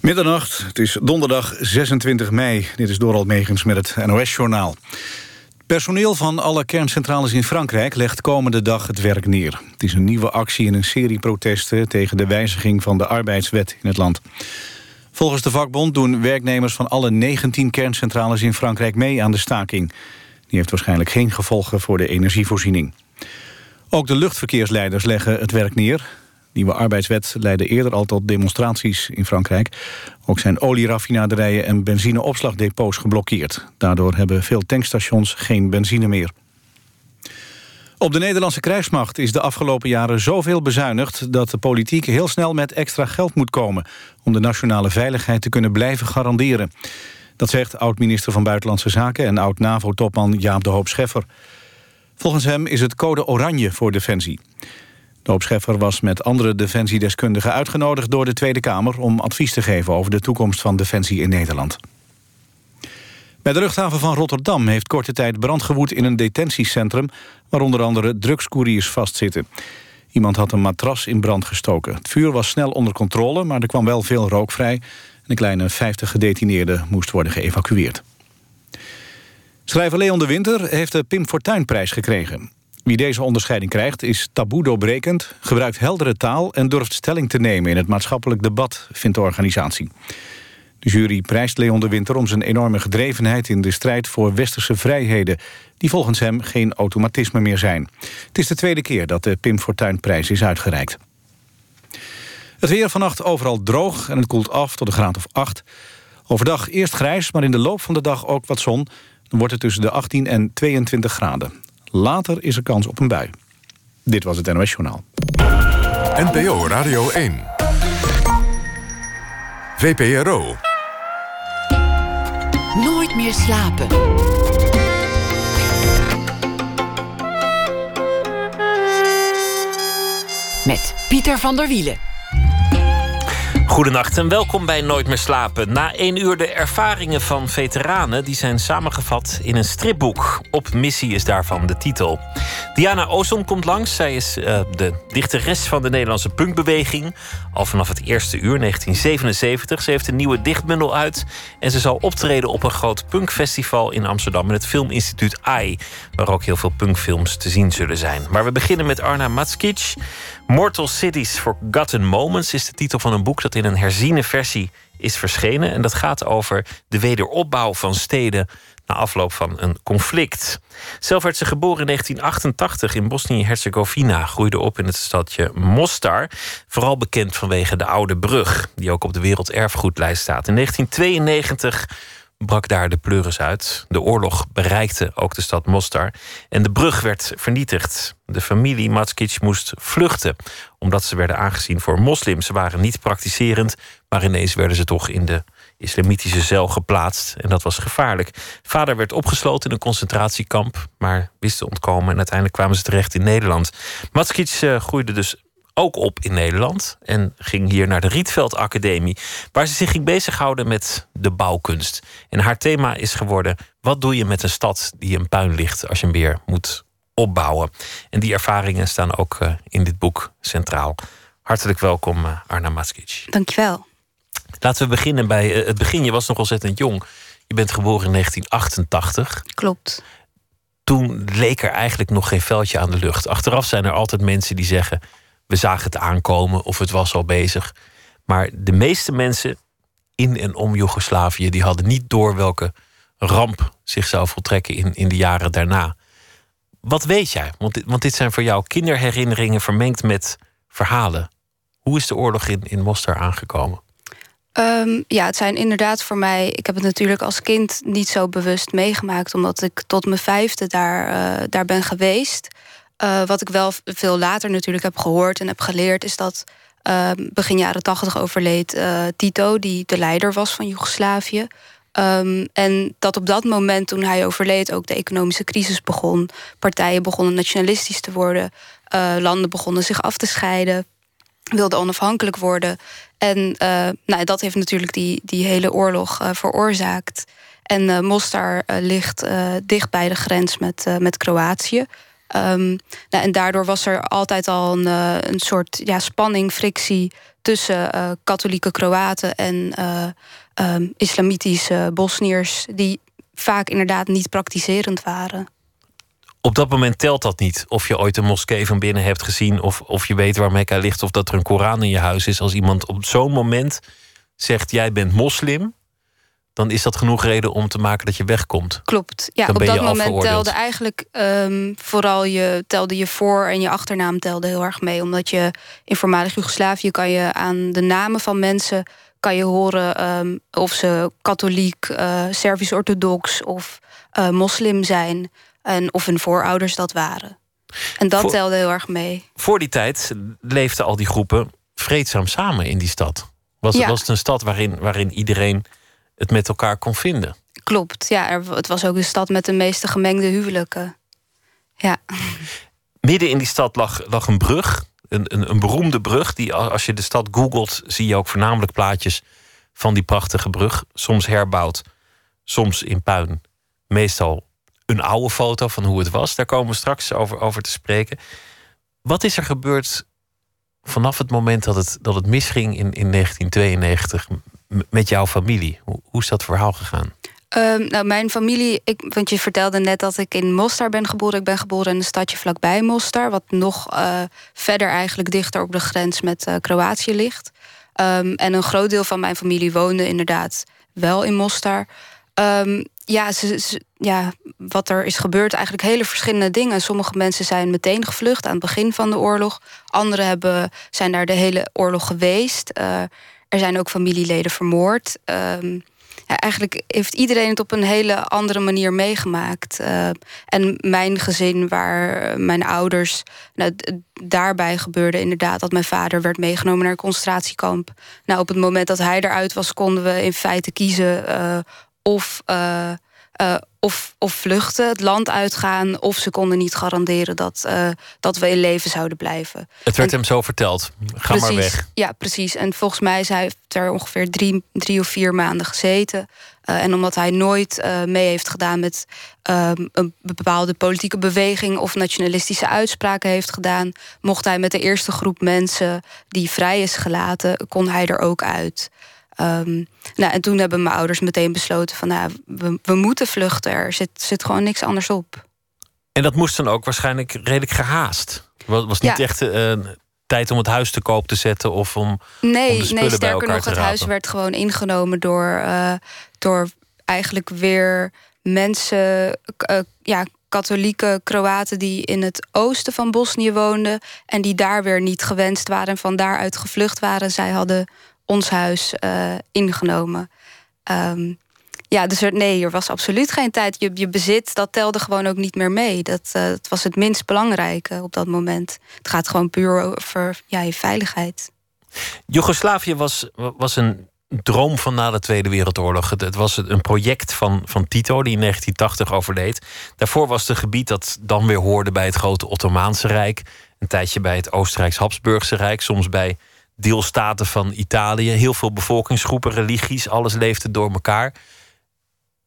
Middernacht, het is donderdag 26 mei. Dit is Dorald Megens met het NOS-journaal. Personeel van alle kerncentrales in Frankrijk legt komende dag het werk neer. Het is een nieuwe actie in een serie protesten... tegen de wijziging van de arbeidswet in het land. Volgens de vakbond doen werknemers van alle 19 kerncentrales in Frankrijk mee aan de staking. Die heeft waarschijnlijk geen gevolgen voor de energievoorziening. Ook de luchtverkeersleiders leggen het werk neer nieuwe arbeidswet leidde eerder al tot demonstraties in Frankrijk. Ook zijn olieraffinaderijen en benzineopslagdepots geblokkeerd. Daardoor hebben veel tankstations geen benzine meer. Op de Nederlandse krijgsmacht is de afgelopen jaren zoveel bezuinigd... dat de politiek heel snel met extra geld moet komen... om de nationale veiligheid te kunnen blijven garanderen. Dat zegt oud-minister van Buitenlandse Zaken... en oud-NAVO-topman Jaap de Hoop Scheffer. Volgens hem is het code oranje voor Defensie. De Scheffer was met andere defensiedeskundigen uitgenodigd door de Tweede Kamer... om advies te geven over de toekomst van defensie in Nederland. Bij de luchthaven van Rotterdam heeft korte tijd brand gewoed in een detentiecentrum... waar onder andere drugscouriers vastzitten. Iemand had een matras in brand gestoken. Het vuur was snel onder controle, maar er kwam wel veel rook vrij... en een kleine 50 gedetineerden moest worden geëvacueerd. Schrijver Leon de Winter heeft de Pim Fortuynprijs gekregen. Wie deze onderscheiding krijgt is taboe doorbrekend... gebruikt heldere taal en durft stelling te nemen... in het maatschappelijk debat, vindt de organisatie. De jury prijst Leon de Winter om zijn enorme gedrevenheid... in de strijd voor westerse vrijheden... die volgens hem geen automatisme meer zijn. Het is de tweede keer dat de Pim Fortuyn-prijs is uitgereikt. Het weer vannacht overal droog en het koelt af tot een graad of 8. Overdag eerst grijs, maar in de loop van de dag ook wat zon. Dan wordt het tussen de 18 en 22 graden. Later is er kans op een bui. Dit was het NOS Journaal. NPO Radio 1. VPRO. Nooit meer slapen. Met Pieter van der Wielen. Goedenacht en welkom bij Nooit meer slapen. Na één uur de ervaringen van veteranen... die zijn samengevat in een stripboek. Op missie is daarvan de titel. Diana Ozon komt langs. Zij is uh, de dichteres van de Nederlandse punkbeweging. Al vanaf het eerste uur, 1977. Ze heeft een nieuwe dichtbundel uit... en ze zal optreden op een groot punkfestival in Amsterdam... met het filminstituut AI... waar ook heel veel punkfilms te zien zullen zijn. Maar we beginnen met Arna Matskic... Mortal Cities Forgotten Moments is de titel van een boek dat in een herziene versie is verschenen. En dat gaat over de wederopbouw van steden na afloop van een conflict. Zelf werd ze geboren in 1988 in Bosnië-Herzegovina. Groeide op in het stadje Mostar. Vooral bekend vanwege de Oude Brug, die ook op de werelderfgoedlijst staat. In 1992 brak daar de pleuris uit. De oorlog bereikte ook de stad Mostar. En de brug werd vernietigd. De familie Matskic moest vluchten. Omdat ze werden aangezien voor moslims. Ze waren niet praktiserend. Maar ineens werden ze toch in de islamitische cel geplaatst. En dat was gevaarlijk. Vader werd opgesloten in een concentratiekamp. Maar wist te ontkomen. En uiteindelijk kwamen ze terecht in Nederland. Matskic uh, groeide dus ook op in Nederland en ging hier naar de Rietveld Academie, waar ze zich ging bezighouden met de bouwkunst. En haar thema is geworden: wat doe je met een stad die in puin ligt als je hem weer moet opbouwen? En die ervaringen staan ook uh, in dit boek centraal. Hartelijk welkom, uh, Arna Matskic. Dankjewel. Laten we beginnen bij uh, het begin. Je was nog ontzettend jong. Je bent geboren in 1988. Klopt. Toen leek er eigenlijk nog geen veldje aan de lucht. Achteraf zijn er altijd mensen die zeggen we zagen het aankomen of het was al bezig. Maar de meeste mensen in en om Joegoslavië... die hadden niet door welke ramp zich zou voltrekken in, in de jaren daarna. Wat weet jij? Want dit, want dit zijn voor jou kinderherinneringen vermengd met verhalen. Hoe is de oorlog in, in Mostar aangekomen? Um, ja, het zijn inderdaad voor mij. Ik heb het natuurlijk als kind niet zo bewust meegemaakt, omdat ik tot mijn vijfde daar, uh, daar ben geweest. Uh, wat ik wel veel later natuurlijk heb gehoord en heb geleerd, is dat uh, begin jaren tachtig overleed uh, Tito, die de leider was van Joegoslavië. Um, en dat op dat moment, toen hij overleed, ook de economische crisis begon. Partijen begonnen nationalistisch te worden. landen begonnen zich af te scheiden. Wilden onafhankelijk worden. En nou, dat heeft natuurlijk die, die hele oorlog veroorzaakt. En Mostar ligt dicht bij de grens met, met Kroatië. Ehm, nou, en daardoor was er altijd al een, een soort ja, spanning, frictie tussen katholieke Kroaten en ehm, islamitische Bosniërs, die vaak inderdaad niet praktiserend waren. Op dat moment telt dat niet. Of je ooit een moskee van binnen hebt gezien, of, of je weet waar Mekka ligt, of dat er een Koran in je huis is. Als iemand op zo'n moment zegt: Jij bent moslim, dan is dat genoeg reden om te maken dat je wegkomt. Klopt. Ja, op dat moment telde eigenlijk um, vooral je, telde je voor- en je achternaam telde heel erg mee. Omdat je in voormalig Joegoslavië kan je aan de namen van mensen kan je horen ehm, of ze katholiek, uh, Servisch-orthodox of uh, moslim zijn. En of hun voorouders dat waren. En dat telde heel erg mee. Voor die tijd leefden al die groepen vreedzaam samen in die stad. Was, was het een stad waarin, waarin iedereen het met elkaar kon vinden? Klopt, ja. Er, het was ook een stad met de meeste gemengde huwelijken. Ja. Midden in die stad lag, lag een brug. Een, een, een beroemde brug. Die, als je de stad googelt, zie je ook voornamelijk plaatjes van die prachtige brug. Soms herbouwd, soms in puin. Meestal een oude foto van hoe het was. Daar komen we straks over, over te spreken. Wat is er gebeurd vanaf het moment dat het, dat het misging in, in 1992 met jouw familie? Hoe, is dat verhaal gegaan? Um, nou, mijn familie, ik, want je vertelde net dat ik in Mostar ben geboren. Ik ben geboren in een stadje vlakbij Mostar, wat nog uh, verder eigenlijk dichter op de grens met uh, Kroatië ligt. Um, en een groot deel van mijn familie woonde inderdaad wel in Mostar. Um, ja, ze, ja, wat er is gebeurd, eigenlijk hele verschillende dingen. Sommige mensen zijn meteen gevlucht aan het begin van de oorlog. Anderen hebben, zijn daar de hele oorlog geweest. Uh, er zijn ook familieleden vermoord. Ja, eigenlijk heeft iedereen het op een hele andere manier meegemaakt. Uh, en mijn gezin, waar mijn ouders. Nou, daarbij gebeurde inderdaad dat mijn vader werd meegenomen naar een concentratiekamp. Nou, op het moment dat hij eruit was, konden we in feite kiezen uh, of. Uh, of, of vluchten, het land uitgaan, of ze konden niet garanderen dat, uh, dat we in leven zouden blijven. Het werd hem zo verteld. Ga precies, maar weg. Ja, precies. En volgens mij is hij er ongeveer drie, drie of vier maanden gezeten. Uh, en omdat hij nooit mee heeft gedaan met ehm, een bepaalde politieke beweging of nationalistische uitspraken heeft gedaan, mocht hij met de eerste groep mensen die vrij is gelaten, kon hij er ook uit. Um, nou, en toen hebben mijn ouders meteen besloten van nou, we, we moeten vluchten. Er zit, zit gewoon niks anders op. En dat moest dan ook waarschijnlijk redelijk gehaast. Het was niet ja. echt uh, tijd om het huis te koop te zetten of om. Nee, om de nee sterker nog, het huis werd gewoon ingenomen door, uh, door eigenlijk weer mensen, uh, ja, katholieke Kroaten die in het oosten van Bosnië woonden en die daar weer niet gewenst waren en van daaruit gevlucht waren. Zij hadden ons huis uh, ingenomen. Um, ja, dus er, nee, er was absoluut geen tijd. Je, je bezit, dat telde gewoon ook niet meer mee. Dat, dat was het minst belangrijke op dat moment. Het gaat gewoon puur over ja, je veiligheid. Joegoslavië was, was een droom van na de Tweede Wereldoorlog. Het, het was een project van, van Tito, die in 1980 overleed. Daarvoor was het een gebied dat dan weer hoorde bij het grote Ottomaanse Rijk. Een tijdje bij het Oostenrijks-Habsburgse Rijk. Soms bij deelstaten van Italië. Heel veel bevolkingsgroepen, religies, alles leefde door elkaar.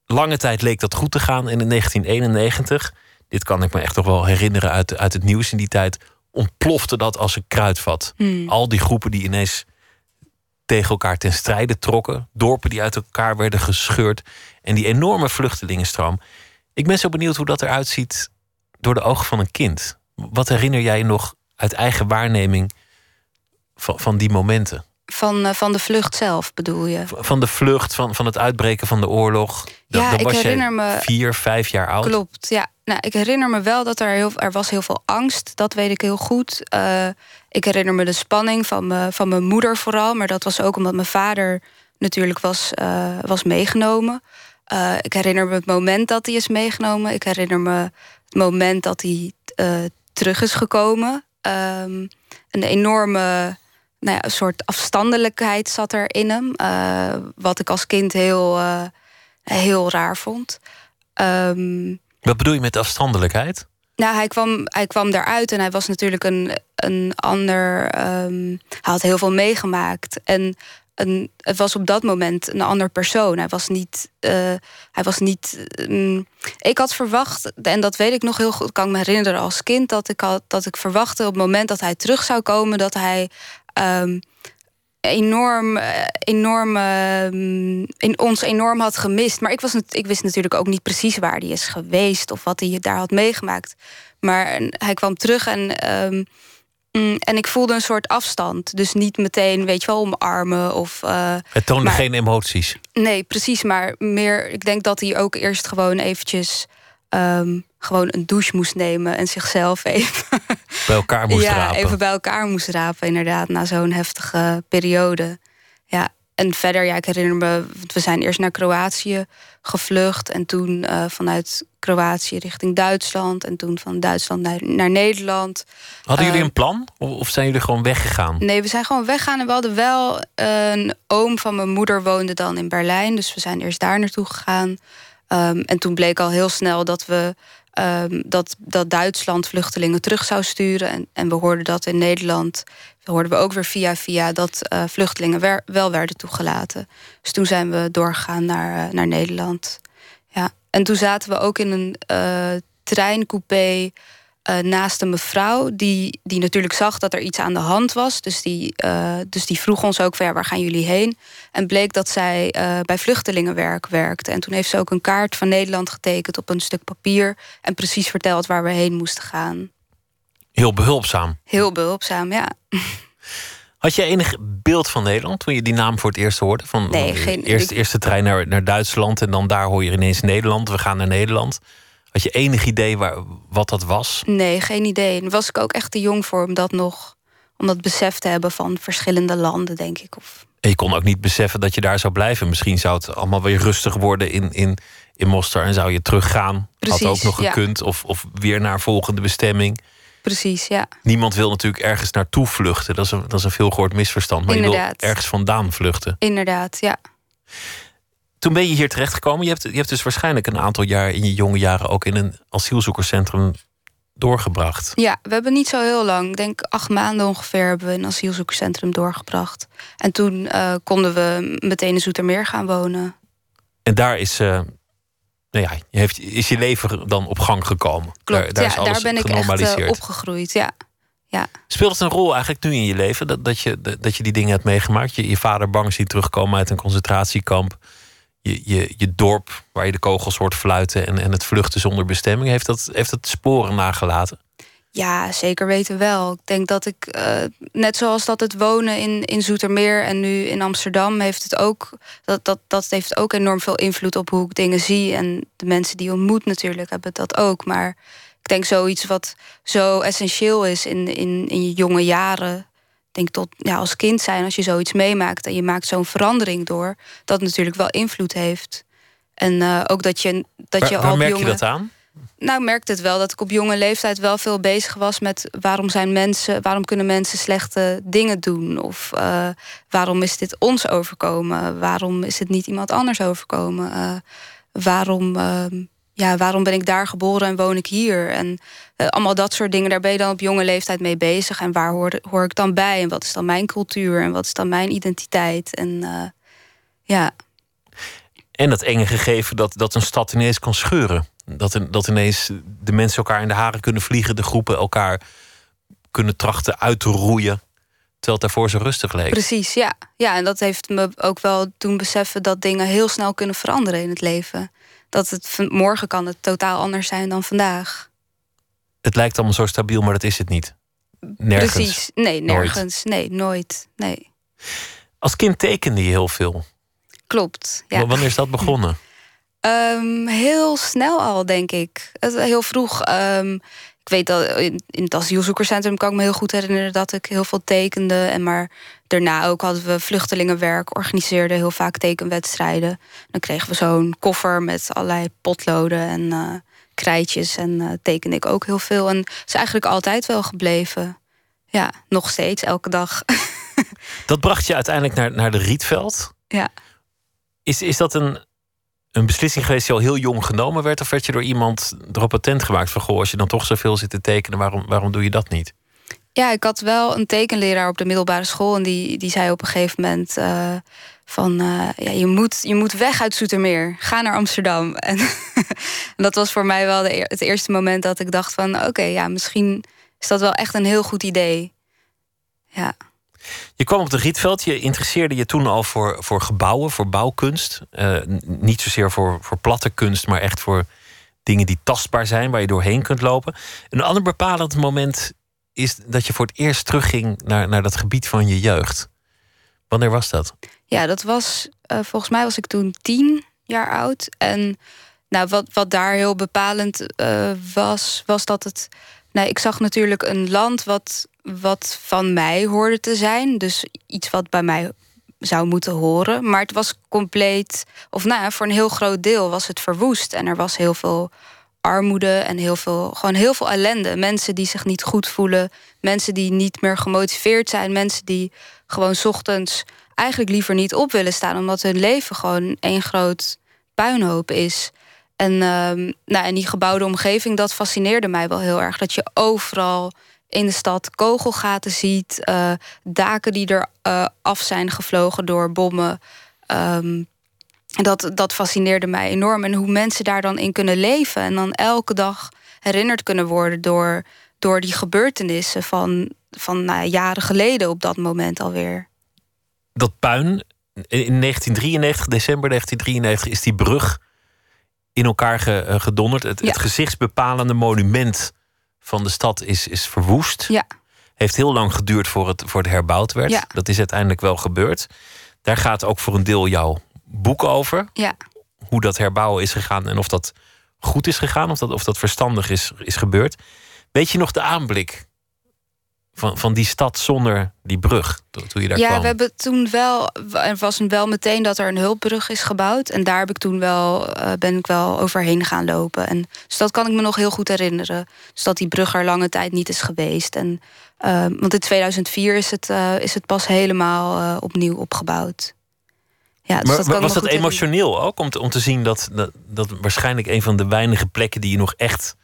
Lange tijd leek dat goed te gaan. En in 1991, dit kan ik me echt nog wel herinneren uit, uit het nieuws in die tijd, ontplofte dat als een kruidvat. Hmm. Al die groepen die ineens tegen elkaar ten strijde trokken, dorpen die uit elkaar werden gescheurd en die enorme vluchtelingenstroom. Ik ben zo benieuwd hoe dat eruit ziet door de ogen van een kind. Wat herinner jij nog uit eigen waarneming van, van die momenten? Van, uh, van de vlucht zelf bedoel je? Van de vlucht, van, van het uitbreken van de oorlog. Ja, dan ik was herinner me. Vier, vijf jaar oud. Klopt, ja. Nou, ik herinner me wel dat er heel, er was heel veel angst. Dat weet ik heel goed. Uh, ik herinner me de spanning van, me, van mijn moeder vooral. Maar dat was ook omdat mijn vader natuurlijk was, uh, was meegenomen. Uh, ik herinner me het moment dat hij is meegenomen. Ik herinner me het moment dat hij terug is gekomen. Um, een enorme nou ja, een soort afstandelijkheid zat er in hem. Uh, wat ik als kind heel, uh, heel raar vond. Um, wat bedoel je met afstandelijkheid? Nou, hij kwam, hij kwam daaruit en hij was natuurlijk een, een ander. Um, hij had heel veel meegemaakt. En een, het was op dat moment een ander persoon. Hij was niet. Uh, hij was niet um, ik had verwacht, en dat weet ik nog heel goed, kan ik me herinneren als kind, dat ik, had, dat ik verwachtte op het moment dat hij terug zou komen, dat hij. Um, enorm, eh, enorm um, in ons enorm had gemist. Maar ik, was, ik wist natuurlijk ook niet precies waar hij is geweest of wat hij daar had meegemaakt. Maar hij kwam terug en um, Mm, en ik voelde een soort afstand. Dus niet meteen, weet je wel, omarmen. Of, uh, het toonde geen emoties. Nee, precies. Maar meer, ik denk dat hij ook eerst gewoon eventjes... Um, gewoon een douche moest nemen en zichzelf even... Bij elkaar moest ja, rapen. even bij elkaar moest rapen, inderdaad. Na zo'n heftige periode. Ja, en verder, ja, ik herinner me, we zijn eerst naar Kroatië gevlucht. En toen uh, vanuit Kroatië richting Duitsland. En toen van Duitsland naar, naar Nederland. Hadden jullie uh, een plan? Of zijn jullie gewoon weggegaan? Nee, we zijn gewoon weggegaan. En we hadden wel een oom van mijn moeder woonde dan in Berlijn. Dus we zijn eerst daar naartoe gegaan. Um, en toen bleek al heel snel dat we um, dat, dat Duitsland vluchtelingen terug zou sturen. En, en we hoorden dat in Nederland. hoorden we ook weer via via dat uh, vluchtelingen wel werden toegelaten. Dus toen zijn we doorgegaan naar, uh, naar Nederland. Ja. En toen zaten we ook in een uh, treincoupé uh, naast een mevrouw die, die natuurlijk zag dat er iets aan de hand was. Dus die, uh, dus die vroeg ons ook, ja, waar gaan jullie heen? En bleek dat zij uh, bij vluchtelingenwerk werkte. En toen heeft ze ook een kaart van Nederland getekend op een stuk papier... en precies verteld waar we heen moesten gaan. Heel behulpzaam. Heel behulpzaam, ja. Had je enig beeld van Nederland toen je die naam voor het eerst hoorde? Van, nee, geen... Eerst, eerste trein naar, naar Duitsland en dan daar hoor je ineens Nederland. We gaan naar Nederland. Had je enig idee waar, wat dat was? Nee, geen idee. En was ik ook echt te jong voor om dat nog... om dat besef te hebben van verschillende landen, denk ik. Of... En je kon ook niet beseffen dat je daar zou blijven. Misschien zou het allemaal weer rustig worden in, in, in Mostar... en zou je teruggaan. Precies, Had ook nog ja. gekund. Of, of weer naar volgende bestemming. Precies, ja. Niemand wil natuurlijk ergens naartoe vluchten. Dat is een, dat is een veel gehoord misverstand. Maar Inderdaad. je wil ergens vandaan vluchten. Inderdaad, ja. Toen ben je hier terechtgekomen. Je hebt, je hebt dus waarschijnlijk een aantal jaar in je jonge jaren ook in een asielzoekerscentrum doorgebracht. Ja, we hebben niet zo heel lang. Ik denk acht maanden ongeveer hebben we in een asielzoekerscentrum doorgebracht. En toen uh, konden we meteen in Zoetermeer gaan wonen. En daar is, uh, nou ja, heeft, is je leven dan op gang gekomen. Klopt, daar, daar, ja, is alles daar ben ik echt uh, opgegroeid, ja. ja. Speelt het een rol eigenlijk nu in je leven dat, dat, je, dat je die dingen hebt meegemaakt? Je, je vader bang ziet terugkomen uit een concentratiekamp je, je, je dorp waar je de kogels hoort fluiten en, en het vluchten zonder bestemming. Heeft dat, heeft dat sporen nagelaten? Ja, zeker weten wel. Ik denk dat ik, uh, net zoals dat het wonen in, in Zoetermeer en nu in Amsterdam, heeft het ook, dat, dat, dat heeft ook enorm veel invloed op hoe ik dingen zie. En de mensen die ontmoet natuurlijk hebben dat ook. Maar ik denk zoiets wat zo essentieel is in, in, in je jonge jaren, denk tot ja, als kind zijn, als je zoiets meemaakt en je maakt zo'n verandering door, dat natuurlijk wel invloed heeft. En uh, ook dat je, dat waar, je waar al. merk jonge, je dat aan? Nou, merkte het wel dat ik op jonge leeftijd wel veel bezig was met waarom zijn mensen, waarom kunnen mensen slechte dingen doen? Of uh, waarom is dit ons overkomen? Waarom is het niet iemand anders overkomen? Uh, waarom, uh, ja, waarom ben ik daar geboren en woon ik hier? En uh, allemaal dat soort dingen, daar ben je dan op jonge leeftijd mee bezig. En waar hoor, hoor ik dan bij? En wat is dan mijn cultuur? En wat is dan mijn identiteit? En uh, ja. En dat enge gegeven dat, dat een stad ineens kan scheuren. Dat, dat ineens de mensen elkaar in de haren kunnen vliegen, de groepen elkaar kunnen trachten uit te roeien. Terwijl het daarvoor zo rustig leek. Precies, ja. Ja, en dat heeft me ook wel doen beseffen dat dingen heel snel kunnen veranderen in het leven. Dat het morgen kan het totaal anders zijn dan vandaag. Het lijkt allemaal zo stabiel, maar dat is het niet. Nergens. Precies, nee, nergens. Nooit. Nee, nooit. Nee. Als kind tekende je heel veel. Klopt. Ja. Wanneer is dat begonnen? Um, heel snel al, denk ik. Heel vroeg. Um, ik weet dat in, in het asielzoekerscentrum kan ik me heel goed herinneren dat ik heel veel tekende. En maar daarna ook hadden we vluchtelingenwerk, organiseerden heel vaak tekenwedstrijden. Dan kregen we zo'n koffer met allerlei potloden en uh, krijtjes. En uh, tekende ik ook heel veel. En het is eigenlijk altijd wel gebleven. Ja, nog steeds, elke dag. dat bracht je uiteindelijk naar, naar de Rietveld. Ja. Is, is dat een, een beslissing geweest die al heel jong genomen werd? Of werd je door iemand erop attent gemaakt van... goh, als je dan toch zoveel zit te tekenen, waarom, waarom doe je dat niet? Ja, ik had wel een tekenleraar op de middelbare school. En die, die zei op een gegeven moment uh, van uh, ja, je, moet, je moet weg uit Zoetermeer. Ga naar Amsterdam. En, dat was voor mij wel de, het eerste moment dat ik dacht van oké, ja, misschien is dat wel echt een heel goed idee. Ja. Je kwam op de Rietveld, je interesseerde je toen al voor, voor gebouwen, voor bouwkunst. Uh, niet zozeer voor, voor platte kunst, maar echt voor dingen die tastbaar zijn, waar je doorheen kunt lopen. Een ander bepalend moment is dat je voor het eerst terugging naar, naar dat gebied van je jeugd. Wanneer was dat? Ja, dat was uh, volgens mij was ik toen tien jaar oud. En nou, wat, wat daar heel bepalend uh, was, was dat het. Nou, ik zag natuurlijk een land wat, wat van mij hoorde te zijn. Dus iets wat bij mij zou moeten horen. Maar het was compleet, of nou ja, voor een heel groot deel was het verwoest. En er was heel veel armoede en heel veel, gewoon heel veel ellende. Mensen die zich niet goed voelen, mensen die niet meer gemotiveerd zijn, mensen die gewoon ochtends eigenlijk liever niet op willen staan, omdat hun leven gewoon één groot puinhoop is. En, uh, nou, en die gebouwde omgeving, dat fascineerde mij wel heel erg. Dat je overal in de stad kogelgaten ziet, uh, daken die er uh, af zijn gevlogen door bommen. Um, dat, dat fascineerde mij enorm. En hoe mensen daar dan in kunnen leven. En dan elke dag herinnerd kunnen worden door, door die gebeurtenissen van, van nou, jaren geleden op dat moment alweer. Dat puin, in 1993, december 1993, is die brug in elkaar eh, gedonderd. Het, het gezichtsbepalende monument van de stad is, is verwoest. Ja. Heeft heel lang geduurd voor het, voor het herbouwd werd. Ja. Dat is uiteindelijk wel gebeurd. Daar gaat ook voor een deel jouw boek over. Ja. Hoe dat herbouwen is gegaan en of dat goed is gegaan, of dat, of dat verstandig is, is gebeurd. Weet je nog de aanblik van, van die stad zonder die brug, toen je daar ja, kwam? we hebben toen wel, er was wel meteen dat er een hulpbrug is gebouwd. En daar heb ik toen wel, uh, ben ik wel overheen gaan lopen. En, dus dat kan ik me nog heel goed herinneren. Dus dat die brug er lange tijd niet is geweest. En, uh, want in 2004 is het, uh, is het pas helemaal opnieuw opgebouwd. Ja, dus maar, dat was dat emotioneel ook? Om te, om te zien dat, dat, dat waarschijnlijk een van de weinige plekken die je nog echt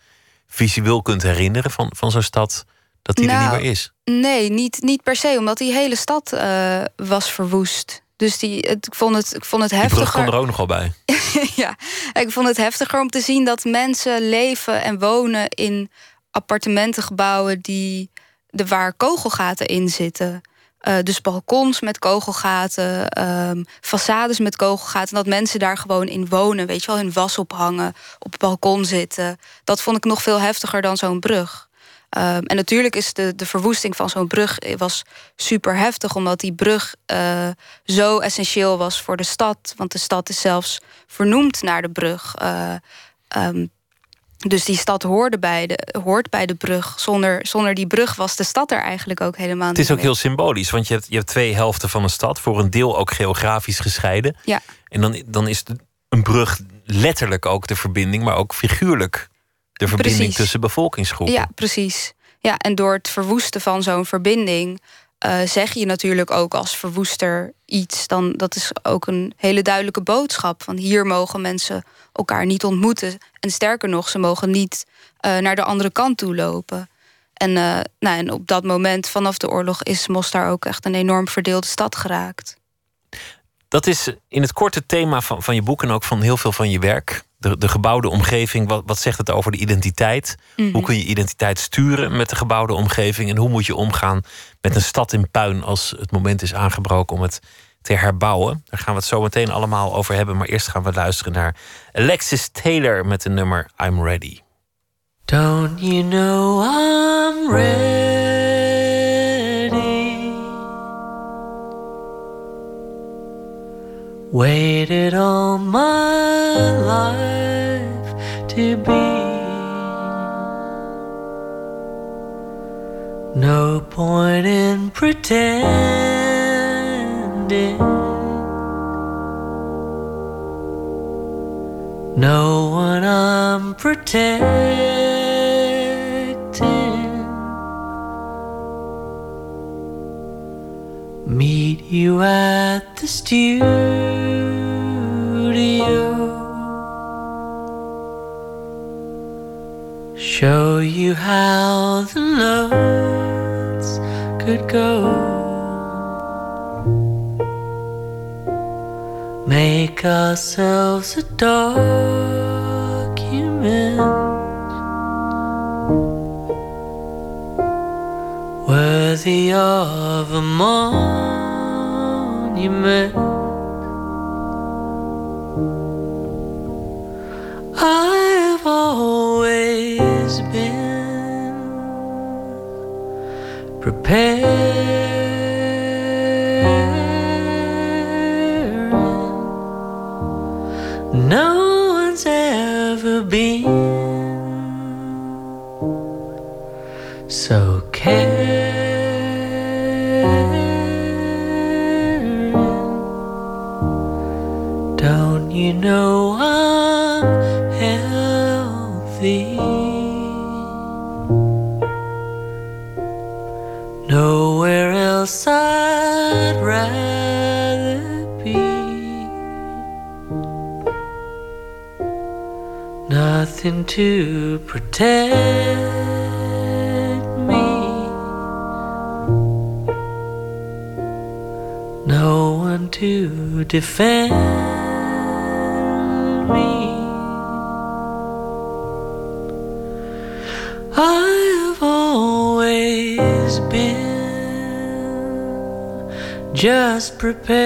visueel kunt herinneren van, van zo'n stad, dat die nou, er niet meer is? Nee, niet, niet per se, omdat die hele stad uh, was verwoest. Dus die, het, ik, vond het, ik vond het heftiger. Die brug kon er ook nog wel bij. ja, ik vond het heftiger om te zien dat mensen leven en wonen in appartementengebouwen die, de waar kogelgaten in zitten. Uh, dus balkons met kogelgaten, um, façades met kogelgaten. Dat mensen daar gewoon in wonen, weet je wel, hun was ophangen, op het balkon zitten. Dat vond ik nog veel heftiger dan zo'n brug. Um, en natuurlijk is de, de verwoesting van zo'n brug was super heftig, omdat die brug uh, zo essentieel was voor de stad. Want de stad is zelfs vernoemd naar de brug. Uh, um, dus die stad hoorde bij de, hoort bij de brug. Zonder, zonder die brug was de stad er eigenlijk ook helemaal niet. Het is ook heel symbolisch, want je hebt, je hebt twee helften van een stad, voor een deel ook geografisch gescheiden. Ja. En dan, dan is de, een brug letterlijk ook de verbinding, maar ook figuurlijk de verbinding Precies. tussen bevolkingsgroepen. Ja, precies. Ja, en door het verwoesten van zo'n verbinding. Uh, zeg je natuurlijk ook als verwoester iets. Dan dat is ook een hele duidelijke boodschap. Van hier mogen mensen elkaar niet ontmoeten. En sterker nog, ze mogen niet uh, naar de andere kant toe lopen. En, uh, nou, en op dat moment, vanaf de oorlog, is Mostar ook echt een enorm verdeelde stad geraakt. Dat is in het korte thema van, van je boek en ook van heel veel van je werk. De, de gebouwde omgeving, wat, wat zegt het over de identiteit? Mm -hmm. Hoe kun je identiteit sturen met de gebouwde omgeving? En hoe moet je omgaan met een stad in puin als het moment is aangebroken om het te herbouwen? Daar gaan we het zo meteen allemaal over hebben. Maar eerst gaan we luisteren naar Alexis Taylor met de nummer I'm Ready. Don't you know I'm ready? Waited all my life to be. No point in pretending. No one I'm protecting. Meet you at the studio. Show you how the notes could go. Make ourselves a document worthy of a I've always been prepared. Nothing to protect me. No one to defend me. I've always been just prepared.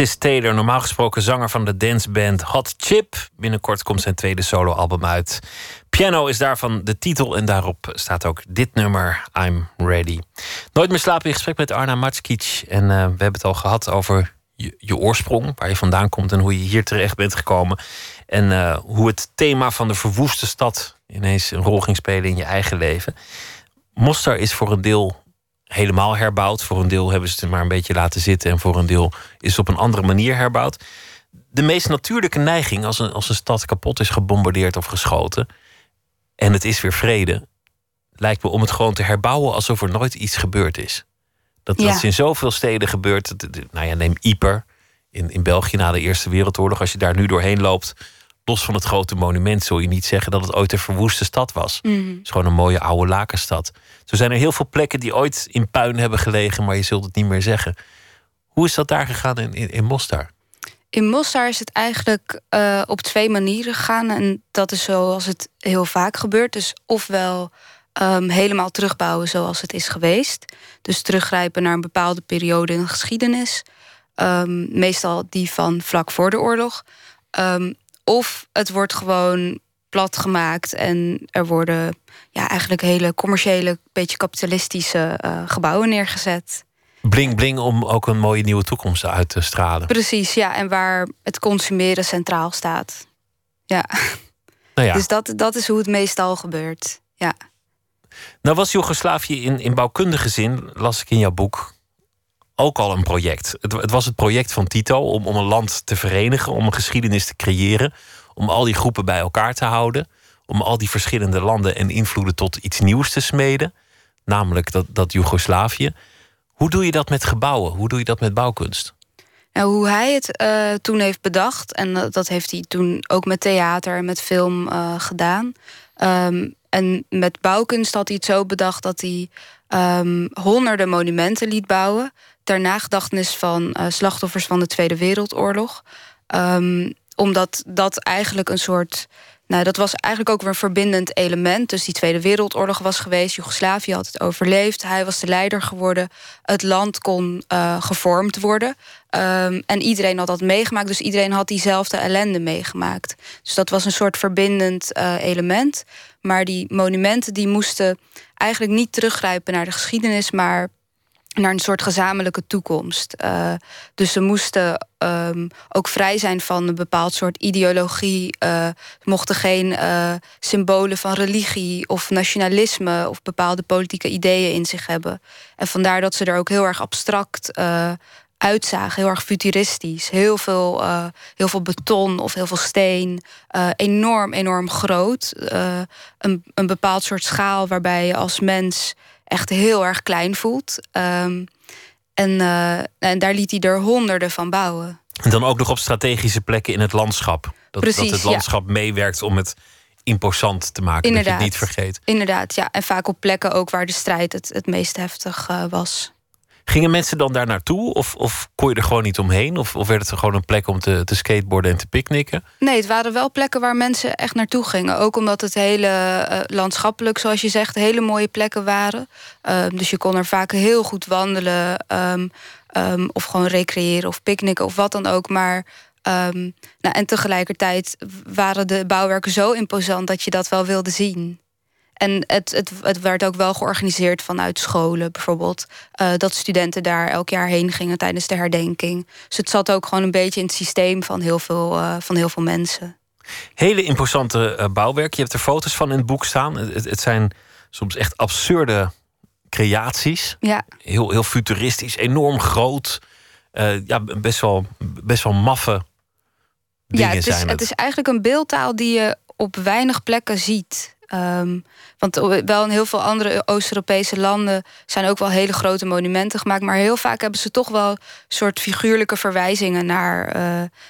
Alexis Taylor, normaal gesproken zanger van de danceband Hot Chip. Binnenkort komt zijn tweede soloalbum uit. Piano is daarvan de titel en daarop staat ook dit nummer, I'm Ready. Nooit meer slapen in gesprek met Arna Matskic. En eh, we hebben het al gehad over je, oorsprong, waar je vandaan komt en hoe je hier terecht bent gekomen. En eh, hoe het thema van de verwoeste stad ineens een rol ging spelen in je eigen leven. Mostar is voor een deel helemaal herbouwd. Voor een deel hebben ze het maar een beetje laten zitten. En voor een deel is het op een andere manier herbouwd. De meest natuurlijke neiging als een, als een stad kapot is gebombardeerd of geschoten. En het is weer vrede. Lijkt me om het gewoon te herbouwen alsof er nooit iets gebeurd is. Dat, dat Ja. is in zoveel steden gebeurd. Nou ja, neem Yper in, in België na de Eerste Wereldoorlog. Als je daar nu doorheen loopt, los van het grote monument, zul je niet zeggen dat het ooit een verwoeste stad was. Mhm. Het is gewoon een mooie oude lakenstad. Zo zijn er heel veel plekken die ooit in puin hebben gelegen, maar je zult het niet meer zeggen. Hoe is dat daar gegaan in, in, in Mostar? In Mostar is het eigenlijk eh, op twee manieren gegaan. En dat is zoals het heel vaak gebeurt. Dus ofwel ehm, helemaal terugbouwen zoals het is geweest. Dus teruggrijpen naar een bepaalde periode in de geschiedenis. Ehm, meestal die van vlak voor de oorlog. Ehm, of het wordt gewoon plat gemaakt en er worden ja, eigenlijk hele commerciële, beetje kapitalistische eh, gebouwen neergezet. Bling bling om ook een mooie nieuwe toekomst uit te stralen. Precies, ja. En waar het consumeren centraal staat. Ja, Nou ja, dus dat, dat is hoe het meestal gebeurt. Ja. nou was Joegoslavië in, in bouwkundige zin, las ik in jouw boek, ook al een project. Het, het was het project van Tito om, om een land te verenigen, om een geschiedenis te creëren, om al die groepen bij elkaar te houden, om al die verschillende landen en invloeden tot iets nieuws te smeden, namelijk dat, dat Joegoslavië. Hoe doe je dat met gebouwen? Hoe doe je dat met bouwkunst? Nou, hoe hij het eh, toen heeft bedacht, en dat- heeft hij toen ook met theater en met film eh, gedaan. Ehm, en met bouwkunst had hij het zo bedacht dat hij ehm, honderden monumenten liet bouwen. Ter nagedachtenis van eh, slachtoffers van de Tweede Wereldoorlog. Ehm, omdat dat eigenlijk een soort. Nou, dat was eigenlijk ook weer een verbindend element. Dus die Tweede Wereldoorlog was geweest. Joegoslavië had het overleefd. Hij was de leider geworden. Het land kon eh, gevormd worden. Ehm, en iedereen had dat meegemaakt. Dus iedereen had diezelfde ellende meegemaakt. Dus dat was een soort verbindend eh, element. Maar die monumenten die moesten eigenlijk niet teruggrijpen naar de geschiedenis, maar naar een soort gezamenlijke toekomst. Uh, dus ze moesten um, ook vrij zijn van een bepaald soort ideologie. Uh, mochten geen uh, symbolen van religie of nationalisme of bepaalde politieke ideeën in zich hebben. En vandaar dat ze er ook heel erg abstract uitzagen, heel erg futuristisch. Heel veel, heel veel beton of heel veel steen. enorm, enorm groot. een, een bepaald soort schaal waarbij je als mens echt heel erg klein voelt. Um, en, uh, en daar liet hij er honderden van bouwen. En dan ook nog op strategische plekken in het landschap. Dat, Precies, dat het landschap meewerkt om het imposant te maken. Inderdaad, dat je het niet vergeet. Inderdaad, ja. En vaak op plekken ook waar de strijd het, het meest heftig uh, was. Gingen mensen dan daar naartoe? Of, of kon je er gewoon niet omheen? Of, of werd het gewoon een plek om te, te skateboarden en te picknicken? Nee, het waren wel plekken waar mensen echt naartoe gingen. Ook omdat het hele uh, landschappelijk, zoals je zegt, hele mooie plekken waren. Uh, dus je kon er vaak heel goed wandelen. Um, um, of gewoon recreëren of picknicken of wat dan ook. Maar um, nou, en tegelijkertijd waren de bouwwerken zo imposant dat je dat wel wilde zien. En het, het, het werd ook wel georganiseerd vanuit scholen bijvoorbeeld. Uh, dat studenten daar elk jaar heen gingen tijdens de herdenking. Dus het zat ook gewoon een beetje in het systeem van heel veel, uh, van heel veel mensen. Hele imposante uh, bouwwerk. Je hebt er foto's van in het boek staan. Het, het zijn soms echt absurde creaties. Ja. Heel, heel futuristisch, enorm groot. ja, best wel, best wel maffe dingen ja, het is, zijn het. het is eigenlijk een beeldtaal die je op weinig plekken ziet. Um, want wel in heel veel andere Oost-Europese landen zijn ook wel hele grote monumenten gemaakt. Maar heel vaak hebben ze toch wel soort figuurlijke verwijzingen naar, uh,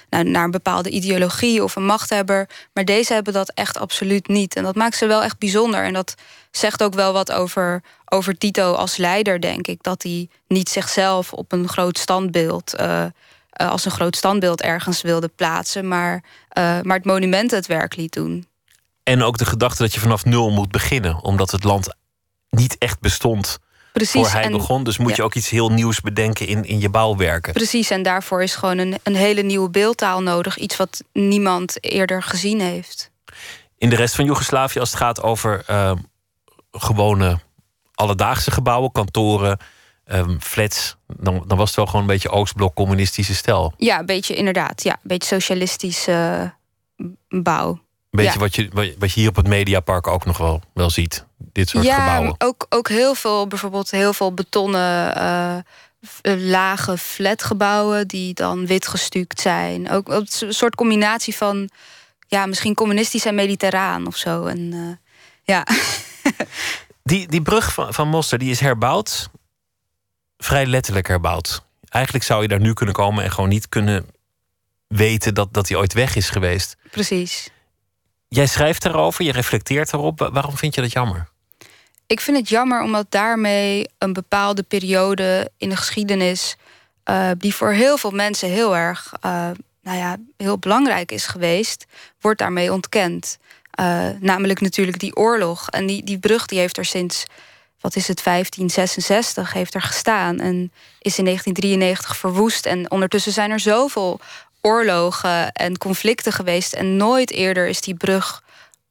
naar, naar, een bepaalde ideologie of een machthebber. Maar deze hebben dat echt absoluut niet. En dat maakt ze wel echt bijzonder. En dat zegt ook wel wat over, over Tito als leider, denk ik. Dat hij niet zichzelf op een groot standbeeld. Uh, als een groot standbeeld ergens wilde plaatsen, maar, maar het monument het werk liet doen. En ook de gedachte dat je vanaf nul moet beginnen, omdat het land niet echt bestond. Precies, voor hij begon. Dus moet je ook iets heel nieuws bedenken in, in je bouwwerken. Precies, en daarvoor is gewoon een, een hele nieuwe beeldtaal nodig. Iets wat niemand eerder gezien heeft. In de rest van Joegoslavië, als het gaat over uh, gewone alledaagse gebouwen, kantoren, um, flats, dan, dan was het wel gewoon een beetje Oostblok communistische stijl. Ja, een beetje inderdaad. Ja, een beetje socialistische uh, bouw. Beetje wat, je, wat je hier op het Mediapark ook nog wel, wel ziet. Dit soort ja, gebouwen. Ook, ook heel veel, bijvoorbeeld heel veel betonnen uh, lage flatgebouwen die dan wit gestuukt zijn. Ook een soort combinatie van ja, misschien communistisch en mediterraan of zo. En, uh, ja. die, die brug van, van Moster die is herbouwd. Vrij letterlijk herbouwd. Eigenlijk zou je daar nu kunnen komen en gewoon niet kunnen weten dat, dat hij ooit weg is geweest. Precies. Jij schrijft erover, je reflecteert erop. Waarom vind je dat jammer? Ik vind het jammer omdat daarmee een bepaalde periode in de geschiedenis, uh, die voor heel veel mensen heel erg, uh, nou ja, heel belangrijk is geweest, wordt daarmee ontkend. Uh, namelijk natuurlijk die oorlog. En die, die brug die heeft er sinds, wat is het, 1566 heeft er gestaan. En is in 1993 verwoest. En ondertussen zijn er zoveel oorlogen en conflicten geweest. En nooit eerder is die brug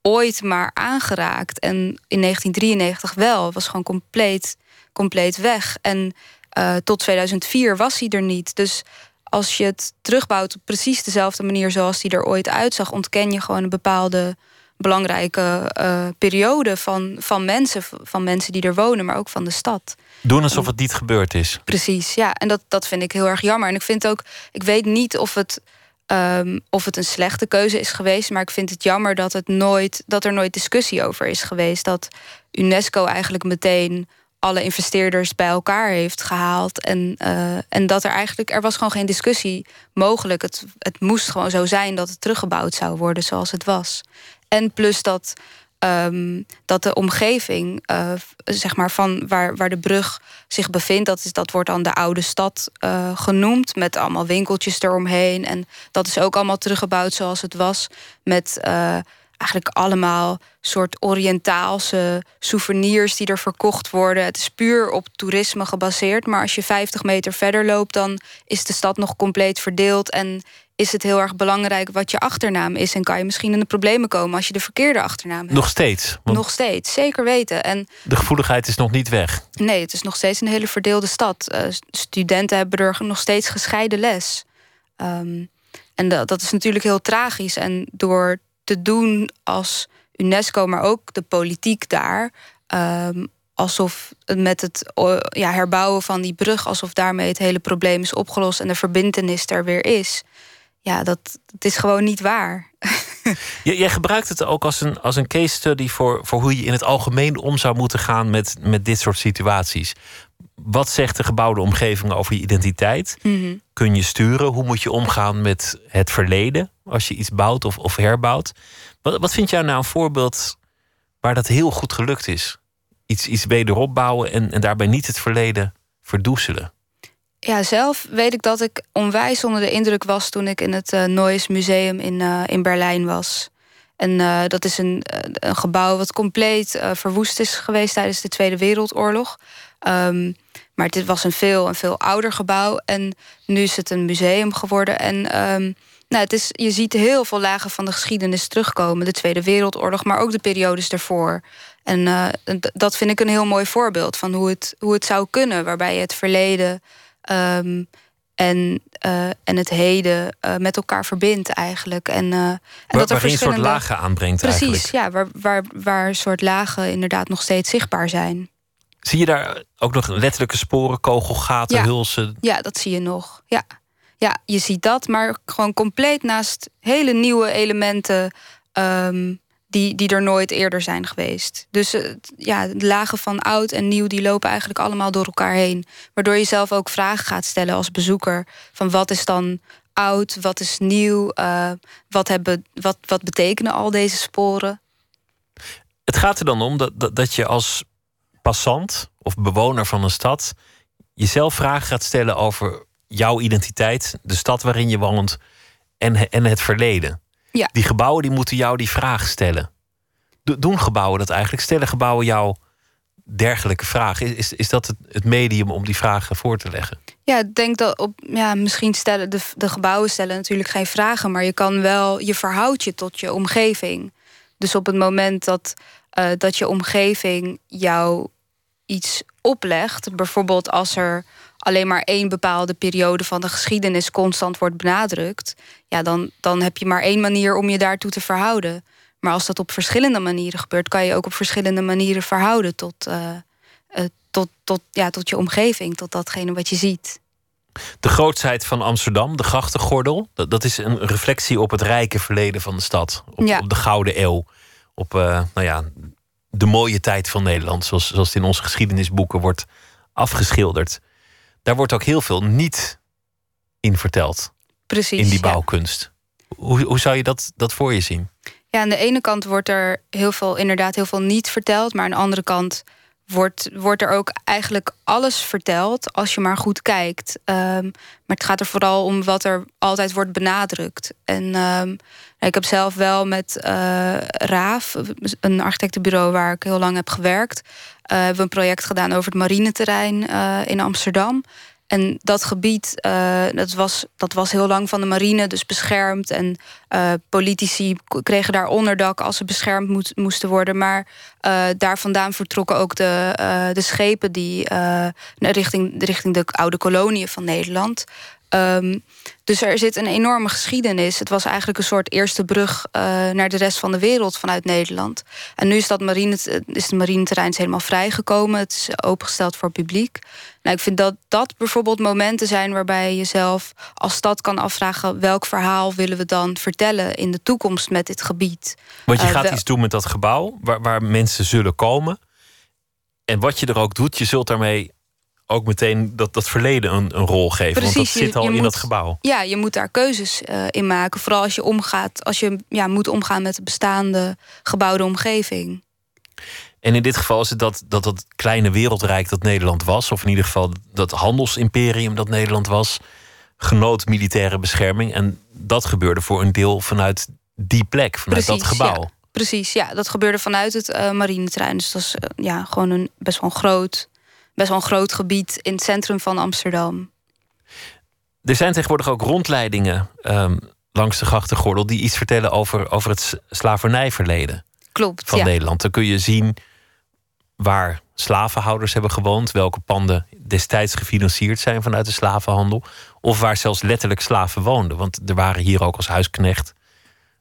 ooit maar aangeraakt. En in 1993 wel. Was gewoon compleet, compleet weg. En uh, tot 2004 was hij er niet. Dus als je het terugbouwt op precies dezelfde manier zoals hij er ooit uitzag, ontken je gewoon een bepaalde belangrijke uh, periode van, van mensen, van mensen die er wonen, maar ook van de stad. Doen alsof het niet gebeurd is. Precies, ja. En dat, dat vind ik heel erg jammer. En ik vind ook, ik weet niet of het, um, of het een slechte keuze is geweest, maar ik vind het jammer dat, het nooit, dat er nooit discussie over is geweest. Dat UNESCO eigenlijk meteen alle investeerders bij elkaar heeft gehaald. En, uh, en dat er eigenlijk, er was gewoon geen discussie mogelijk. Het, het moest gewoon zo zijn dat het teruggebouwd zou worden zoals het was. En plus dat, um, dat de omgeving, uh, zeg maar van waar, waar de brug zich bevindt, dat, is, dat wordt dan de oude stad uh, genoemd. Met allemaal winkeltjes eromheen. En dat is ook allemaal teruggebouwd zoals het was. Met uh, eigenlijk allemaal soort Oriëntaalse souvenirs die er verkocht worden. Het is puur op toerisme gebaseerd. Maar als je 50 meter verder loopt, dan is de stad nog compleet verdeeld. En is het heel erg belangrijk wat je achternaam is. En kan je misschien in de problemen komen als je de verkeerde achternaam hebt. Nog steeds. Nog steeds, zeker weten. En De gevoeligheid is nog niet weg. nee, het is nog steeds een hele verdeelde stad. Eh, studenten hebben er nog steeds gescheiden les. Ehm, en dat, dat is natuurlijk heel tragisch. En door te doen als UNESCO, maar ook de politiek daar. ehm, alsof met het ja, herbouwen van die brug, alsof daarmee het hele probleem is opgelost en de verbindenis er weer is. Ja, dat, dat is gewoon niet waar. Jij gebruikt het ook als een, als een case study voor, voor hoe je in het algemeen om zou moeten gaan met, met dit soort situaties. Wat zegt de gebouwde omgeving over je identiteit? Mhm. Kun je sturen? Hoe moet je omgaan met het verleden als je iets bouwt of, of herbouwt? Wat, wat vind jij nou een voorbeeld waar dat heel goed gelukt is? Iets, iets wederop bouwen en, en daarbij niet het verleden verdoezelen. Ja, zelf weet ik dat ik onwijs onder de indruk was toen ik in het Neues Museum in, eh, in Berlijn was. En eh, dat is een, een gebouw wat compleet verwoest is geweest tijdens de Tweede Wereldoorlog. Ehm, maar dit was een veel, een veel ouder gebouw. En nu is het een museum geworden. En ehm, nou, het is, je ziet heel veel lagen van de geschiedenis terugkomen. De Tweede Wereldoorlog, maar ook de periodes daarvoor. En dat vind ik een heel mooi voorbeeld van hoe het, hoe het zou kunnen. Waarbij je het verleden ehm, en, eh, en het heden eh, met elkaar verbindt eigenlijk. En, eh, en Waar, dat er waarin een soort verschillende... lagen aanbrengt Precies, eigenlijk. ja, waar, waar, waar een soort lagen inderdaad nog steeds zichtbaar zijn. Zie je daar ook nog letterlijke sporen, kogelgaten, Ja. hulsen? Ja, dat zie je nog. Ja. ja, je ziet dat, maar gewoon compleet naast hele nieuwe elementen ehm, die, die er nooit eerder zijn geweest. Dus eh, ja, de lagen van oud en nieuw die lopen eigenlijk allemaal door elkaar heen. Waardoor je zelf ook vragen gaat stellen als bezoeker: van wat is dan oud, wat is nieuw, eh, wat, hebben, wat, wat betekenen al deze sporen? Het gaat er dan om dat, dat, dat je als passant of bewoner van een stad jezelf vragen gaat stellen over jouw identiteit, de stad waarin je woont en, en het verleden. Ja. Die gebouwen die moeten jou die vraag stellen. Do- Doen gebouwen dat eigenlijk? Stellen gebouwen jou dergelijke vragen? Is, is, dat het, het medium om die vragen voor te leggen? Ja, ik denk dat op, ja, misschien stellen de, de gebouwen stellen natuurlijk geen vragen, maar je kan wel, je verhoudt je tot je omgeving. Dus op het moment dat, eh, dat je omgeving jou iets oplegt, bijvoorbeeld als er alleen maar één bepaalde periode van de geschiedenis constant wordt benadrukt, ja, dan, dan heb je maar één manier om je daartoe te verhouden. Maar als dat op verschillende manieren gebeurt, kan je ook op verschillende manieren verhouden tot, eh, eh, tot, tot, ja, tot je omgeving, tot datgene wat je ziet. De grootsheid van Amsterdam, de grachtengordel, dat, dat is een reflectie op het rijke verleden van de stad. Op, Ja. op de Gouden Eeuw. Op eh, nou ja, de mooie tijd van Nederland, zoals, zoals het in onze geschiedenisboeken wordt afgeschilderd. Daar wordt ook heel veel niet in verteld, Precies. in die ja. bouwkunst. Hoe, hoe zou je dat, dat voor je zien? Ja, aan de ene kant wordt er heel veel, inderdaad heel veel niet verteld. Maar aan de andere kant wordt, wordt er ook eigenlijk alles verteld als je maar goed kijkt. Ehm, maar het gaat er vooral om wat er altijd wordt benadrukt. En ehm, ik heb zelf wel met eh, Raaf, een architectenbureau waar ik heel lang heb gewerkt, hebben we een project gedaan over het marineterrein eh, in Amsterdam. En dat gebied, eh, dat, was, dat was heel lang van de marine, dus beschermd. En eh, politici kregen daar onderdak als ze beschermd moesten worden. Maar eh, daar vandaan vertrokken ook de, eh, de schepen die eh, richting, richting de oude koloniën van Nederland. Ehm, dus er zit een enorme geschiedenis. Het was eigenlijk een soort eerste brug eh, naar de rest van de wereld vanuit Nederland. En nu is, dat marine, is het marineterrein helemaal vrijgekomen. Het is opengesteld voor publiek. Nou, ik vind dat dat bijvoorbeeld momenten zijn waarbij je jezelf als stad kan afvragen welk verhaal willen we dan vertellen in de toekomst met dit gebied. Want je Eh, gaat iets doen met dat gebouw waar, waar mensen zullen komen. En wat je er ook doet, je zult daarmee ook meteen dat, dat verleden een, een rol geven. want dat Precies, zit al in moet- dat gebouw. Ja, je moet daar keuzes eh, in maken. Vooral als je omgaat, als je ja, moet omgaan met de bestaande gebouwde omgeving. En in dit geval is het dat, dat dat kleine wereldrijk dat Nederland was, of in ieder geval dat handelsimperium dat Nederland was, genoot militaire bescherming. En dat gebeurde voor een deel vanuit die plek, vanuit dat Precies, gebouw. ja. Precies, ja, dat gebeurde vanuit het eh marineterrein. Dus dat is eh, ja, gewoon een best wel een groot, best wel een groot gebied in het centrum van Amsterdam. Er zijn tegenwoordig ook rondleidingen ehm, langs de grachtengordel die iets vertellen over, over het slavernijverleden Klopt, van ja. Nederland. Dan kun je zien waar slavenhouders hebben gewoond, welke panden destijds gefinancierd zijn vanuit de slavenhandel, of waar zelfs letterlijk slaven woonden. Want er waren hier ook als huisknecht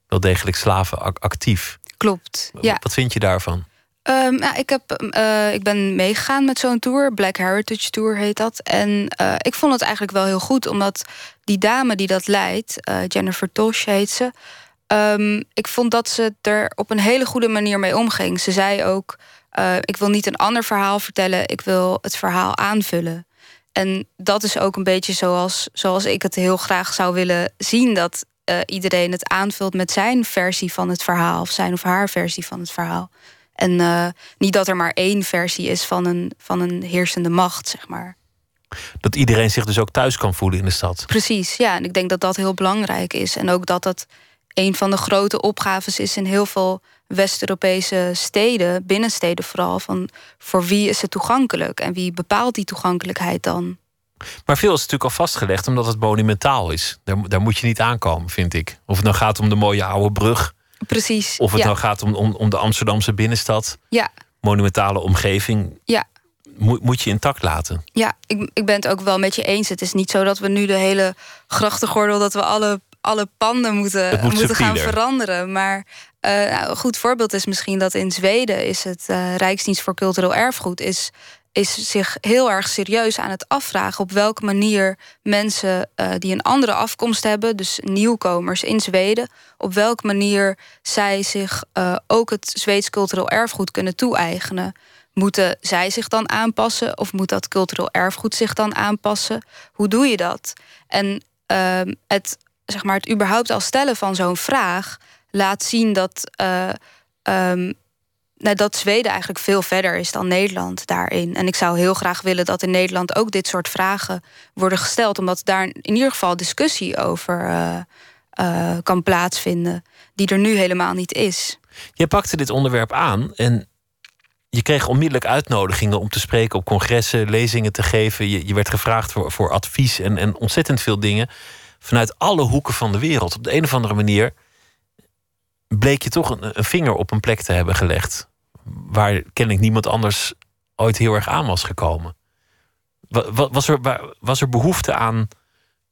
wel degelijk slaven ac- actief. Klopt, ja. Wat vind je daarvan? Ehm, ik, heb, eh, ik ben meegegaan met zo'n tour. Black Heritage Tour heet dat. En eh, ik vond het eigenlijk wel heel goed, omdat die dame die dat leidt, eh, Jennifer Tosh heet ze. ehm, ik vond dat ze er op een hele goede manier mee omging. Ze zei ook: Ik wil niet een ander verhaal vertellen, ik wil het verhaal aanvullen. En dat is ook een beetje zoals, zoals ik het heel graag zou willen zien: dat iedereen het aanvult met zijn versie van het verhaal, of zijn of haar versie van het verhaal. En eh, niet dat er maar één versie is van een, van een heersende macht, zeg maar. Dat iedereen zich dus ook thuis kan voelen in de stad. Precies, ja. En ik denk dat dat heel belangrijk is. En ook dat dat een van de grote opgaves is in heel veel West-Europese steden, binnensteden vooral. Van voor wie is het toegankelijk en wie bepaalt die toegankelijkheid dan? Maar veel is natuurlijk al vastgelegd omdat het monumentaal is. Daar, daar moet je niet aankomen, vind ik. Of het nou gaat om de mooie oude brug, Precies. of het ja. nou gaat om, om, om de Amsterdamse binnenstad, ja, monumentale omgeving, ja. moet, moet je intact laten. Ja, ik, ik ben het ook wel met je eens. Het is niet zo dat we nu de hele grachtengordel... dat we alle, alle panden moeten, moet moeten gaan veranderen. Maar eh, nou, een goed voorbeeld is misschien dat in Zweden... is het eh, Rijksdienst voor Cultureel Erfgoed... Is, is zich heel erg serieus aan het afvragen... op welke manier mensen eh, die een andere afkomst hebben... dus nieuwkomers in Zweden... op welke manier zij zich eh, ook het Zweeds cultureel erfgoed kunnen toe-eigenen. Moeten zij zich dan aanpassen of moet dat cultureel erfgoed zich dan aanpassen? Hoe doe je dat? En ehm, het, zeg maar, het überhaupt al stellen van zo'n vraag laat zien dat, eh, ehm, nou, dat Zweden eigenlijk veel verder is dan Nederland daarin. En ik zou heel graag willen dat in Nederland ook dit soort vragen worden gesteld, omdat daar in ieder geval discussie over eh, eh, kan plaatsvinden, die er nu helemaal niet is. Jij pakte dit onderwerp aan en je kreeg onmiddellijk uitnodigingen om te spreken op congressen, lezingen te geven. Je, je werd gevraagd voor, advies en, en ontzettend veel dingen vanuit alle hoeken van de wereld. Op de een of andere manier bleek je toch een vinger op een plek te hebben gelegd waar kennelijk niemand anders ooit heel erg aan was gekomen. Wa- wa- Was er, wa- was er behoefte aan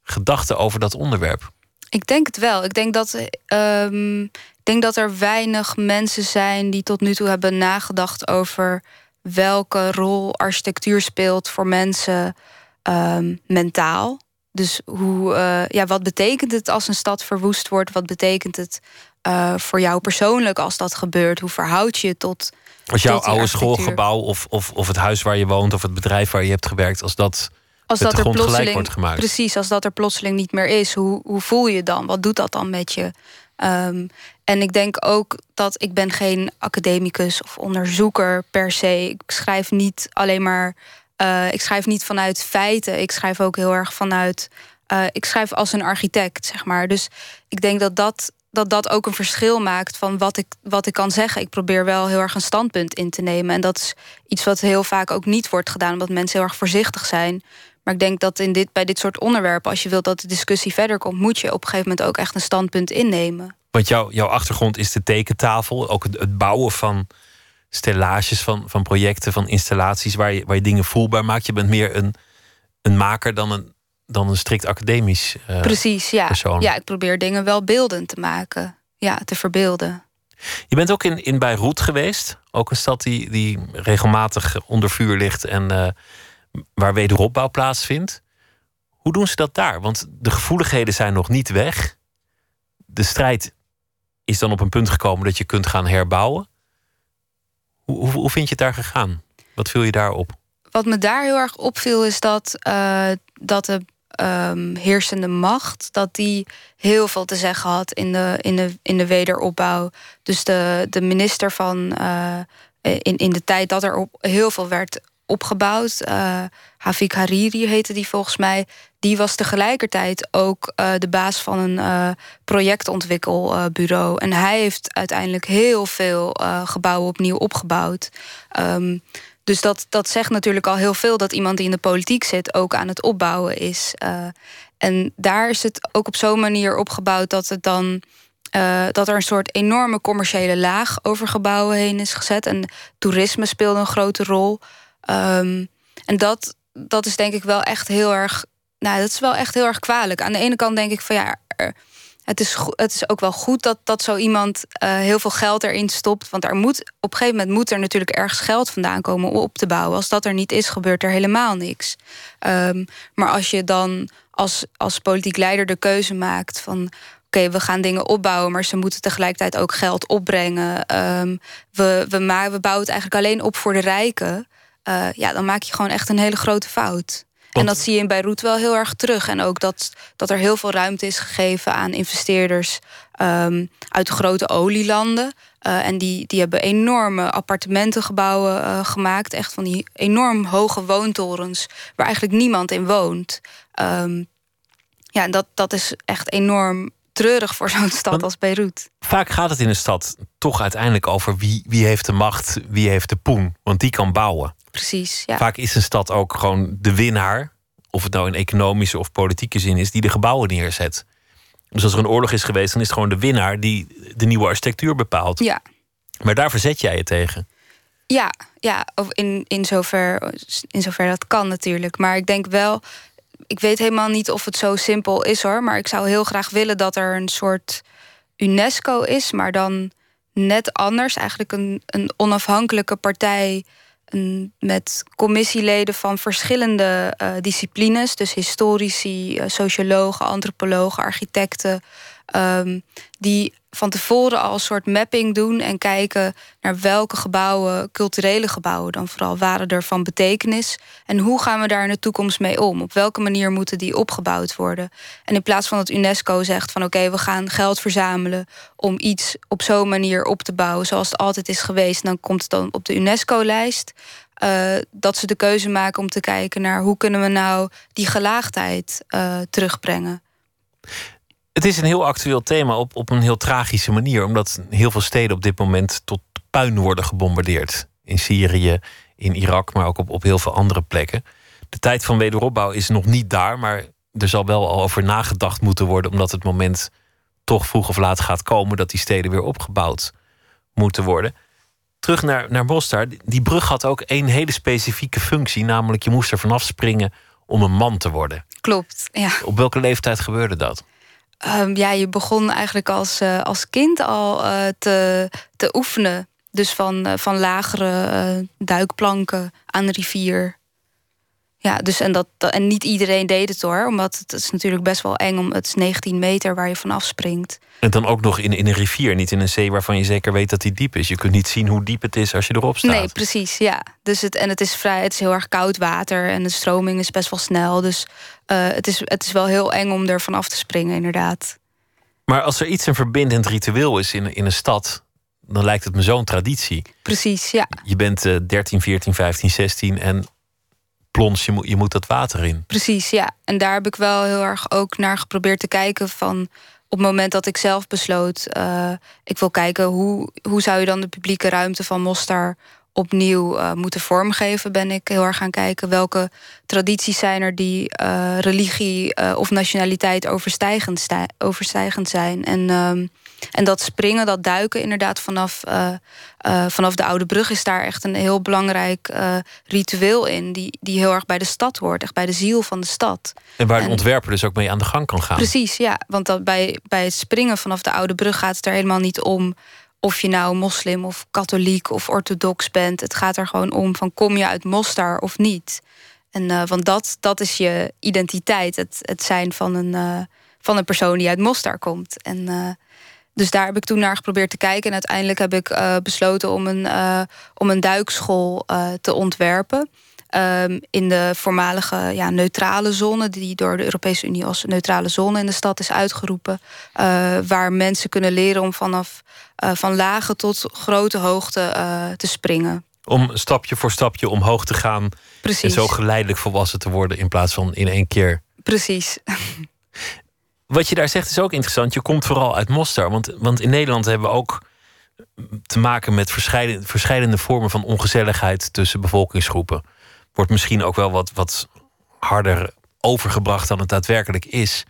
gedachten over dat onderwerp? Ik denk het wel. Ik denk dat, ehm, ik denk dat er weinig mensen zijn die tot nu toe hebben nagedacht over welke rol architectuur speelt voor mensen ehm, mentaal. Dus hoe, eh, ja, wat betekent het als een stad verwoest wordt? Wat betekent het eh, voor jou persoonlijk als dat gebeurt? Hoe verhoud je je tot. Als jouw oude schoolgebouw of, of, of het huis waar je woont of het bedrijf waar je hebt gewerkt, als dat Als dat er plotseling, wordt gemaakt. Precies, als dat er plotseling niet meer is, hoe, hoe voel je je dan? Wat doet dat dan met je? Ehm, en ik denk ook dat ik ben geen academicus of onderzoeker per se. Ik schrijf niet alleen maar. eh, ik schrijf niet vanuit feiten. Ik schrijf ook heel erg vanuit. eh, ik schrijf als een architect, zeg maar. Dus ik denk dat dat, dat dat ook een verschil maakt van wat ik, wat ik kan zeggen. Ik probeer wel heel erg een standpunt in te nemen. En dat is iets wat heel vaak ook niet wordt gedaan, omdat mensen heel erg voorzichtig zijn. Maar ik denk dat in dit, bij dit soort onderwerpen, als je wilt dat de discussie verder komt, moet je op een gegeven moment ook echt een standpunt innemen. Want jouw jouw achtergrond is de tekentafel, ook het, het bouwen van stellages, van, van projecten, van installaties waar je, waar je dingen voelbaar maakt. Je bent meer een, een maker dan een, dan een strikt academisch eh, Precies, ja. persoon. Ja, ik probeer dingen wel beeldend te maken. Ja, te verbeelden. Je bent ook in, in Beirut geweest, ook een stad die, die regelmatig onder vuur ligt en eh, waar wederopbouw plaatsvindt. Hoe doen ze dat daar? Want de gevoeligheden zijn nog niet weg. De strijd is dan op een punt gekomen dat je kunt gaan herbouwen. Hoe, hoe, hoe vind je het daar gegaan? Wat viel je daarop? Wat me daar heel erg opviel is dat, eh, dat de ehm, heersende macht... dat die heel veel te zeggen had in de, in de, in de wederopbouw. Dus de, de minister van... eh, in, in de tijd dat er op heel veel werd opgebouwd... eh Havik Hariri heette die volgens mij... die was tegelijkertijd ook eh, de baas van een projectontwikkelbureau. en hij heeft uiteindelijk heel veel gebouwen opnieuw opgebouwd... Ehm, dus dat, dat zegt natuurlijk al heel veel dat iemand die in de politiek zit ook aan het opbouwen is. Eh, En daar is het ook op zo'n manier opgebouwd dat het dan. Uh, dat er een soort enorme commerciële laag over gebouwen heen is gezet. En toerisme speelde een grote rol. Um, en dat, dat is denk ik wel echt heel erg. Nou, dat is wel echt heel erg kwalijk. Aan de ene kant denk ik van ja. Het is, het is ook wel goed dat, dat zo iemand uh, heel veel geld erin stopt. Want er moet, op een gegeven moment moet er natuurlijk ergens geld vandaan komen om op te bouwen. Als dat er niet is, gebeurt er helemaal niks. Um, maar als je dan als, als politiek leider de keuze maakt van oké, we gaan dingen opbouwen, maar ze moeten tegelijkertijd ook geld opbrengen. Um, we, we, maar, we bouwen het eigenlijk alleen op voor de rijken. Uh, ja, dan maak je gewoon echt een hele grote fout. En dat zie je in Beirut wel heel erg terug. En ook dat, dat er heel veel ruimte is gegeven aan investeerders um, uit de grote olielanden. Uh, en die, die hebben enorme appartementengebouwen uh, gemaakt. Echt van die enorm hoge woontorens waar eigenlijk niemand in woont. Um, ja, en dat, dat is echt enorm treurig voor zo'n stad Want als Beirut. Vaak gaat het in een stad toch uiteindelijk over wie, wie heeft de macht, wie heeft de poen. Want die kan bouwen. Precies, ja. Vaak is een stad ook gewoon de winnaar. Of het nou in economische of politieke zin is, die de gebouwen neerzet. Dus als er een oorlog is geweest, dan is het gewoon de winnaar die de nieuwe architectuur bepaalt. Ja. Maar daar verzet jij je tegen. Ja, ja in, in, zover, in zover dat kan natuurlijk. Maar ik denk wel, ik weet helemaal niet of het zo simpel is hoor. Maar ik zou heel graag willen dat er een soort UNESCO is, maar dan net anders. Eigenlijk een, een onafhankelijke partij met commissieleden van verschillende uh, disciplines. Dus historici, uh, sociologen, antropologen, architecten. Um, die van tevoren al een soort mapping doen en kijken naar welke gebouwen, culturele gebouwen dan vooral, waren er van betekenis. En hoe gaan we daar in de toekomst mee om? Op welke manier moeten die opgebouwd worden? En in plaats van dat UNESCO zegt van oké, we gaan geld verzamelen om iets op zo'n manier op te bouwen zoals het altijd is geweest, dan komt het dan op de UNESCO-lijst. Uh, dat ze de keuze maken om te kijken naar hoe kunnen we nou die gelaagdheid uh, terugbrengen. Het is een heel actueel thema op, op een heel tragische manier, omdat heel veel steden op dit moment tot puin worden gebombardeerd. In Syrië, in Irak, maar ook op, op heel veel andere plekken. De tijd van wederopbouw is nog niet daar, maar er zal wel al over nagedacht moeten worden, omdat het moment toch vroeg of laat gaat komen dat die steden weer opgebouwd moeten worden. Terug naar, naar Mostar. Die brug had ook één hele specifieke functie, namelijk je moest er vanaf springen om een man te worden. Klopt, ja. Op welke leeftijd gebeurde dat? Um, ja, je begon eigenlijk als, uh, als kind al uh, te, te oefenen. Dus van, uh, van lagere duikplanken aan de rivier. Ja, dus en, dat, en niet iedereen deed het hoor. Omdat het is natuurlijk best wel eng. Om, het is 19 meter waar je vanaf springt. En dan ook nog in, in een rivier, niet in een zee waarvan je zeker weet dat die diep is. Je kunt niet zien hoe diep het is als je erop staat. Nee, precies, ja. Dus het, en het is vrij, het is heel erg koud water en de stroming is best wel snel. Dus uh, het, is, het is wel heel eng om er vanaf te springen, inderdaad. Maar als er iets een verbindend ritueel is in, in een stad, dan lijkt het me zo'n traditie. Precies, ja. Je bent uh, 13, 14, 15, 16 en plons, je moet, je moet dat water in. Precies, ja. En daar heb ik wel heel erg ook naar geprobeerd te kijken van op het moment dat ik zelf besloot, uh, ik wil kijken hoe, hoe zou je dan de publieke ruimte van Mostar opnieuw uh, moeten vormgeven, ben ik heel erg gaan kijken welke tradities zijn er die uh, religie of nationaliteit overstijgend, overstijgend zijn. En um, en dat springen, dat duiken inderdaad vanaf, uh, uh, vanaf de Oude Brug is daar echt een heel belangrijk uh, ritueel in. Die, die heel erg bij de stad hoort, echt bij de ziel van de stad. En waar de ontwerper dus ook mee aan de gang kan gaan. Precies, ja. Want dat bij, bij het springen vanaf de Oude Brug gaat het er helemaal niet om of je nou moslim of katholiek of orthodox bent. Het gaat er gewoon om van kom je uit Mostar of niet. En want dat, dat is je identiteit, het, het zijn van een, van een persoon die uit Mostar komt. En dus daar heb ik toen naar geprobeerd te kijken. En uiteindelijk heb ik uh, besloten om een, uh, om een duikschool uh, te ontwerpen. Um, in de voormalige ja, neutrale zone, die door de Europese Unie als neutrale zone in de stad is uitgeroepen. waar mensen kunnen leren om vanaf van lage tot grote hoogte te springen. Om stapje voor stapje omhoog te gaan. Precies. En zo geleidelijk volwassen te worden in plaats van in één keer. Precies. Wat je daar zegt is ook interessant. Je komt vooral uit Mostar. Want, want in Nederland hebben we ook te maken met verschillende, verschillende vormen van ongezelligheid tussen bevolkingsgroepen. Wordt misschien ook wel wat, wat harder overgebracht dan het daadwerkelijk is.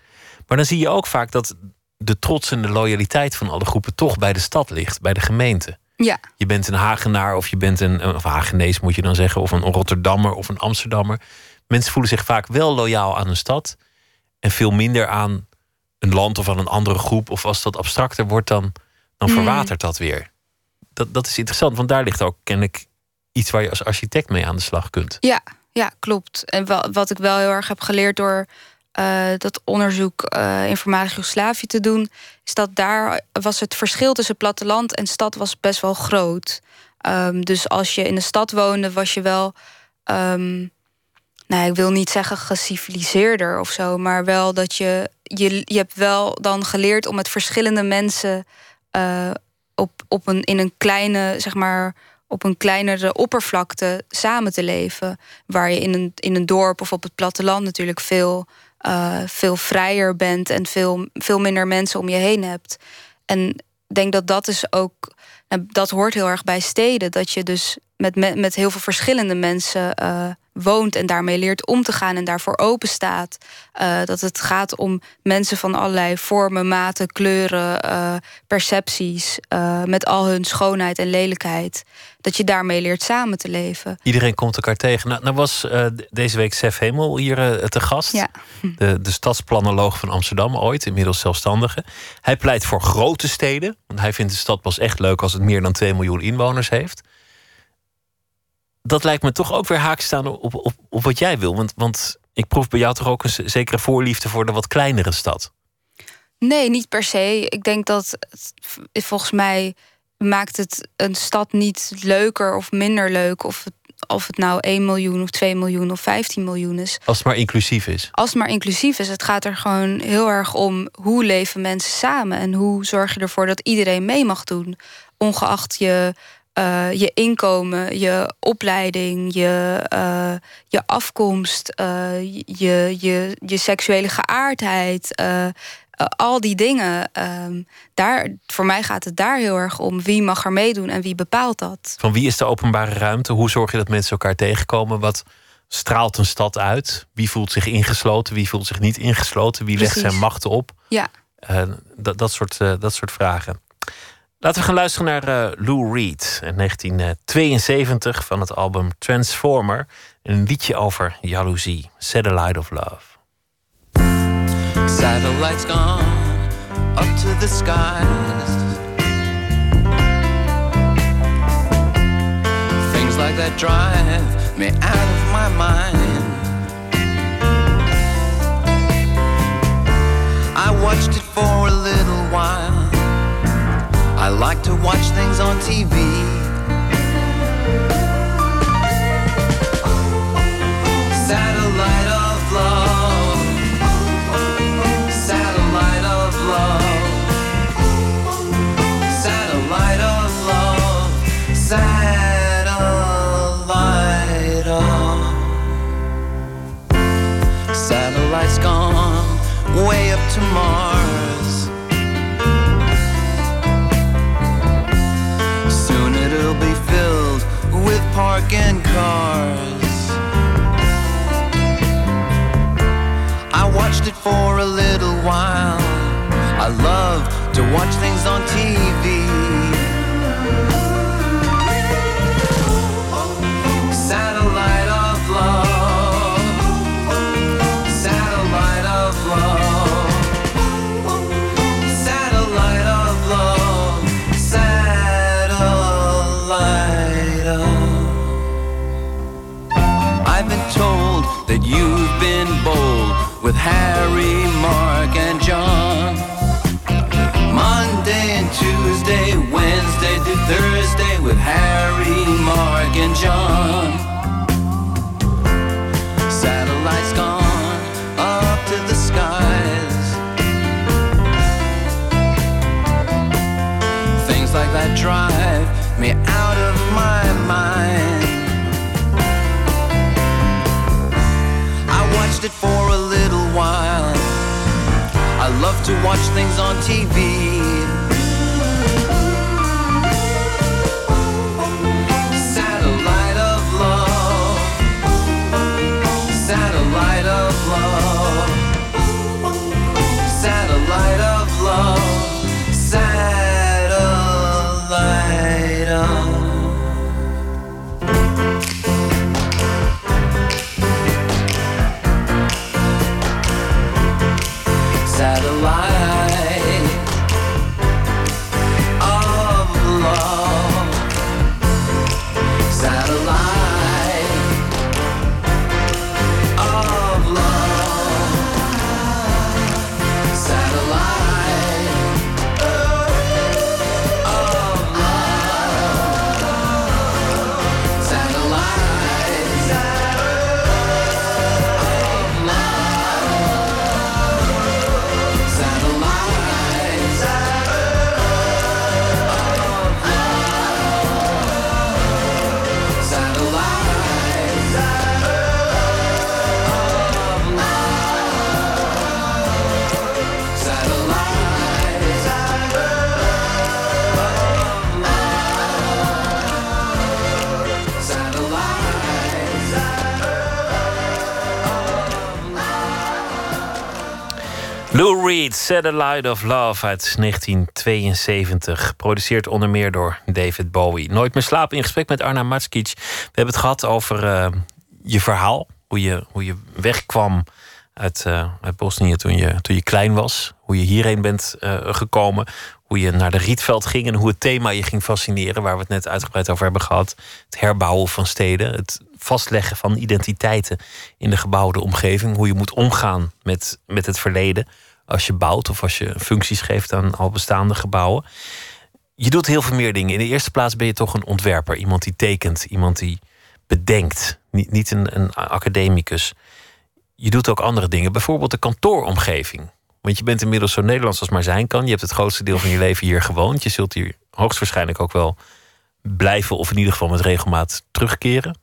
Maar dan zie je ook vaak dat de trots en de loyaliteit van alle groepen toch bij de stad ligt, bij de gemeente. Ja, Je bent een Hagenaar of je bent een, of Hagenees moet je dan zeggen, of een Rotterdammer of een Amsterdammer. Mensen voelen zich vaak wel loyaal aan een stad en veel minder aan een land of aan een andere groep. Of als dat abstracter wordt, dan, dan Mm. verwatert dat weer. Dat, dat is interessant, want daar ligt ook kennelijk iets waar je als architect mee aan de slag kunt. ja, ja klopt. En wel, wat ik wel heel erg heb geleerd door eh, dat onderzoek eh in voormalig Joegoslavië te doen, is dat daar was het verschil tussen platteland en stad was best wel groot. Ehm, dus als je in de stad woonde, was je wel, ehm, nou, ik wil niet zeggen geciviliseerder of zo, maar wel dat je, je, je hebt wel dan geleerd om met verschillende mensen eh, op, op een, in een kleine, zeg maar, op een kleinere oppervlakte samen te leven. Waar je in een, in een dorp of op het platteland natuurlijk veel, eh, veel vrijer bent en veel, veel minder mensen om je heen hebt. En ik denk dat dat is ook, nou, dat hoort heel erg bij steden. Dat je dus met, met, met heel veel verschillende mensen eh, woont en daarmee leert om te gaan en daarvoor open staat. Eh, dat het gaat om mensen van allerlei vormen, maten, kleuren, eh, percepties, eh, met al hun schoonheid en lelijkheid. Dat je daarmee leert samen te leven. Iedereen komt elkaar tegen. Nou, nou was de- deze week Sef Hemel hier te gast. Ja. De, de stadsplanoloog van Amsterdam ooit, inmiddels zelfstandige. Hij pleit voor grote steden. Want hij vindt de stad pas echt leuk als het meer dan 2 miljoen inwoners heeft. Dat lijkt me toch ook weer haak staan op, op, op wat jij wil. Want, want ik proef bij jou toch ook een zekere voorliefde voor de wat kleinere stad. Nee, niet per se. Ik denk dat het- volgens mij maakt het een stad niet leuker of minder leuk. Of het, of het nou 1 miljoen of 2 miljoen of 15 miljoen is. Als het maar inclusief is. Als het maar inclusief is. Het gaat er gewoon heel erg om hoe leven mensen samen. En hoe zorg je ervoor dat iedereen mee mag doen. Ongeacht je, eh, je inkomen, je opleiding, je, eh, je afkomst, eh, je, je, je seksuele geaardheid. al die dingen. ehm, daar, voor mij gaat het daar heel erg om. Wie mag er meedoen en wie bepaalt dat? Van wie is de openbare ruimte? Hoe zorg je dat mensen elkaar tegenkomen? Wat straalt een stad uit? Wie voelt zich ingesloten? Wie voelt zich niet ingesloten? Wie legt Precies. zijn machten op? Ja. Dat, dat, soort, dat soort vragen. Laten we gaan luisteren naar eh, Lou Reed in 1972 van het album Transformer. Een liedje over jaloezie, Satellite of Love. Satellites gone up to the skies. Things like that drive me out of my mind. I watched it for a little while. I like to watch things on TV. Satellite of love. Satellite of love. Satellite of love. Satellite of. Satellite's gone way up to Mars. Parking cars. I watched it for a little while. I love to watch things on TV. Harry, to watch things on TV. Lou Reed, Satellite of Love uit 1972. Geproduceerd onder meer door David Bowie. Nooit meer slapen in gesprek met Arna Matskic. We hebben het gehad over uh, je verhaal. Hoe je, hoe je wegkwam uit, uh, uit Bosnië toen je, toen je klein was. Hoe je hierheen bent uh, gekomen. Hoe je naar de Rietveld ging en hoe het thema je ging fascineren. Waar we het net uitgebreid over hebben gehad. Het herbouwen van steden. Het vastleggen van identiteiten in de gebouwde omgeving. Hoe je moet omgaan met, met het verleden. Als je bouwt of als je functies geeft aan al bestaande gebouwen. Je doet heel veel meer dingen. In de eerste plaats ben je toch een ontwerper. Iemand die tekent. Iemand die bedenkt. Niet, niet een, een academicus. Je doet ook andere dingen. Bijvoorbeeld de kantooromgeving. Want je bent inmiddels zo Nederlands als maar zijn kan. Je hebt het grootste deel van je leven hier gewoond. Je zult hier hoogstwaarschijnlijk ook wel blijven, of in ieder geval met regelmaat terugkeren.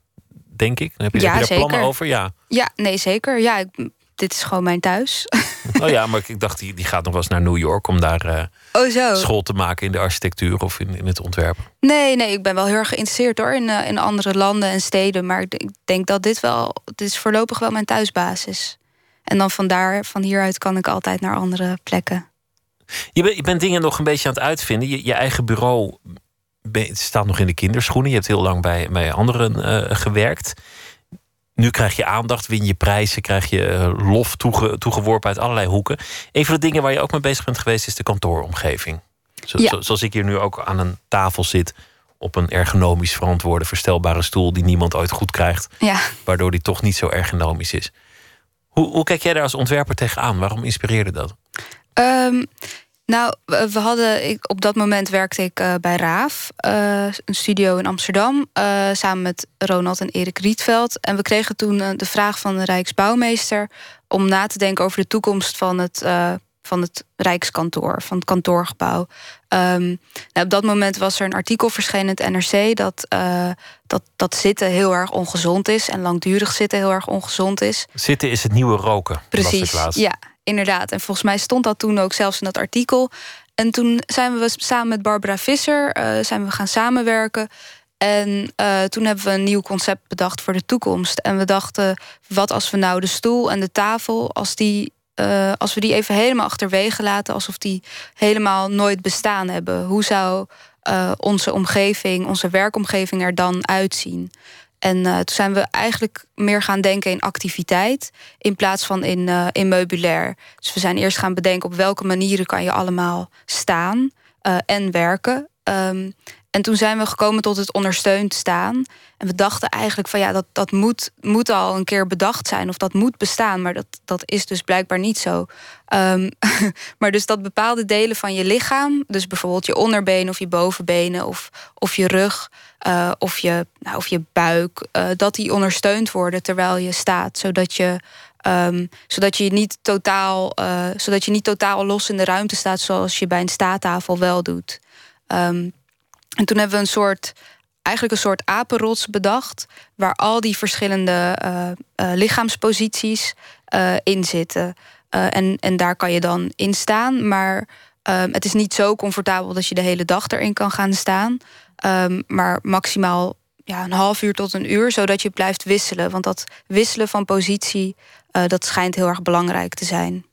Denk ik. heb je, ja, heb je daar plannen over? Ja. ja, nee, zeker. Ja, ik, dit is gewoon mijn thuis. Oh ja, maar ik dacht, die, die gaat nog wel eens naar New York om daar uh, oh, zo. school te maken in de architectuur of in, in het ontwerp. Nee, nee, ik ben wel heel erg geïnteresseerd hoor in, uh, in andere landen en steden. Maar ik denk dat dit wel, dit is voorlopig wel mijn thuisbasis. En dan vandaar, van hieruit kan ik altijd naar andere plekken. Je, bent, je bent dingen nog een beetje aan het uitvinden. Je, je eigen bureau ben, staat nog in de kinderschoenen. Je hebt heel lang bij, bij anderen uh, gewerkt. Nu krijg je aandacht, win je prijzen, krijg je uh, lof toege, toegeworpen uit allerlei hoeken. Een van de dingen waar je ook mee bezig bent geweest is de kantooromgeving. Zo, Ja. zo- zoals ik hier nu ook aan een tafel zit op een ergonomisch verantwoorde verstelbare stoel die niemand ooit goed krijgt, Ja. waardoor die toch niet zo ergonomisch is. Hoe, hoe kijk jij daar als ontwerper tegenaan? Waarom inspireerde dat? Ehm, nou, we hadden, ik, op dat moment werkte ik eh, bij Raaf, eh, een studio in Amsterdam, eh, samen met Ronald en Erik Rietveld. En we kregen toen de vraag van de Rijksbouwmeester om na te denken over de toekomst van het, van het Rijkskantoor, van het kantoorgebouw. Ehm, nou, op dat moment was er een artikel verschenen in het NRC dat, dat, dat zitten heel erg ongezond is en langdurig zitten heel erg ongezond is. Zitten is het nieuwe roken. Precies, ja, inderdaad. En volgens mij stond dat toen ook zelfs in dat artikel. En toen zijn we samen met Barbara Visser eh, zijn we gaan samenwerken. En eh, toen hebben we een nieuw concept bedacht voor de toekomst. En we dachten, wat als we nou de stoel en de tafel, als, die, eh, als we die even helemaal achterwege laten, alsof die helemaal nooit bestaan hebben. Hoe zou onze omgeving, onze werkomgeving er dan uitzien? En eh, toen zijn we eigenlijk meer gaan denken in activiteit in plaats van in, eh, in meubilair. Dus we zijn eerst gaan bedenken op welke manieren kan je allemaal staan eh, en werken. Ehm, en toen zijn we gekomen tot het ondersteund staan. En we dachten eigenlijk van ja, dat, dat moet, moet al een keer bedacht zijn of dat moet bestaan. Maar dat, dat is dus blijkbaar niet zo. Ehm, maar dus dat bepaalde delen van je lichaam, dus bijvoorbeeld je onderbenen of je bovenbenen of, of je rug eh, of, je, nou, of je buik, eh, dat die ondersteund worden terwijl je staat, zodat je. ehm, zodat, je niet totaal, eh, zodat je niet totaal los in de ruimte staat, zoals je bij een staattafel wel doet. Ehm, en toen hebben we een soort, eigenlijk een soort apenrots bedacht, waar al die verschillende eh, eh, lichaamsposities eh, in zitten. En, en daar kan je dan in staan, maar ehm, het is niet zo comfortabel dat je de hele dag erin kan gaan staan. Ehm, maar maximaal ja, een half uur tot een uur, zodat je blijft wisselen. Want dat wisselen van positie, dat schijnt heel erg belangrijk te zijn.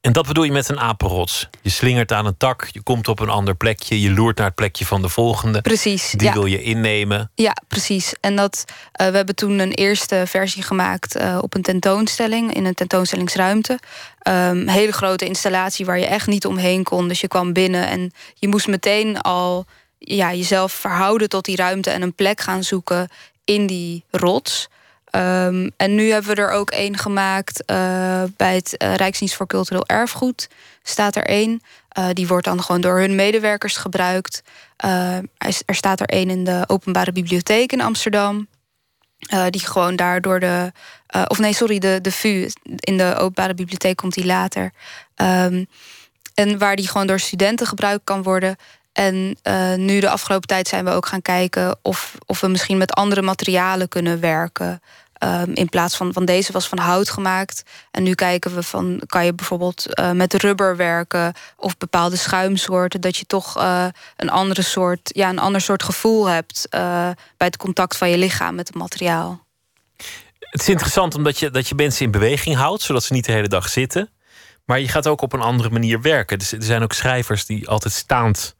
En dat bedoel je met een apenrots. Je slingert aan een tak, je komt op een ander plekje, je loert naar het plekje van de volgende. Precies. Die ja. wil je innemen. Ja, precies. En dat, eh, we hebben toen een eerste versie gemaakt eh, op een tentoonstelling, in een tentoonstellingsruimte. Een hele grote installatie waar je echt niet omheen kon. Dus je kwam binnen en je moest meteen al ja, jezelf verhouden tot die ruimte en een plek gaan zoeken in die rots. Ehm, en nu hebben we er ook één gemaakt eh, bij het eh, Rijksdienst voor Cultureel Erfgoed. Staat er één. Eh, die wordt dan gewoon door hun medewerkers gebruikt. Er staat er één in de Openbare Bibliotheek in Amsterdam. Die gewoon daar door de. of nee, sorry, de, de VU. In de Openbare Bibliotheek komt die later. Ehm, en waar die gewoon door studenten gebruikt kan worden. En eh, nu de afgelopen tijd zijn we ook gaan kijken of, of we misschien met andere materialen kunnen werken. Ehm, in plaats van, van deze was van hout gemaakt. En nu kijken we van, kan je bijvoorbeeld eh, met rubber werken of bepaalde schuimsoorten, dat je toch eh, een andere soort, ja, een ander soort gevoel hebt bij het contact van je lichaam met het materiaal. Het is interessant omdat je, dat je mensen in beweging houdt, zodat ze niet de hele dag zitten. Maar je gaat ook op een andere manier werken. Er zijn ook schrijvers die altijd staand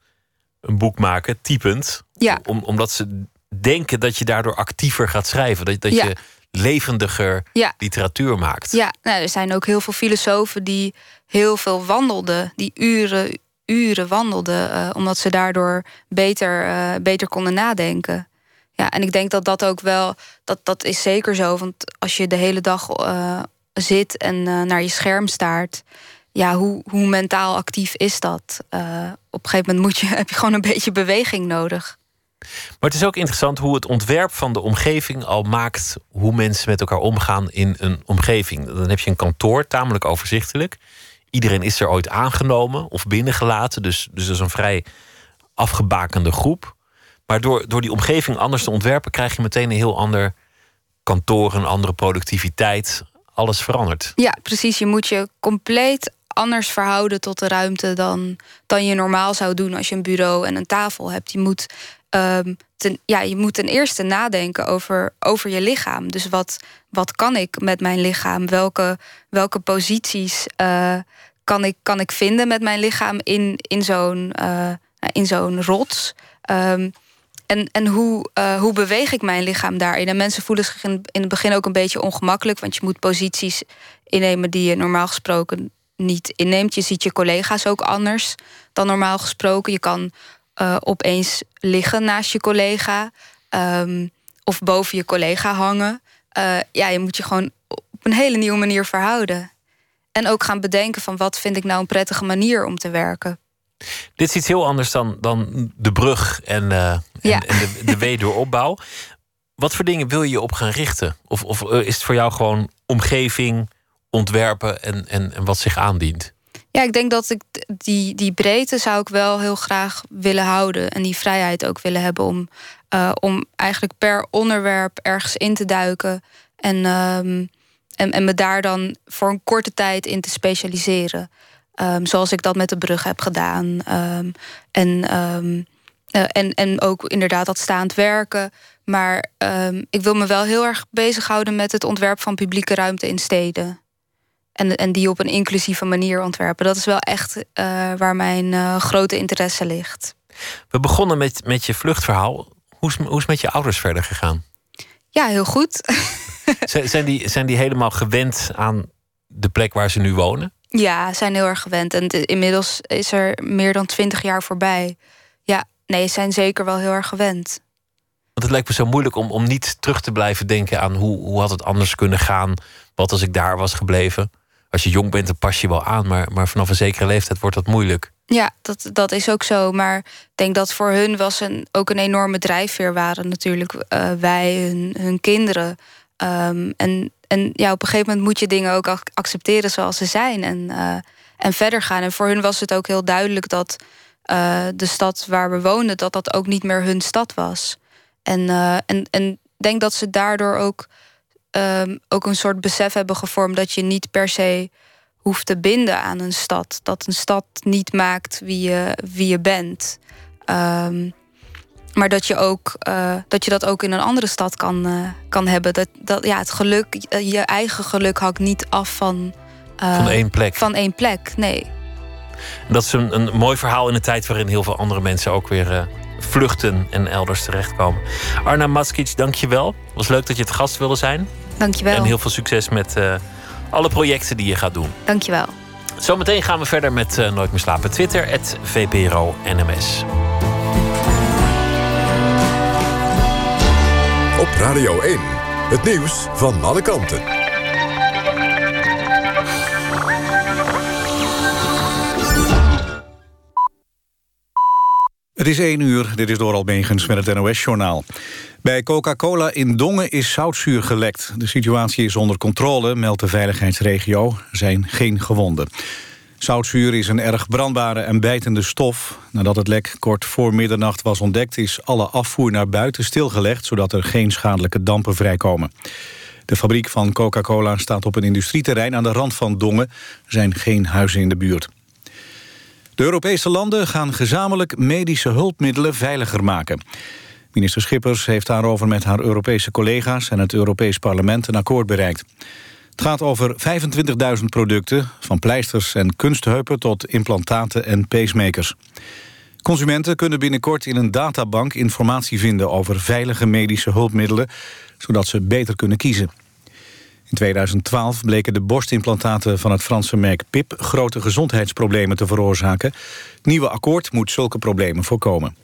een boek maken, typend. Ja. Om, omdat ze denken dat je daardoor actiever gaat schrijven. Dat, dat je levendiger ja. literatuur maakt. Ja, nou, er zijn ook heel veel filosofen die heel veel wandelden. Die uren, uren wandelden. Uh, omdat ze daardoor beter, uh, beter konden nadenken. Ja, en ik denk dat dat ook wel, dat, dat is zeker zo. Want als je de hele dag uh, zit en naar je scherm staart, ja, hoe, hoe mentaal actief is dat? op een gegeven moment moet je, heb je gewoon een beetje beweging nodig. Maar het is ook interessant hoe het ontwerp van de omgeving al maakt hoe mensen met elkaar omgaan in een omgeving. Dan heb je een kantoor, tamelijk overzichtelijk. Iedereen is er ooit aangenomen of binnengelaten, dus, dus dat is een vrij afgebakende groep. Maar door, door die omgeving anders te ontwerpen, krijg je meteen een heel ander kantoor, een andere productiviteit. Alles verandert. Ja, precies. Je moet je compleet anders verhouden tot de ruimte dan, dan je normaal zou doen als je een bureau en een tafel hebt. Je moet Um, ten, ja, je moet ten eerste nadenken over, over je lichaam. Dus wat, wat kan ik met mijn lichaam? Welke, welke posities uh, kan, ik, kan ik vinden met mijn lichaam in, in zo'n uh, in zo'n rots? Um, en en hoe, uh, hoe beweeg ik mijn lichaam daarin? En mensen voelen zich in, in het begin ook een beetje ongemakkelijk, want je moet posities innemen die je normaal gesproken niet inneemt. Je ziet je collega's ook anders dan normaal gesproken. Je kan uh, opeens liggen naast je collega. Um, of boven je collega hangen. Uh, ja, je moet je gewoon op een hele nieuwe manier verhouden. En ook gaan bedenken van wat vind ik nou een prettige manier om te werken. Dit is iets heel anders dan, dan de brug en, uh, en, ja. en, de, de wederopbouw. Wat voor dingen wil je op gaan richten? Of, of is het voor jou gewoon omgeving, ontwerpen en, en, en wat zich aandient? Ja, ik denk dat ik die, die breedte zou ik wel heel graag willen houden. En die vrijheid ook willen hebben om, uh, om eigenlijk per onderwerp ergens in te duiken. En, um, en, en me daar dan voor een korte tijd in te specialiseren. Um, zoals ik dat met de brug heb gedaan. Um, en, uh, en, en ook inderdaad dat staand werken. Maar ik wil me wel heel erg bezighouden met het ontwerp van publieke ruimte in steden. En, en die op een inclusieve manier ontwerpen. Dat is wel echt uh, waar mijn uh, grote interesse ligt. We begonnen met, met je vluchtverhaal. Hoe is, hoe is met je ouders verder gegaan? Ja, heel goed. zijn, die, zijn die helemaal gewend aan de plek waar ze nu wonen? Ja, zijn heel erg gewend. En inmiddels is er meer dan twintig jaar voorbij. Ja, nee, ze zijn zeker wel heel erg gewend. Want het lijkt me zo moeilijk om, om niet terug te blijven denken aan hoe, hoe had het anders kunnen gaan. Wat als ik daar was gebleven? Als je jong bent, dan pas je wel aan. Maar, maar vanaf een zekere leeftijd wordt dat moeilijk. Ja, dat, dat is ook zo. Maar ik denk dat voor hun was een, ook een enorme drijfveer waren natuurlijk uh, wij, hun, hun kinderen. Um, en, en ja, op een gegeven moment moet je dingen ook accepteren zoals ze zijn. En, uh, en verder gaan. En voor hun was het ook heel duidelijk dat uh, de stad waar we woonden, dat dat ook niet meer hun stad was. En, en, en denk dat ze daardoor ook um, ook een soort besef hebben gevormd dat je niet per se hoeft te binden aan een stad. Dat een stad niet maakt wie je, wie je bent. Um, maar dat je, ook, uh, dat je dat ook in een andere stad kan, uh, kan hebben. Dat, dat, ja, het geluk, je eigen geluk hangt niet af van, uh, van één plek. Van één plek, nee. Dat is een, een mooi verhaal in een tijd waarin heel veel andere mensen ook weer vluchten en elders terechtkomen. Arna Maskic, dank je wel. Het was leuk dat je het gast wilde zijn. Dank je wel. En heel veel succes met uh, alle projecten die je gaat doen. Dank je wel. Zometeen gaan we verder met uh, Nooit meer slapen. Twitter, het VPRO NMS. Op Radio 1, het nieuws van alle kanten. Het is 1 uur, dit is door Albegens met het NOS-journaal. Bij Coca-Cola in Dongen is zoutzuur gelekt. De situatie is onder controle, meldt de veiligheidsregio. Er zijn geen gewonden. Zoutzuur is een erg brandbare en bijtende stof. Nadat het lek kort voor middernacht was ontdekt... is alle afvoer naar buiten stilgelegd... zodat er geen schadelijke dampen vrijkomen. De fabriek van Coca-Cola staat op een industrieterrein aan de rand van Dongen. Er zijn geen huizen in de buurt. De Europese landen gaan gezamenlijk medische hulpmiddelen veiliger maken. Minister Schippers heeft daarover met haar Europese collega's... en het Europees Parlement een akkoord bereikt. Het gaat over 25.000 producten, van pleisters en kunstheupen tot implantaten en pacemakers. Consumenten kunnen binnenkort in een databank informatie vinden over veilige medische hulpmiddelen, zodat ze beter kunnen kiezen. In 2012 bleken de borstimplantaten van het Franse merk PIP grote gezondheidsproblemen te veroorzaken. Het nieuwe akkoord moet zulke problemen voorkomen.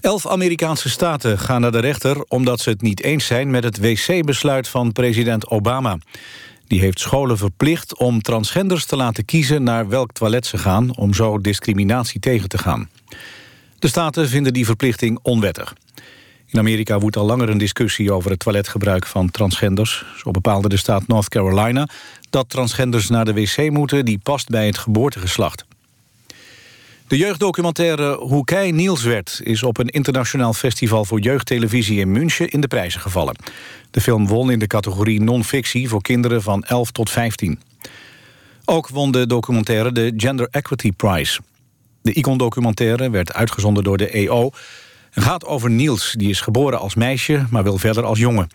Elf Amerikaanse staten gaan naar de rechter omdat ze het niet eens zijn met het wc-besluit van president Obama. Die heeft scholen verplicht om transgenders te laten kiezen naar welk toilet ze gaan... om zo discriminatie tegen te gaan. De staten vinden die verplichting onwettig. In Amerika woedt al langer een discussie over het toiletgebruik van transgenders. Zo bepaalde de staat North Carolina dat transgenders naar de wc moeten... die past bij het geboortegeslacht. De jeugddocumentaire Hoe Kei Niels werd... is op een internationaal festival voor jeugdtelevisie in München in de prijzen gevallen. De film won in de categorie non-fictie voor kinderen van 11 tot 15. Ook won de documentaire de Gender Equity Prize. De Icon-documentaire werd uitgezonden door de EO... en gaat over Niels, die is geboren als meisje, maar wil verder als jongen.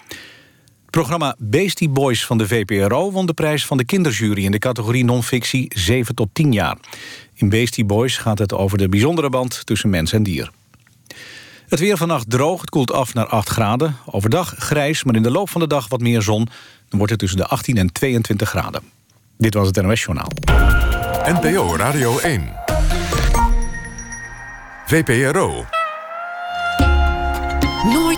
Het programma Beastie Boys van de VPRO won de prijs van de kinderjury... in de categorie non-fictie 7 tot 10 jaar. In Beastie Boys gaat het over de bijzondere band tussen mens en dier. Het weer vannacht droog, het koelt af naar 8 graden. Overdag grijs, maar in de loop van de dag wat meer zon. Dan wordt het tussen de 18 en 22 graden. Dit was het NOS Journaal. NPO Radio 1. VPRO.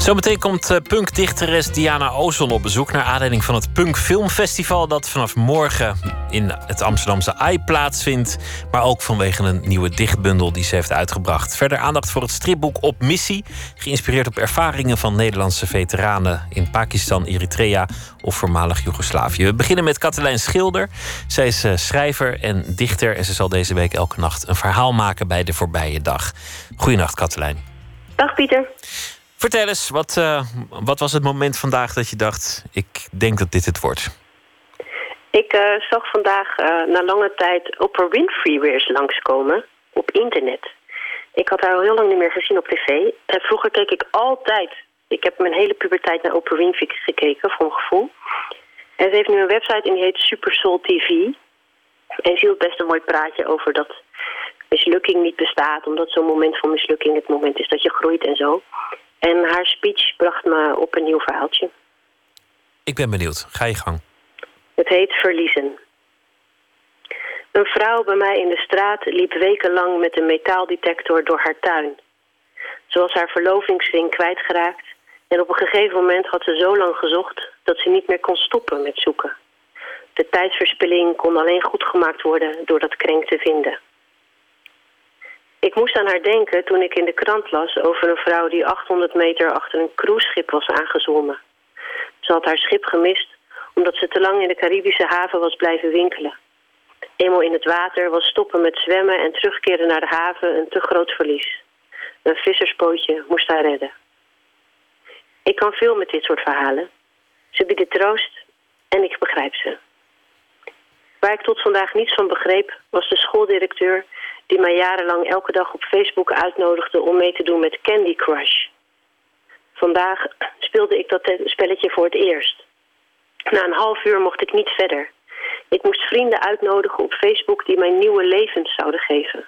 Zometeen komt uh, punkdichteres Diana Ozon op bezoek... naar aanleiding van het Punk Filmfestival... dat vanaf morgen in het Amsterdamse AI plaatsvindt... maar ook vanwege een nieuwe dichtbundel die ze heeft uitgebracht. Verder aandacht voor het stripboek Op Missie... geïnspireerd op ervaringen van Nederlandse veteranen... in Pakistan, Eritrea of voormalig Joegoslavië. We beginnen met Katelijn Schilder. Zij is uh, schrijver en dichter... en ze zal deze week elke nacht een verhaal maken bij de voorbije dag. Goedenacht, Katelijn. Dag, Pieter. Vertel eens, wat, uh, wat was het moment vandaag dat je dacht... ik denk dat dit het wordt? Ik uh, zag vandaag uh, na lange tijd Oprah Winfrey weer eens langskomen op internet. Ik had haar al heel lang niet meer gezien op tv. En vroeger keek ik altijd... Ik heb mijn hele puberteit naar Oprah Winfrey gekeken, voor een gevoel. En ze heeft nu een website en die heet Super Soul TV. En ze hield best een mooi praatje over dat mislukking niet bestaat... omdat zo'n moment van mislukking het moment is dat je groeit en zo... En haar speech bracht me op een nieuw verhaaltje. Ik ben benieuwd. Ga je gang. Het heet Verliezen. Een vrouw bij mij in de straat liep wekenlang met een metaaldetector door haar tuin. Ze was haar verlovingsring kwijtgeraakt... en op een gegeven moment had ze zo lang gezocht... dat ze niet meer kon stoppen met zoeken. De tijdsverspilling kon alleen goed gemaakt worden door dat krenk te vinden. Ik moest aan haar denken toen ik in de krant las over een vrouw die 800 meter achter een cruiseschip was aangezwommen. Ze had haar schip gemist omdat ze te lang in de Caribische haven was blijven winkelen. Eenmaal in het water was stoppen met zwemmen en terugkeren naar de haven een te groot verlies. Een visserspootje moest haar redden. Ik kan veel met dit soort verhalen. Ze bieden troost en ik begrijp ze. Waar ik tot vandaag niets van begreep was de schooldirecteur die mij jarenlang elke dag op Facebook uitnodigde om mee te doen met Candy Crush. Vandaag speelde ik dat spelletje voor het eerst. Na een half uur mocht ik niet verder. Ik moest vrienden uitnodigen op Facebook die mij nieuwe levens zouden geven.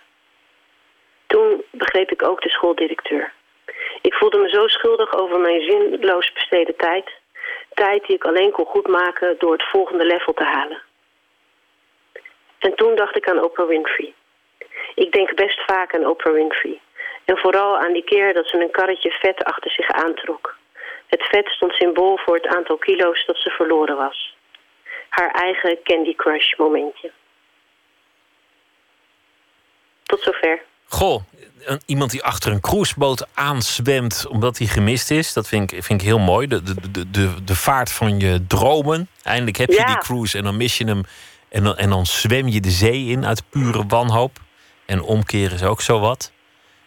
Toen begreep ik ook de schooldirecteur. Ik voelde me zo schuldig over mijn zinloos besteden tijd. Tijd die ik alleen kon goedmaken door het volgende level te halen. En toen dacht ik aan Oprah Winfrey. Ik denk best vaak aan Oprah Winfrey. En vooral aan die keer dat ze een karretje vet achter zich aantrok. Het vet stond symbool voor het aantal kilo's dat ze verloren was. Haar eigen Candy Crush momentje. Tot zover. Goh, een, iemand die achter een cruiseboot aanzwemt omdat hij gemist is. Dat vind ik, vind ik heel mooi. De, de, de, de vaart van je dromen. Eindelijk heb je Ja. die cruise en dan mis je hem. En dan, en dan zwem je de zee in uit pure wanhoop. En omkeren is ook zo wat.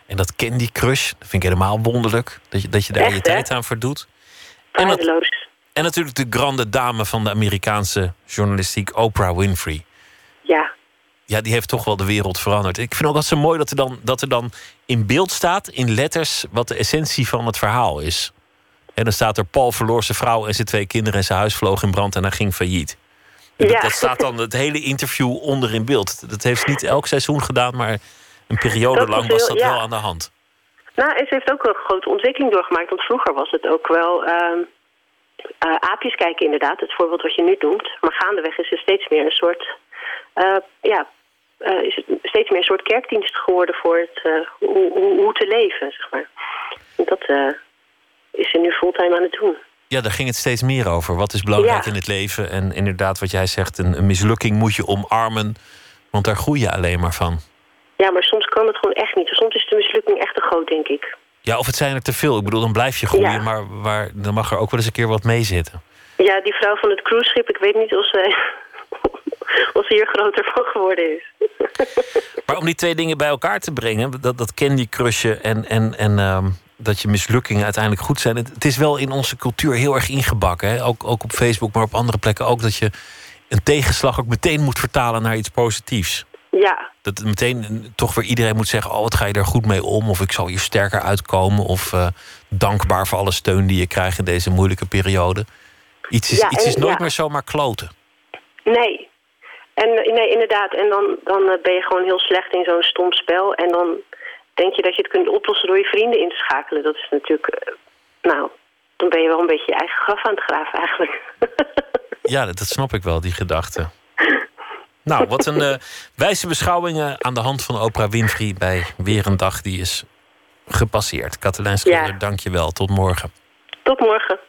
En dat Candy Crush, dat vind ik helemaal wonderlijk. Dat je, dat je daar Echt, je hè? tijd aan verdoet. En, dat, en natuurlijk de grande dame van de Amerikaanse journalistiek, Oprah Winfrey. ja, die heeft toch wel de wereld veranderd. Ik vind ook dat zo mooi dat er, dan, dat er dan in beeld staat, in letters, wat de essentie van het verhaal is. En dan staat er Paul verloor zijn vrouw en zijn twee kinderen en zijn huis vloog in brand en hij ging failliet. Dat, Ja. dat staat dan het hele interview onder in beeld. Dat heeft ze niet elk seizoen gedaan, maar een periode Dat lang was heel- dat ja. wel aan de hand. Nou, ze heeft ook een grote ontwikkeling doorgemaakt. Want vroeger was het ook wel aapjes kijken inderdaad. Het voorbeeld wat je nu noemt. Maar gaandeweg is het steeds meer een soort... eh, ja, eh, is het steeds meer een soort kerkdienst geworden voor het, hoe, hoe, hoe te leven, zeg maar. En dat is ze nu fulltime aan het doen. Ja, daar ging het steeds meer over. Wat is belangrijk Ja. in het leven? En inderdaad, wat jij zegt, een, een mislukking moet je omarmen. Want daar groei je alleen maar van. Ja, maar soms kan het gewoon echt niet. Soms is de mislukking echt te groot, denk ik. Ja, of het zijn er te veel. Ik bedoel, dan blijf je groeien, Ja. maar waar, dan mag er ook wel eens een keer wat mee zitten. Ja, die vrouw van het cruiseschip, ik weet niet of ze, of ze hier groter van geworden is. Maar om die twee dingen bij elkaar te brengen, dat, dat Candy Crushen en, en, en ehm, dat je mislukkingen uiteindelijk goed zijn. Het, het is wel in onze cultuur heel erg ingebakken. Hè? Ook, ook op Facebook, maar op andere plekken ook. Dat je een tegenslag ook meteen moet vertalen naar iets positiefs. Ja, Dat meteen eh, toch weer iedereen moet zeggen: Oh, wat ga je er goed mee om? Of ik zal hier sterker uitkomen. Of eh, dankbaar voor alle steun die je krijgt in deze moeilijke periode. Iets is, Ja, iets is nooit ja. meer zomaar kloten. nee. En nee, inderdaad. En dan, dan eh, ben je gewoon heel slecht in zo'n stom spel. En dan denk je dat je het kunt oplossen door je vrienden in te schakelen. Dat is natuurlijk, eh, nou, dan ben je wel een beetje je eigen graf aan het graven eigenlijk. Ja, dat, snap ik wel, die gedachte. Nou, wat een eh, wijze beschouwingen aan de hand van Oprah Winfrey bij weer een dag die is gepasseerd. Katelijn Schiller, Ja. dank je wel. Tot morgen. Tot morgen.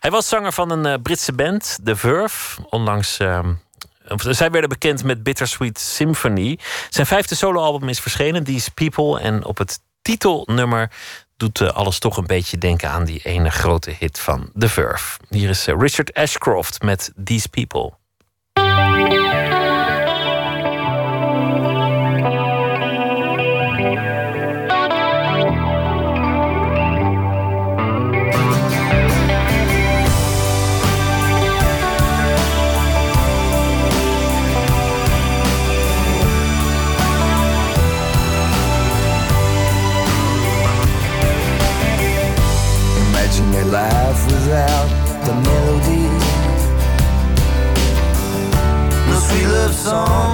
Hij was zanger van een eh, Britse band, The Verve. Onlangs. ehm, zij werden bekend met Bittersweet Symphony. Zijn vijfde soloalbum is verschenen, These People. En op het titelnummer doet eh, alles toch een beetje denken aan die ene grote hit van The Verve. Hier is eh, Richard Ashcroft met These People. song.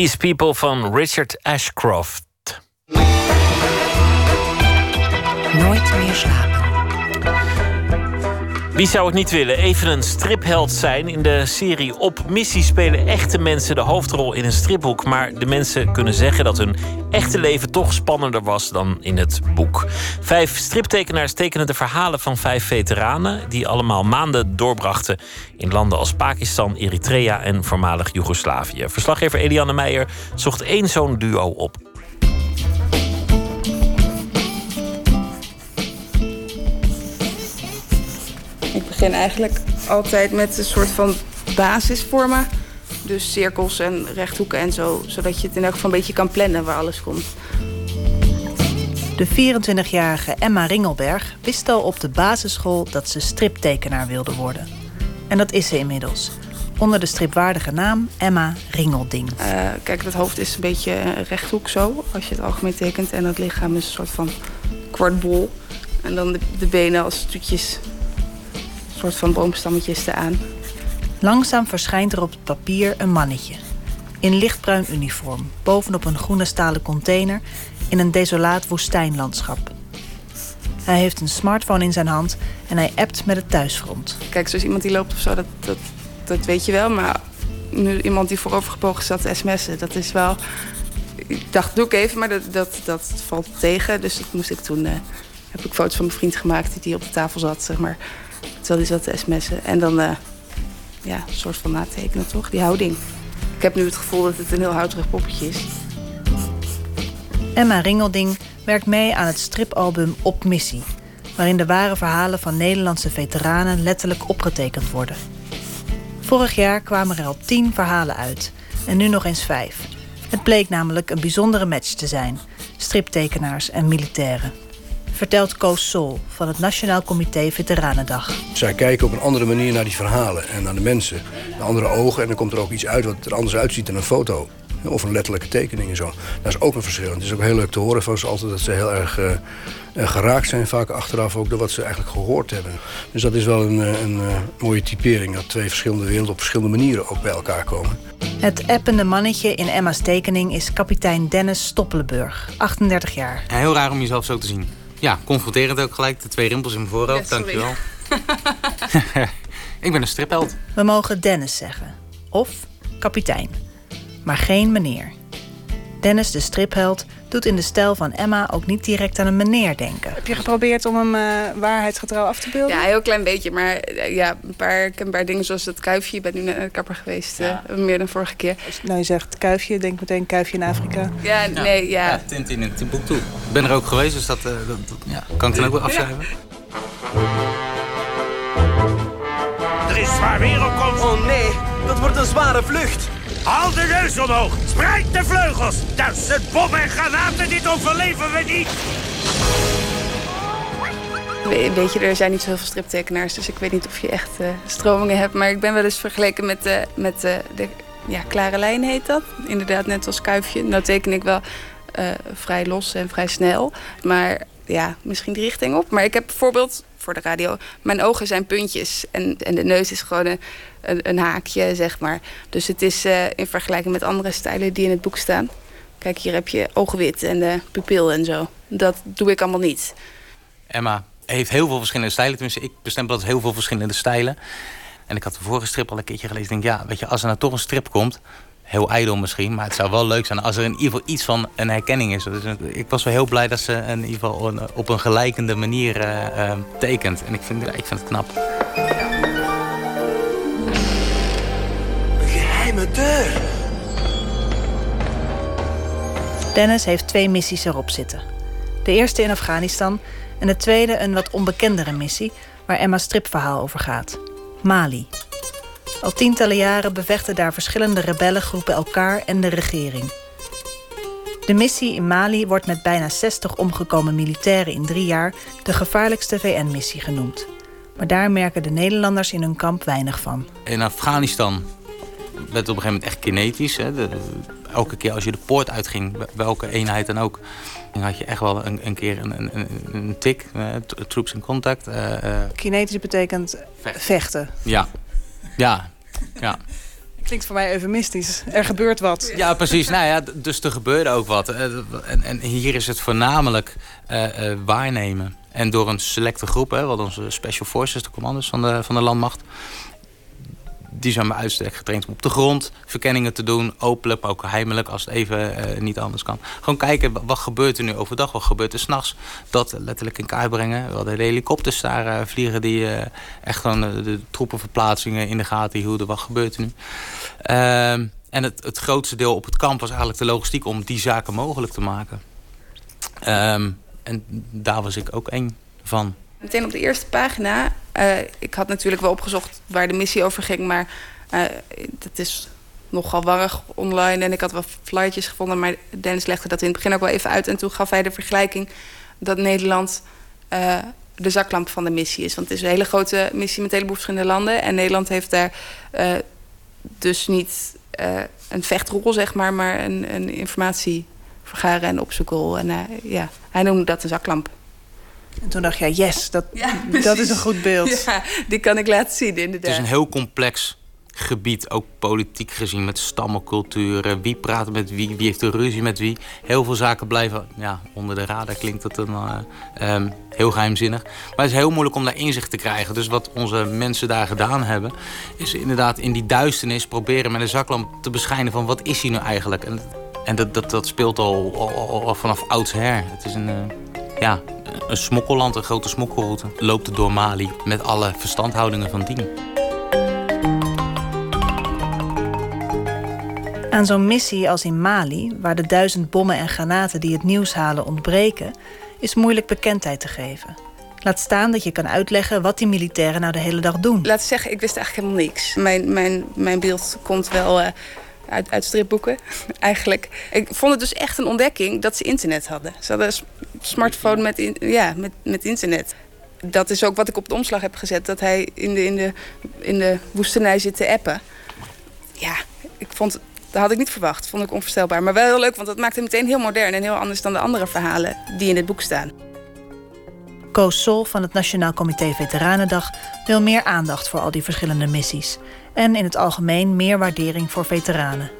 These People van Richard Ashcroft. Nooit meer slapen. Wie zou het niet willen? Even een stripheld zijn. In de serie Op Missie spelen echte mensen de hoofdrol in een stripboek. Maar de mensen kunnen zeggen dat hun echte leven toch spannender was dan in het boek. Vijf striptekenaars tekenen de verhalen van vijf veteranen. die allemaal maanden doorbrachten in landen als Pakistan, Eritrea en voormalig Joegoslavië. Verslaggever Eliane Meijer zocht één zo'n duo op. Ik begin eigenlijk altijd met een soort van basisvormen. Dus cirkels en rechthoeken en zo. Zodat je het in elk geval een beetje kan plannen waar alles komt. De 24-jarige Emma Ringelberg wist al op de basisschool dat ze striptekenaar wilde worden. En dat is ze inmiddels. Onder de stripwaardige naam Emma Ringelding. Eh, kijk, dat hoofd is een beetje een rechthoek zo. Als je het algemeen tekent. En dat lichaam is een soort van kwartbol. En dan de, de benen als stukjes. Een soort van boomstammetjes eraan. Langzaam verschijnt er op het papier een mannetje. In lichtbruin uniform, bovenop een groene stalen container in een desolaat woestijnlandschap. Hij heeft een smartphone in zijn hand en hij appt met het thuisfront. Kijk, zoals iemand die loopt of zo, dat, dat, dat weet je wel. Maar nu iemand die voorovergebogen zat te sms'en, dat is wel... Ik dacht, doe ik even, maar dat, dat, dat valt tegen. Dus dat moest ik toen... eh, heb ik foto's van mijn vriend gemaakt die op de tafel zat, zeg maar. Terwijl hij zat te sms'en. En dan, eh, ja, een soort van natekenen, toch? Die houding. Ik heb nu het gevoel dat het een heel houterig poppetje is. Emma Ringelding werkt mee aan het stripalbum Op Missie, waarin de ware verhalen van Nederlandse veteranen letterlijk opgetekend worden. Vorig jaar kwamen er al tien verhalen uit en nu nog eens vijf. Het bleek namelijk een bijzondere match te zijn: striptekenaars en militairen. Vertelt Koos Sol van het Nationaal Comité Veteranendag. Zij kijken op een andere manier naar die verhalen en naar de mensen. Met andere ogen en dan komt er ook iets uit wat er anders uitziet dan een foto. Of een letterlijke tekening en zo. Dat is ook een verschil. Het is ook heel leuk te horen van ze altijd dat ze heel erg eh, eh, geraakt zijn. Vaak achteraf ook door wat ze eigenlijk gehoord hebben. Dus dat is wel een, eh, een eh, mooie typering. Dat twee verschillende werelden op verschillende manieren ook bij elkaar komen. Het appende mannetje in Emma's tekening is kapitein Dennis Stoppelenburg, 38 jaar. Ja, heel raar om jezelf zo te zien. Ja, confronterend ook gelijk. De twee rimpels in mijn voorhoofd, Ja, dankjewel. ik ben een stripheld. We mogen Dennis zeggen. Of kapitein. Maar geen meneer. Dennis, de stripheld, doet in de stijl van Emma ook niet direct aan een meneer denken. Heb je geprobeerd om hem eh, waarheidsgetrouw af te beelden? Ja, een heel klein beetje. Maar eh, ja, een paar, ik paar dingen zoals dat kuifje. Je bent nu naar de kapper geweest. eh, meer dan vorige keer. Nou, je zegt kuifje, denk meteen kuifje in Afrika. Ja, nee, ja. Ja, Tintin in Timbuktu. Ik ben er ook geweest, dus dat, eh, dat, dat- ja, kan ik dan ook wel afschrijven. waar weer op komt. Oh nee, dat wordt een zware vlucht. Haal de neus omhoog. Spreid de vleugels. Duizend bommen en granaten. Dit overleven we niet. We- Weet je, er zijn niet zoveel striptekenaars, dus ik weet niet of je echt eh, stromingen hebt. Maar ik ben wel eens vergeleken met, eh, met eh, de ja, klare lijn heet dat. Inderdaad, net als kuifje. Nou teken ik wel vrij los en vrij snel. Maar ja, misschien die richting op. Maar ik heb bijvoorbeeld voor de radio, mijn ogen zijn puntjes. En, en de neus is gewoon een, een, haakje, zeg maar. Dus het is eh, in vergelijking met andere stijlen die in het boek staan. Kijk, hier heb je oogwit en de pupil en zo. Dat doe ik allemaal niet. Emma heeft heel veel verschillende stijlen. Tenminste, ik bestempel dat heel veel verschillende stijlen. En ik had de vorige strip al een keertje gelezen. Ik denk, ja, weet je, als er nou toch een strip komt... Heel ijdel misschien, maar het zou wel leuk zijn als er in ieder geval iets van een herkenning is. Dus ik was wel heel blij dat ze in ieder geval een- op een gelijkende manier eh, eh, tekent. En ik vind, ik vind het knap. Een geheime deur. Dennis heeft twee missies erop zitten. De eerste in Afghanistan en de tweede een wat onbekendere missie waar Emma's stripverhaal over gaat. Mali. Al tientallen jaren bevechten daar verschillende rebellengroepen elkaar en de regering. De missie in Mali wordt met bijna 60 omgekomen militairen in drie jaar de gevaarlijkste VN-missie genoemd. Maar daar merken de Nederlanders in hun kamp weinig van. In Afghanistan werd het op een gegeven moment echt kinetisch. Hè. De- elke keer als je de poort uitging, wel- welke eenheid dan ook... dan had je echt wel een, een keer een, een, een- een tik, eh, troops in contact. eh, Kinetisch betekent vechten. ja, ja, ja. Klinkt voor mij eufemistisch. Er gebeurt wat. Ja, precies. Nou ja, dus er gebeurde ook wat. Eh, En, en hier is het voornamelijk eh, eh, waarnemen. En door een selecte groep, hè, wat onze Special Forces, de commando's van de, van de landmacht... die zijn bij uitstek getraind om op de grond verkenningen te doen. Openlijk, maar ook heimelijk als het even eh, niet anders kan. Gewoon kijken, wa- wat gebeurt er nu overdag, wat gebeurt er s'nachts. Dat letterlijk in kaart brengen. We hadden helikopters daar eh, vliegen die eh, echt gewoon de troepenverplaatsingen in de gaten hielden. Wat gebeurt er nu? Ehm, en het, het grootste deel op het kamp was eigenlijk de logistiek om die zaken mogelijk te maken. Ehm, en daar was ik ook één van. Meteen op de eerste pagina. eh, ik had natuurlijk wel opgezocht waar de missie over ging, maar eh dat is nogal warrig online. En ik had wel flyertjes gevonden, maar Dennis legde dat in het begin ook wel even uit. En toen gaf hij de vergelijking dat Nederland eh, de zaklamp van de missie is. Want het is een hele grote missie met een heleboel verschillende landen. En Nederland heeft daar dus niet een vechtrol, zeg maar, maar een, een informatievergaren en opzoekrol. En ja, hij noemde dat een zaklamp. En toen dacht jij, yes, dat, dat is een goed beeld. Ja, die kan ik laten zien, Het inderdaad. is een heel complex gebied, ook politiek gezien, met stammenculturen. Wie praat met wie, wie heeft de ruzie met wie. Heel veel zaken blijven ja, onder de radar, klinkt dat dan eh, ehm, heel geheimzinnig. Maar het is heel moeilijk om daar inzicht te krijgen. Dus wat onze mensen daar gedaan hebben, is inderdaad in die duisternis proberen met een zaklamp te beschijnen van wat is hier nu eigenlijk. En, en dat, dat, dat speelt al, al, al- al vanaf oudsher. Het is een, eh, ja, een smokkelland, een grote smokkelroute. Loopt het door Mali met alle verstandhoudingen van dien. Aan zo'n missie als in Mali, waar de duizend bommen en granaten die het nieuws halen ontbreken, is moeilijk bekendheid te geven. Laat staan dat je kan uitleggen wat die militairen nou de hele dag doen. Laat zeggen, ik wist eigenlijk helemaal niks. Mijn, mijn, mijn beeld komt wel eh, uit, stripboeken, eigenlijk. Ik vond het dus echt een ontdekking dat ze internet hadden. Ze hadden een smartphone met, ja, met, met internet. Dat is ook wat ik op de omslag heb gezet. Dat hij in de, in de, in de woestenij zit te appen. Ja, ik vond, dat had ik niet verwacht. Vond ik onvoorstelbaar. Maar wel heel leuk, want dat maakt hem meteen heel modern... en heel anders dan de andere verhalen die in het boek staan. Koos Sol van het Nationaal Comité Veteranendag wil meer aandacht voor al die verschillende missies. En in het algemeen meer waardering voor veteranen.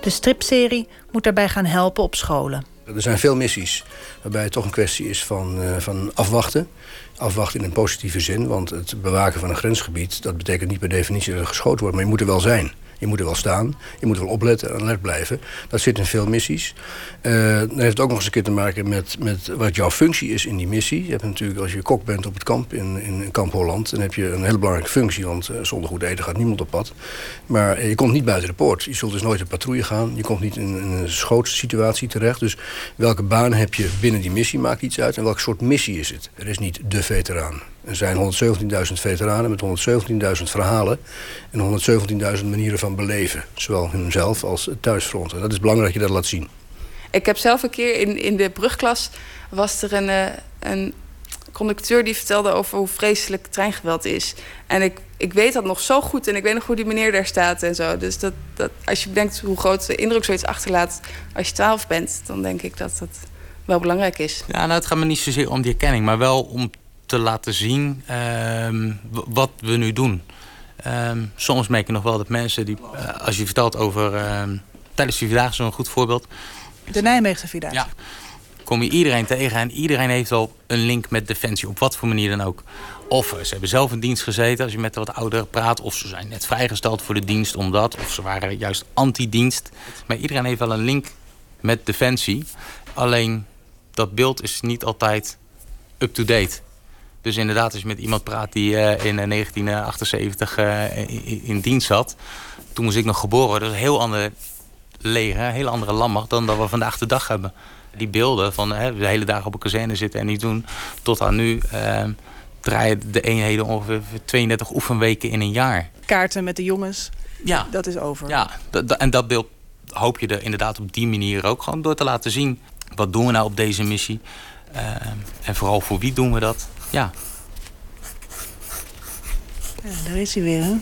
De stripserie moet daarbij gaan helpen op scholen. Er zijn veel missies waarbij het toch een kwestie is van, eh, van afwachten. Afwachten in een positieve zin, want het bewaken van een grensgebied... dat betekent niet per definitie dat er geschoten wordt, maar je moet er wel zijn. Je moet er wel staan, je moet er wel opletten en alert blijven. Dat zit in veel missies. Eh dan heeft ook nog eens een keer te maken met, met wat jouw functie is in die missie. Je hebt natuurlijk, als je kok bent op het kamp in, in kamp Holland... dan heb je een hele belangrijke functie, want eh, zonder goed eten gaat niemand op pad. Maar eh, je komt niet buiten de poort. Je zult dus nooit een patrouille gaan. Je komt niet in, in een schootsituatie terecht. Dus welke baan heb je binnen die missie maakt iets uit... en welk soort missie is het? Er is niet de veteraan. Er zijn 117.000 veteranen met 117.000 verhalen en 117.000 manieren van beleven. Zowel hunzelf als het thuisfront. En dat is belangrijk dat je dat laat zien. Ik heb zelf een keer in, in de brugklas was er een, eh, een conducteur die vertelde over hoe vreselijk treingeweld is. En ik, ik weet dat nog zo goed en ik weet nog hoe die meneer daar staat en zo. Dus dat, dat, als je bedenkt hoe groot de indruk zoiets achterlaat als je 12 bent, dan denk ik dat dat wel belangrijk is. Ja, nou, het gaat me niet zozeer om die erkenning, maar wel om te laten zien ehm, wat we nu doen. Ehm, soms merk je nog wel dat mensen die, eh, als je vertelt over ehm, tijdens de Vierdaagse, een goed voorbeeld, De Nijmeegse Vierdaagse. Ja. kom je iedereen tegen en iedereen heeft wel een link met Defensie, op wat voor manier dan ook. Of eh, ze hebben zelf in dienst gezeten, als je met de wat ouderen praat, of ze zijn net vrijgesteld voor de dienst omdat, of ze waren juist anti-dienst. Maar iedereen heeft wel een link met Defensie. Alleen dat beeld is niet altijd up-to-date. Dus inderdaad, als je met iemand praat die eh, in eh, 1978 eh, in, in dienst zat, toen moest ik nog geboren worden. Dat is een heel ander leger, een hele andere landmacht dan dat we vandaag de dag hebben. Die beelden van hè, de hele dag op een kazerne zitten en niet doen, tot aan nu eh, draaien de eenheden ongeveer 32 oefenweken in een jaar. Kaarten met de jongens. Ja. Dat is over. Ja, en dat beeld hoop je er inderdaad op die manier ook gewoon door te laten zien. Wat doen we nou op deze missie? Eh, en vooral voor wie doen we dat? Ja, Ja, daar is hij weer, hè?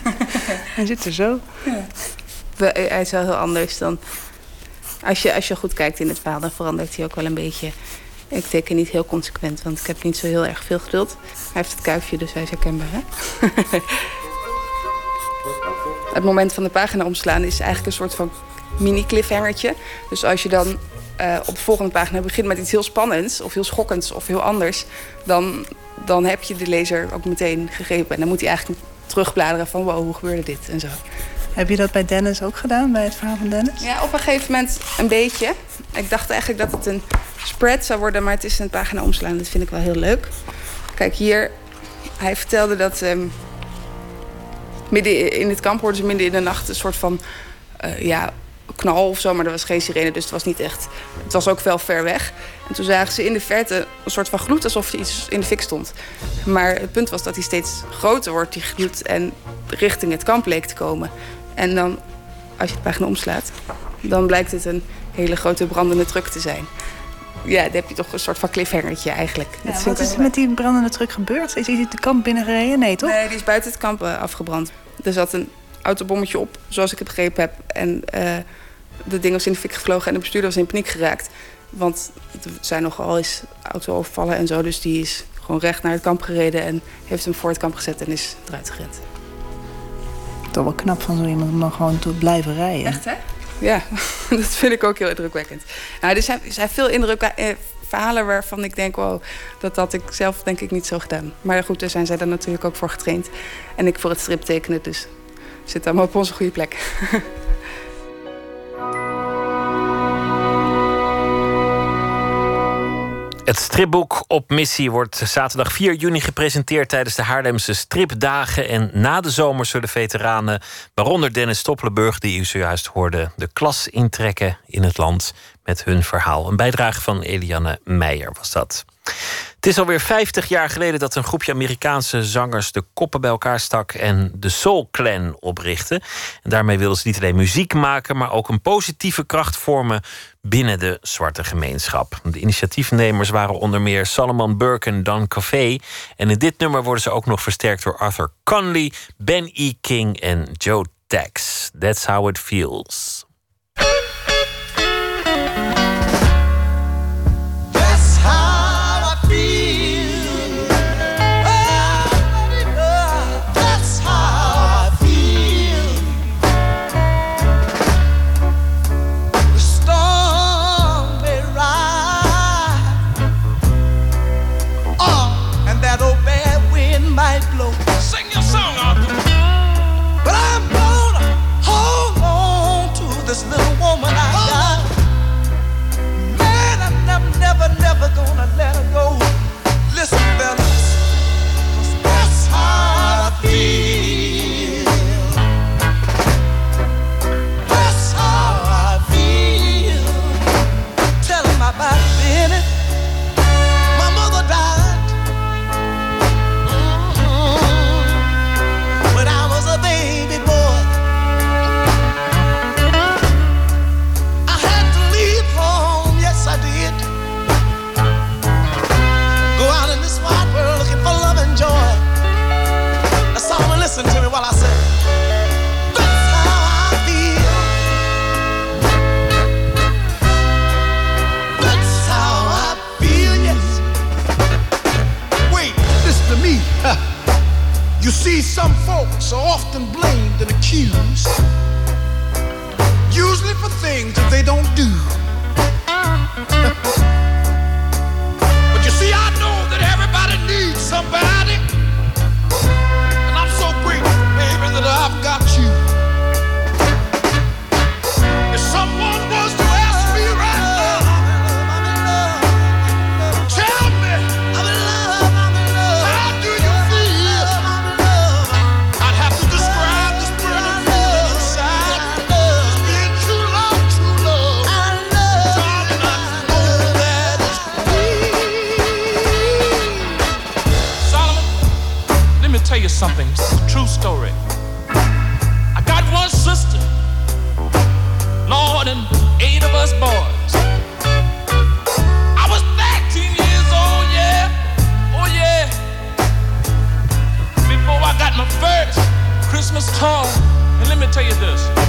hij zit er zo. We- Hij is wel heel anders dan... Als je, als je goed kijkt in het verhaal, dan verandert hij ook wel een beetje. Ik teken niet heel consequent, want ik heb niet zo heel erg veel geduld. Hij heeft het kuifje, dus hij is herkenbaar, hè? het moment van de pagina omslaan is eigenlijk een soort van mini-cliffhangertje. Dus als je dan eh, op de volgende pagina begint met iets heel spannends... of heel schokkends of heel anders... dan, dan heb je de lezer ook meteen gegrepen. En dan moet hij eigenlijk terugbladeren van... wow, hoe gebeurde dit en zo. Heb je dat bij Dennis ook gedaan, bij het verhaal van Dennis? Ja, op een gegeven moment een beetje. Ik dacht eigenlijk dat het een spread zou worden, maar het is een pagina omslaan. Dat vind ik wel heel leuk. Kijk, hier, hij vertelde dat ehm, midden in het kamp hoorden ze midden in de nacht een soort van eh, ja, knal of zo, maar er was geen sirene, dus het was niet echt. Het was ook wel ver weg. En toen zagen ze in de verte een soort van gloed, alsof er iets in de fik stond. Maar het punt was dat hij steeds groter wordt, die gloed, en richting het kamp leek te komen. En dan, als je het pagina omslaat, dan blijkt het een hele grote brandende truck te zijn. Ja, dan heb je toch een soort van cliffhangertje eigenlijk. Ja, wat is er met die brandende truck gebeurd? Is hij het kamp binnengereden? Nee, toch? Nee, die is buiten het kamp eh, afgebrand. Er zat een autobommetje op, zoals ik het begrepen heb. En eh de ding was in de fik gevlogen en de bestuurder was in paniek geraakt. Want er zijn nogal eens auto-overvallen en zo. Dus die is gewoon recht naar het kamp gereden en heeft hem voor het kamp gezet en is eruit gerend. Toch wel knap van zo iemand om dan gewoon te blijven rijden. Echt, hè? Ja, dat vind ik ook heel indrukwekkend. Nou, er zijn, er zijn veel indruk, eh, verhalen waarvan ik denk, wow, dat had ik zelf denk ik niet zo gedaan. Maar goed, daar zijn zij dan natuurlijk ook voor getraind. En ik voor het strip tekenen, dus zitten allemaal op onze goede plek. Het stripboek Op Missie wordt zaterdag 4 juni gepresenteerd tijdens de Haarlemse Stripdagen. En na de zomer zullen veteranen, waaronder Dennis Stoppelenburg, die u zojuist hoorde, de klas intrekken in het land met hun verhaal. Een bijdrage van Eliane Meijer was dat. Het is alweer 50 jaar geleden dat een groepje Amerikaanse zangers de koppen bij elkaar stak en de Soul Clan oprichtte. En daarmee wilden ze niet alleen muziek maken, maar ook een positieve kracht vormen binnen de zwarte gemeenschap. De initiatiefnemers waren onder meer Solomon Burke en Don Café. En in dit nummer worden ze ook nog versterkt door Arthur Conley, Ben E. King en Joe Tex. That's how it feels. to me. You see, some folks are often blamed and accused, usually for things that they don't do. but you see, I know that everybody needs somebody. Something. True story. I got one sister, Lord, and eight of us boys. I was 13 years old, yeah. Oh, yeah. Before I got my first Christmas toy. And let me tell you this.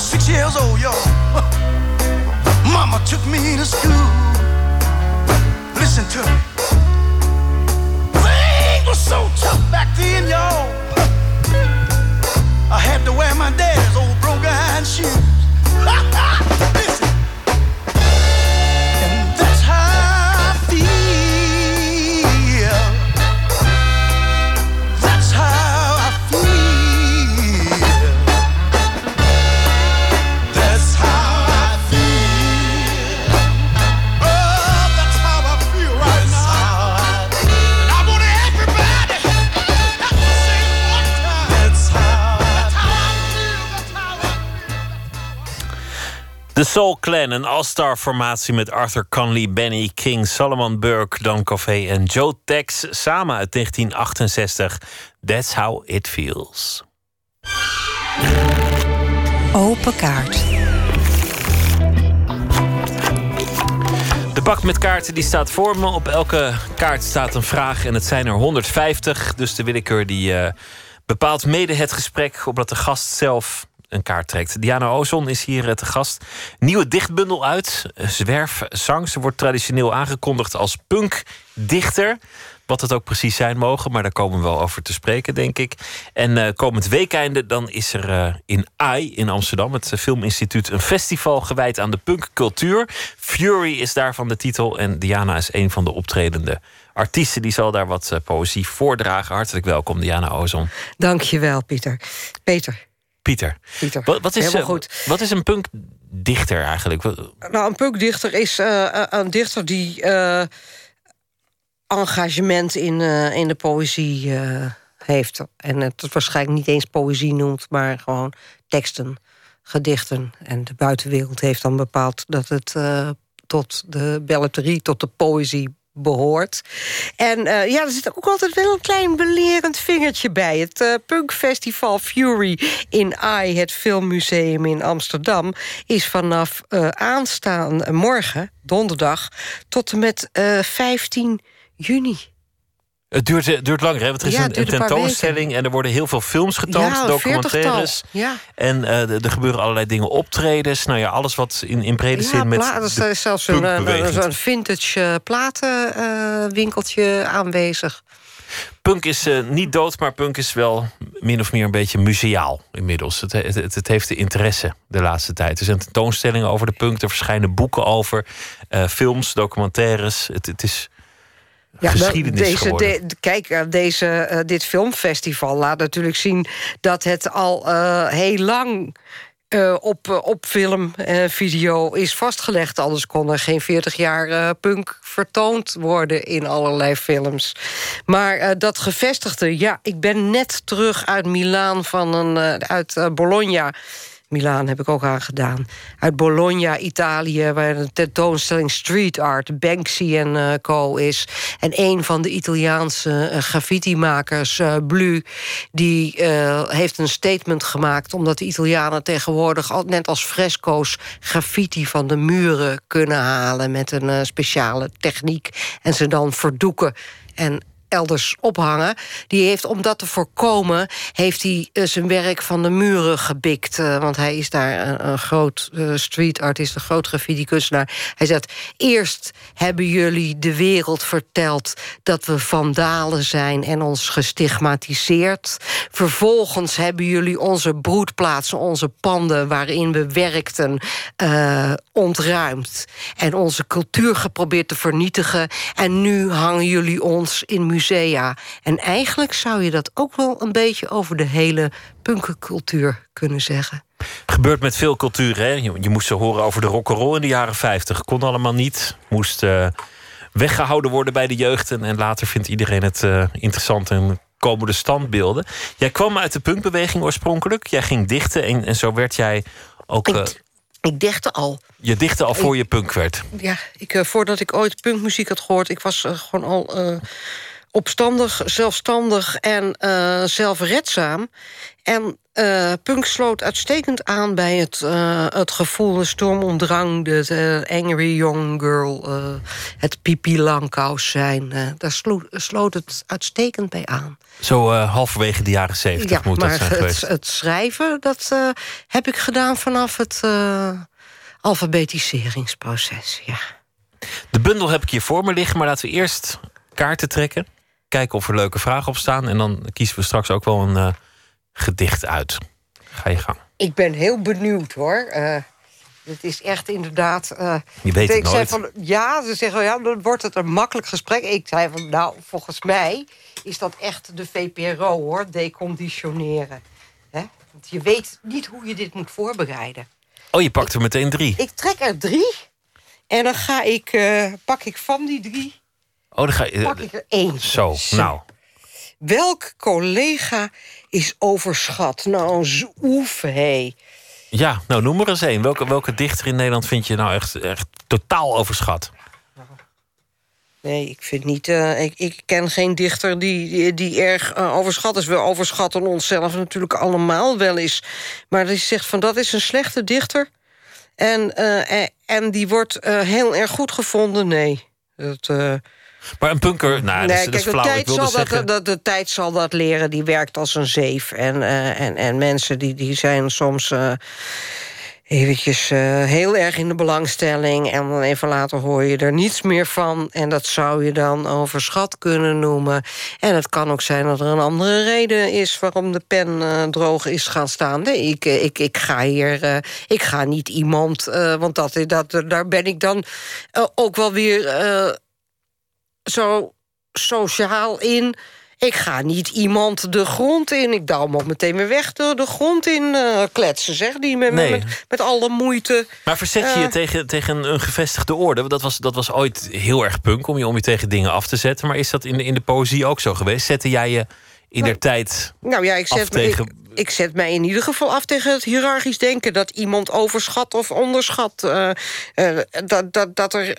Six years old, y'all. Mama took me to school. Listen to me. Things were so tough back then, y'all. I had to wear my dad's old broke-iron shoes. De Soul Clan, een all-star formatie met Arthur Conley, Benny King, Solomon Burke, Don Covey en Joe Tex samen uit 1968. That's how it feels. Open kaart. De pak met kaarten die staat voor me. Op elke kaart staat een vraag en het zijn er 150. Dus de willekeur die eh, bepaalt mede het gesprek... opdat de gast zelf een kaart trekt. Diana Ozon is hier eh, te gast. Nieuwe dichtbundel uit, Zwerfzang. Ze wordt traditioneel aangekondigd als punkdichter. Wat het ook precies zijn mogen, maar daar komen we wel over te spreken, denk ik. En eh, komend weekende dan is er eh, in AI in Amsterdam, het Filminstituut, een festival gewijd aan de punkcultuur. Fury is daarvan de titel en Diana is een van de optredende artiesten. Die zal daar wat poëzie voordragen. Hartelijk welkom, Diana Ozon. Dankjewel, Pieter. Peter. Pieter. Pieter. Wat, wat, is, eh, goed. wat is een punkdichter eigenlijk? Nou, een punkdichter is eh, een dichter die eh, engagement in, eh, in de poëzie eh, heeft. En het waarschijnlijk niet eens poëzie noemt, maar gewoon teksten, gedichten. En de buitenwereld heeft dan bepaald dat het eh, tot de belletrie, tot de poëzie behoort. En eh, ja, er zit ook altijd wel een klein belerend vingertje bij. Het eh, punkfestival Fury in AI, het filmmuseum in Amsterdam... is vanaf eh aanstaan morgen, donderdag, tot en met eh 15 juni. Het duurt, het duurt langer, hè? Want er is Ja, een, tentoonstelling en er worden heel veel films getoond, Ja, documentaires. ja. En eh, er gebeuren allerlei dingen, optredens. Nou ja, alles wat in, in brede zin met. er is- zelfs een, punkbeweging een vintage eh, platenwinkeltje aanwezig. Punk is eh, niet dood, maar punk is wel min of meer een beetje museaal inmiddels. Het, het, heeft de interesse de laatste tijd. Er zijn tentoonstellingen over de punk, er verschijnen boeken over, eh, films, documentaires. Het, het is Ja, geschiedenis deze, geworden. de- kijk, eh, deze, eh, dit filmfestival laat natuurlijk zien dat het al eh, heel lang. op, op film en video is vastgelegd. Anders kon er geen 40 jaar punk vertoond worden in allerlei films. Maar dat gevestigde, ja, ik ben net terug uit Milaan van een, uit Bologna. Milaan heb ik ook aangedaan. Uit Bologna, Italië, waar een tentoonstelling street art, Banksy en eh, co. is. En een van de Italiaanse eh, graffiti-makers, eh, Blu, die heeft een statement gemaakt. omdat de Italianen tegenwoordig, net als fresco's, graffiti van de muren kunnen halen met een speciale techniek. En ze dan verdoeken. En elders ophangen. Die heeft, om dat te voorkomen, heeft hij eh, zijn werk van de muren gebikt. eh, want hij is daar een, groot eh, street artist, een groot graffiti-kunstenaar. Hij zegt, eerst hebben jullie de wereld verteld... dat we vandalen zijn en ons gestigmatiseerd. Vervolgens hebben jullie onze broedplaatsen, onze panden... waarin we werkten, ontruimd. En onze cultuur geprobeerd te vernietigen. En nu hangen jullie ons in musea. En eigenlijk zou je dat ook wel een beetje... over de hele punkencultuur kunnen zeggen. Gebeurt met veel culturen. Hè? Je, je moest ze horen over de rock'n'roll in de jaren 50. Kon allemaal niet. Moest eh, weggehouden worden bij de jeugd. En, en later vindt iedereen het eh, interessant en komen de standbeelden. Jij kwam uit de punkbeweging oorspronkelijk. Jij ging dichten en, en zo werd jij ook... eh, Ik dichtte al. je dichtte al voor je punk werd. Ja, ik, voordat ik ooit punkmuziek had gehoord... ik was gewoon al opstandig, zelfstandig en eh, zelfredzaam. En eh, punk sloot uitstekend aan bij het, eh, het gevoel... de stormondrang, de angry young girl... het pipi langkous zijn. daar slo- sloot het uitstekend bij aan. Zo halverwege de jaren 70 moet dat zijn het, geweest. het schrijven, dat heb ik gedaan vanaf het alfabetiseringsproces, ja. De bundel heb ik hier voor me liggen, maar laten we eerst kaarten trekken. Kijken of er leuke vragen op staan. En dan kiezen we straks ook wel een eh, gedicht uit. Ga je gang. Ik ben heel benieuwd, hoor. Eh, het is echt inderdaad... eh, Je weet het ik zei nooit. Van, ja, ze zeggen, ja, dan wordt het een makkelijk gesprek. Ik zei van, nou, volgens mij is dat echt de VPRO, hoor. Deconditioneren. Hè? Want je weet niet hoe je dit moet voorbereiden. Oh, je pakt er meteen drie. Ik trek er drie. En dan ga ik, pak ik van die drie... Oh, dan ga je. Pak ik er één. Zo, nou. Welk collega is overschat? Nou, zoef, hé. Ja, nou noem er eens één. Welke, welke dichter in Nederland vind je nou echt, echt totaal overschat? Nee, ik vind niet. eh, ik, ik ken geen dichter die, die, die erg eh, overschat is. We overschatten onszelf natuurlijk allemaal wel eens. Maar die zegt van dat is een slechte dichter. En, eh, en die wordt heel erg goed gevonden. Nee. Dat, Maar een punker, nou, dat, is, dat is kijk, de, flauw. Ik tijd wilde zal zeggen... dat, de, de tijd zal dat leren. Die werkt als een zeef. En, eh, en, en mensen die, die zijn soms eh, eventjes eh, heel erg in de belangstelling... en dan even later hoor je er niets meer van. En dat zou je dan overschat kunnen noemen. En het kan ook zijn dat er een andere reden is... waarom de pen droog is gaan staan. Nee, ik, ik, ik ga hier... ik ga niet iemand... want dat, dat, daar ben ik dan ook wel weer... zo sociaal in. Ik ga niet iemand de grond in. Ik douw hem ook meteen weer weg de, de grond in eh, kletsen, zeg. Die met, Nee. met, met alle moeite. Maar verzet je je Eh. tegen, tegen een gevestigde orde? Dat was, dat was ooit heel erg punk om je, om je tegen dingen af te zetten. Maar is dat in de, in de poëzie ook zo geweest? Zette jij je in der tijd Nou ja, ik af zet, me, ik, ik zet mij in ieder geval af tegen het hiërarchisch denken... dat iemand overschat of onderschat. eh, dat, dat, dat er...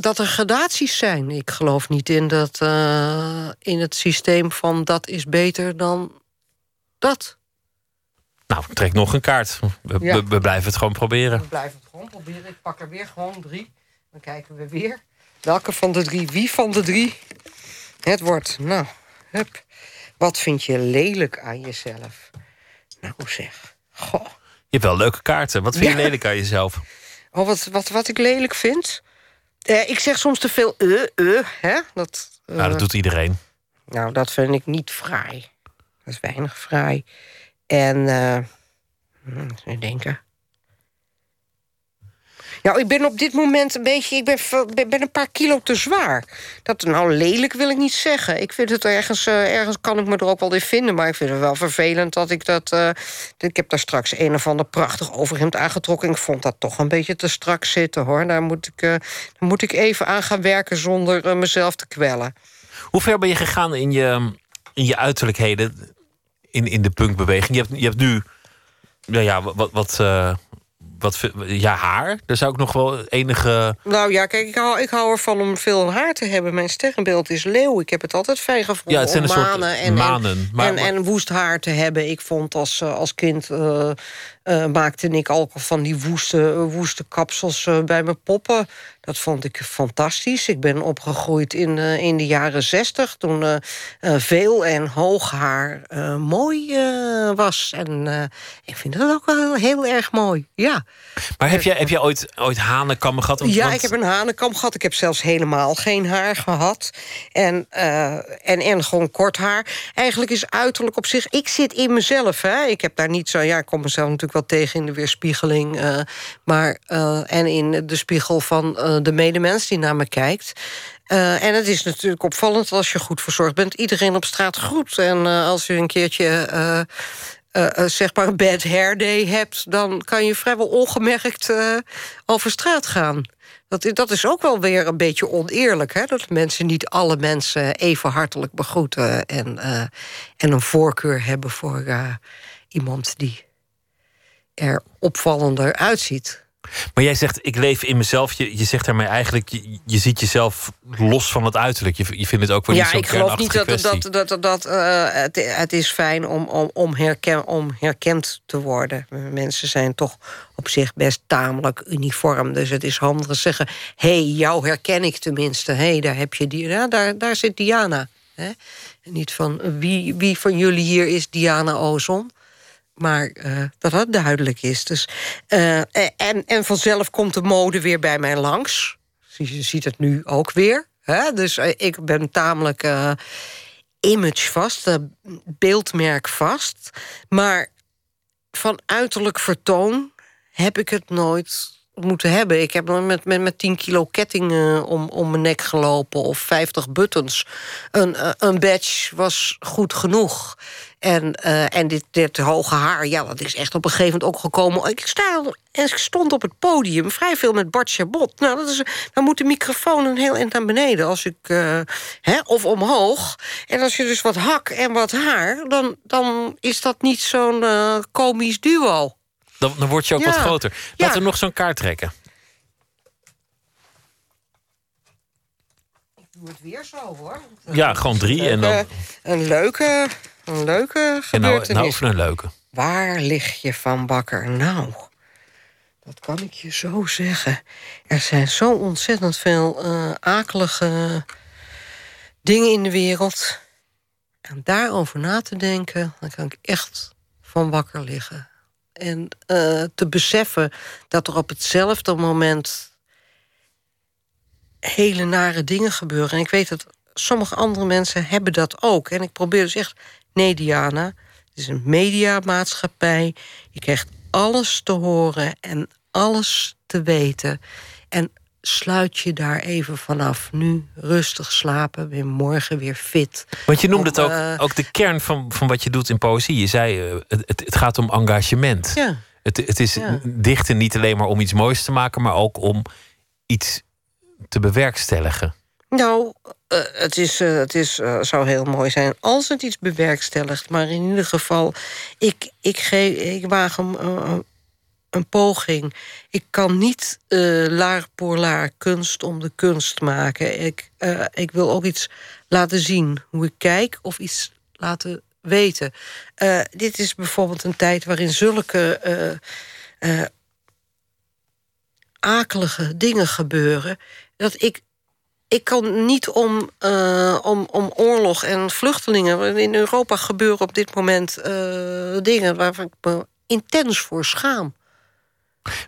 dat er gradaties zijn. Ik geloof niet in, dat, eh, in het systeem van dat is beter dan dat. Nou, trek nog een kaart. We, Ja. we, we blijven het gewoon proberen. We blijven het gewoon proberen. Ik pak er weer gewoon drie. Dan kijken we weer. Welke van de drie? Wie van de drie? Het wordt. Nou, hup. Wat vind je lelijk aan jezelf? Nou zeg. Goh. Je hebt wel leuke kaarten. Wat vind je Ja. lelijk aan jezelf? Oh, wat, wat, wat ik lelijk vind? Eh, ik zeg soms te veel eh, eh, hè? Dat, eh, Nou, dat doet iedereen. Nou, dat vind ik niet fraai. Dat is weinig fraai. En, eh hmm, even denken. Nou, ik ben op dit moment een beetje... Ik ben, ben een paar kilo te zwaar. Dat, nou, lelijk wil ik niet zeggen. Ik vind het ergens... eh, ergens kan ik me er ook wel in vinden. Maar ik vind het wel vervelend dat ik dat... eh, ik heb daar straks een of ander prachtig overhemd aangetrokken. Ik vond dat toch een beetje te strak zitten, hoor. Daar moet ik, eh, daar moet ik even aan gaan werken zonder mezelf te kwellen. Hoe ver ben je gegaan in je, in je uiterlijkheden in, in de punkbeweging? Je hebt, je hebt nu ja, ja, wat, wat, wat, ja, haar. Daar zou ik nog wel enige... Nou ja, kijk, ik hou, ik hou ervan om veel haar te hebben. Mijn sterrenbeeld is leeuw. Ik heb het altijd fijn gevonden Ja, het zijn om een soort manen en, manen, en, maar- en, maar- en woest haar te hebben. Ik vond als, eh, als kind... eh, eh, maakte ik al van die woeste, woeste kapsels eh, bij mijn poppen. Dat vond ik fantastisch. Ik ben opgegroeid in, eh, in de jaren zestig... toen veel en hoog haar mooi was. En ik vind dat ook wel heel, erg mooi, ja. Maar heb jij, heb jij ooit, ooit hanenkammen gehad? Want- Ja, want- ik heb een hanenkam gehad. Ik heb zelfs helemaal geen haar gehad. En, en, en gewoon kort haar. Eigenlijk is uiterlijk op zich... Ik zit in mezelf, hè. Ik heb daar niet zo... Ja, ik kom mezelf natuurlijk wel tegen in de weerspiegeling. eh, maar, eh, en in de spiegel van eh, de medemens die naar me kijkt. En het is natuurlijk opvallend als je goed verzorgd bent. Iedereen op straat groet. En als je een keertje... zeg maar een bad hair day hebt... dan kan je vrijwel ongemerkt over straat gaan. Dat, dat is ook wel weer een beetje oneerlijk. Hè? Dat mensen niet alle mensen even hartelijk begroeten... en, en een voorkeur hebben voor iemand die er opvallender uitziet. Maar jij zegt, ik leef in mezelf. Je, je zegt daarmee eigenlijk, je, je ziet jezelf los van het uiterlijk. Je, je vindt het ook wel niet Ja, ik geloof niet dat, dat, dat, dat, dat eh, het, het is fijn om, om, om, herken, om herkend te worden. Mensen zijn toch op zich best tamelijk uniform. Dus het is handig te zeggen... hé, hey, jou herken ik tenminste. Hé, hey, daar heb je die, ja, daar, daar zit Diana. Hè? Niet van wie, wie van jullie hier is Diana Ozon. Maar eh, dat dat duidelijk is. Dus, eh, en, en vanzelf komt de mode weer bij mij langs. Je ziet het nu ook weer. Hè? Dus eh, ik ben tamelijk eh imagevast, eh, beeldmerkvast. Maar van uiterlijk vertoon heb ik het nooit moeten hebben. Ik heb met, met, met 10 kilo ketting eh, om, om mijn nek gelopen... of 50 buttons. Een, een badge was goed genoeg. En, eh, en dit, dit hoge haar, ja, dat is echt op een gegeven moment ook gekomen. Ik, sta, en ik stond op het podium, vrij veel met Bart Chabot. Nou, dat is, dan moet de microfoon een heel eind naar beneden. Als ik, eh, hè, of omhoog. En als je dus wat hak en wat haar... dan, dan is dat niet zo'n eh, komisch duo. Dan, dan word je ook Ja. wat groter. Ja. Laten we nog zo'n kaart trekken. doe het weer zo, hoor. Ja, gewoon drie en dan... Een leuke, een leuke En nou, nou een leuke. Waar lig je van bakker? Nou, dat kan ik je zo zeggen. Er zijn zo ontzettend veel eh, akelige dingen in de wereld. En daarover na te denken, dan kan ik echt van wakker liggen. En eh, te beseffen dat er op hetzelfde moment hele nare dingen gebeuren. En ik weet dat sommige andere mensen hebben dat ook. En ik probeer dus echt... Nee, Diana, het is een mediamaatschappij. Je krijgt alles te horen en alles te weten. En sluit je daar even vanaf. Nu rustig slapen, weer morgen weer fit. Want je noemde Om, het ook, eh, ook de kern van, van wat je doet in poëzie. Je zei, eh, het, het, het gaat om engagement. Ja. Het, het is Ja. dichten niet alleen maar om iets moois te maken... maar ook om iets te bewerkstelligen. Nou, eh, het, is, eh, het is, eh, zou heel mooi zijn als het iets bewerkstelligt. Maar in ieder geval, ik, ik, geef, ik waag eh, een poging. Ik kan niet laar pour laar kunst om de kunst maken. Ik, ik wil ook iets laten zien hoe ik kijk of iets laten weten. Dit is bijvoorbeeld een tijd waarin zulke akelige dingen gebeuren... dat ik ik kan niet om, eh, om, om oorlog en vluchtelingen. In Europa gebeuren op dit moment eh, dingen waar ik me intens voor schaam.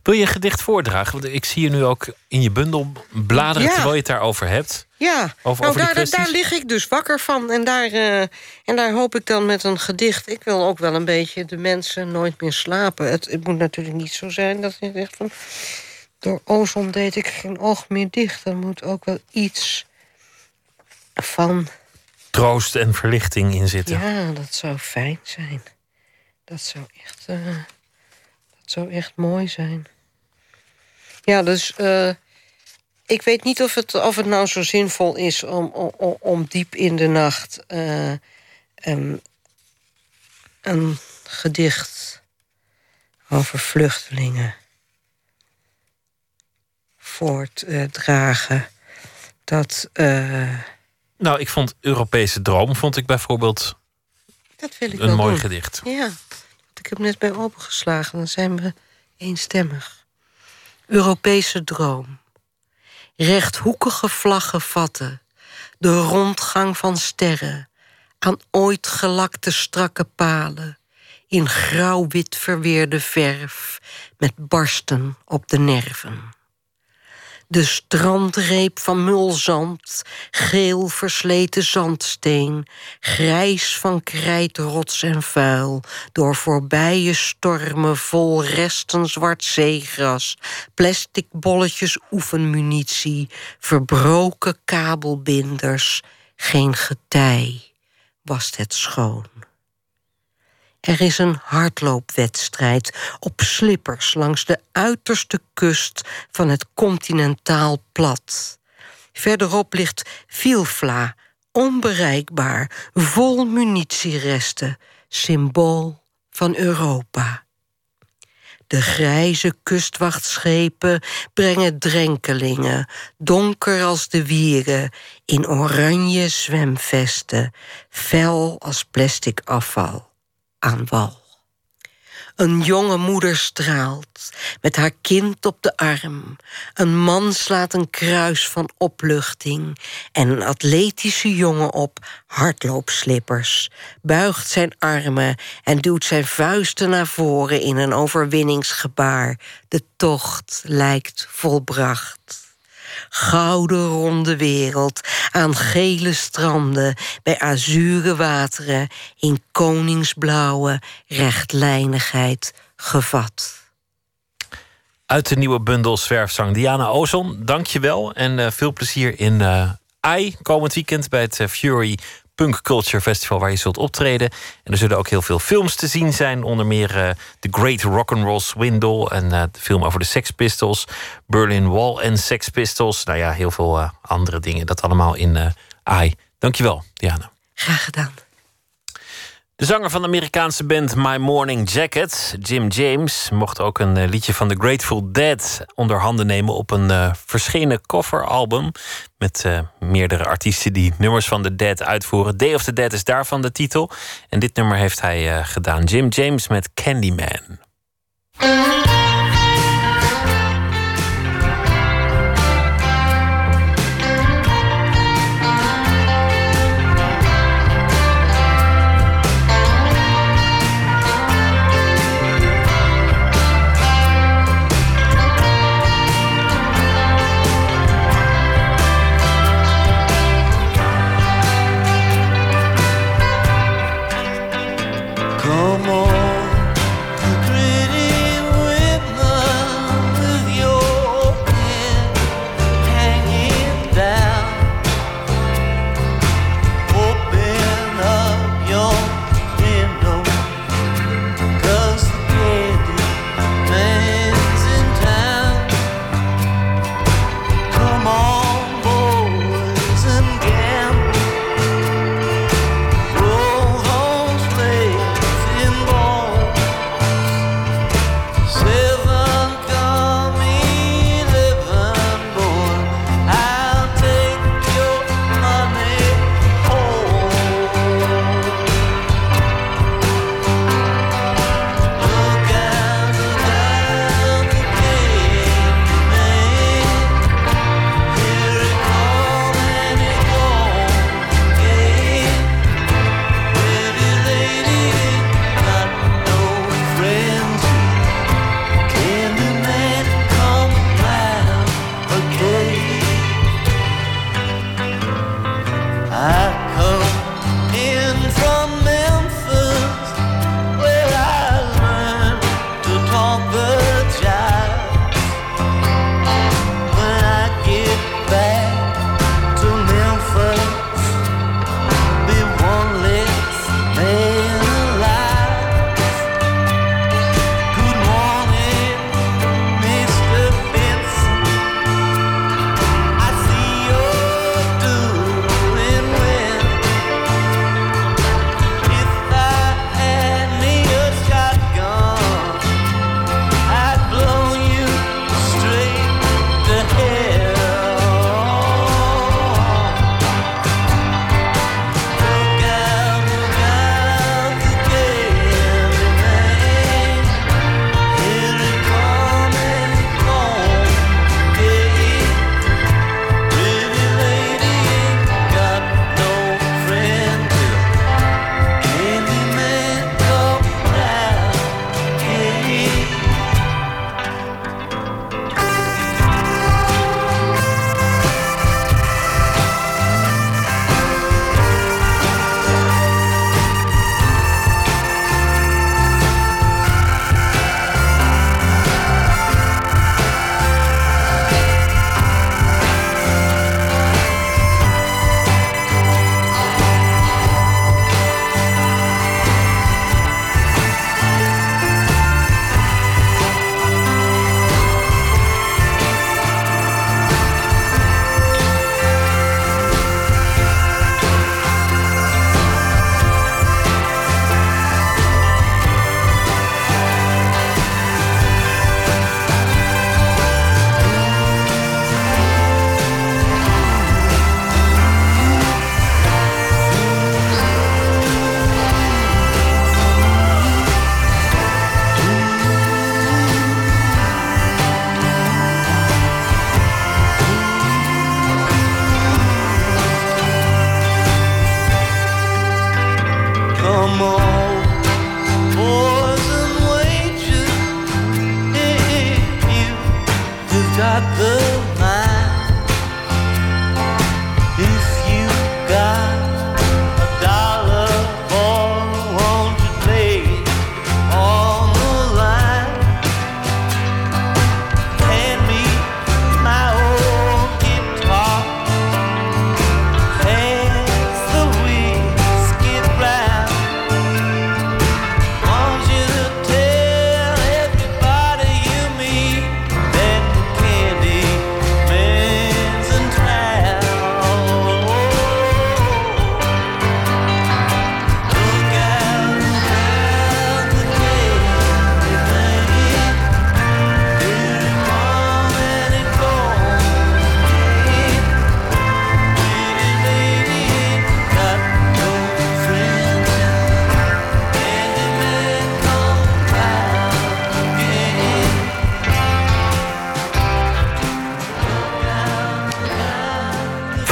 Wil je een gedicht voordragen? Want ik zie je nu ook in je bundel bladeren... Ja. terwijl je het daarover hebt. Ja, Over- nou, over daar, daar lig ik dus wakker van. En daar, eh, en daar hoop ik dan met een gedicht. Ik wil ook wel een beetje de mensen nooit meer slapen. Het, het moet natuurlijk niet zo zijn dat je zegt van. Door ozon deed ik geen oog meer dicht. Er moet ook wel iets van. Troost en verlichting in zitten. Ja, dat zou fijn zijn. Dat zou echt, eh, dat zou echt mooi zijn. Ja, dus eh, ik weet niet of het, of het nou zo zinvol is om, om, om diep in de nacht eh, een, een gedicht over vluchtelingen voortdragen. Dat. eh, Nou, ik vond Europese Droom vond ik bijvoorbeeld Dat wil ik een wel mooi doen. gedicht. Ja, Ik heb net bij opengeslagen, dan zijn we eenstemmig. Europese droom. Rechthoekige vlaggen vatten. De rondgang van sterren. Aan ooit gelakte strakke palen. In grauw-wit verweerde verf. Met barsten op de nerven. De strandreep van mulzand, geel versleten zandsteen, grijs van krijt, rots en vuil, door voorbije stormen vol resten zwart zeegras, plastic bolletjes oefenmunitie, verbroken kabelbinders, geen getij was het schoon. Er is een hardloopwedstrijd op slippers langs de uiterste kust van het continentaal plat. Verderop ligt Vilfla, onbereikbaar, vol munitieresten, symbool van Europa. De grijze kustwachtschepen brengen drenkelingen, donker als de wieren, in oranje zwemvesten, fel als plastic afval aan wal. Een jonge moeder straalt met haar kind op de arm. Een man slaat een kruis van opluchting. En een atletische jongen op hardloopslippers buigt zijn armen en duwt zijn vuisten naar voren in een overwinningsgebaar. De tocht lijkt volbracht gouden ronde wereld aan gele stranden bij azure wateren in koningsblauwe rechtlijnigheid gevat. Uit de nieuwe bundel Zwerfzang Diana Ozon, dank je wel en uh, veel plezier in uh, AI komend weekend bij het uh, Fury Punk Culture Festival waar je zult optreden. En er zullen ook heel veel films te zien zijn. Onder meer uh, The Great Rock'n'Roll Swindle en uh, de film over de Sex Pistols. Berlin Wall en Sex Pistols. Nou ja, heel veel uh, andere dingen. Dat allemaal in AI. Dankjewel, Diana. Graag gedaan. De zanger van de Amerikaanse band My Morning Jacket, Jim James, mocht ook een liedje van The Grateful Dead onder handen nemen op een uh, verschenen coveralbum. Met uh, meerdere artiesten die nummers van The Dead uitvoeren. Day of the Dead is daarvan de titel. En dit nummer heeft hij gedaan. Jim James met Candyman.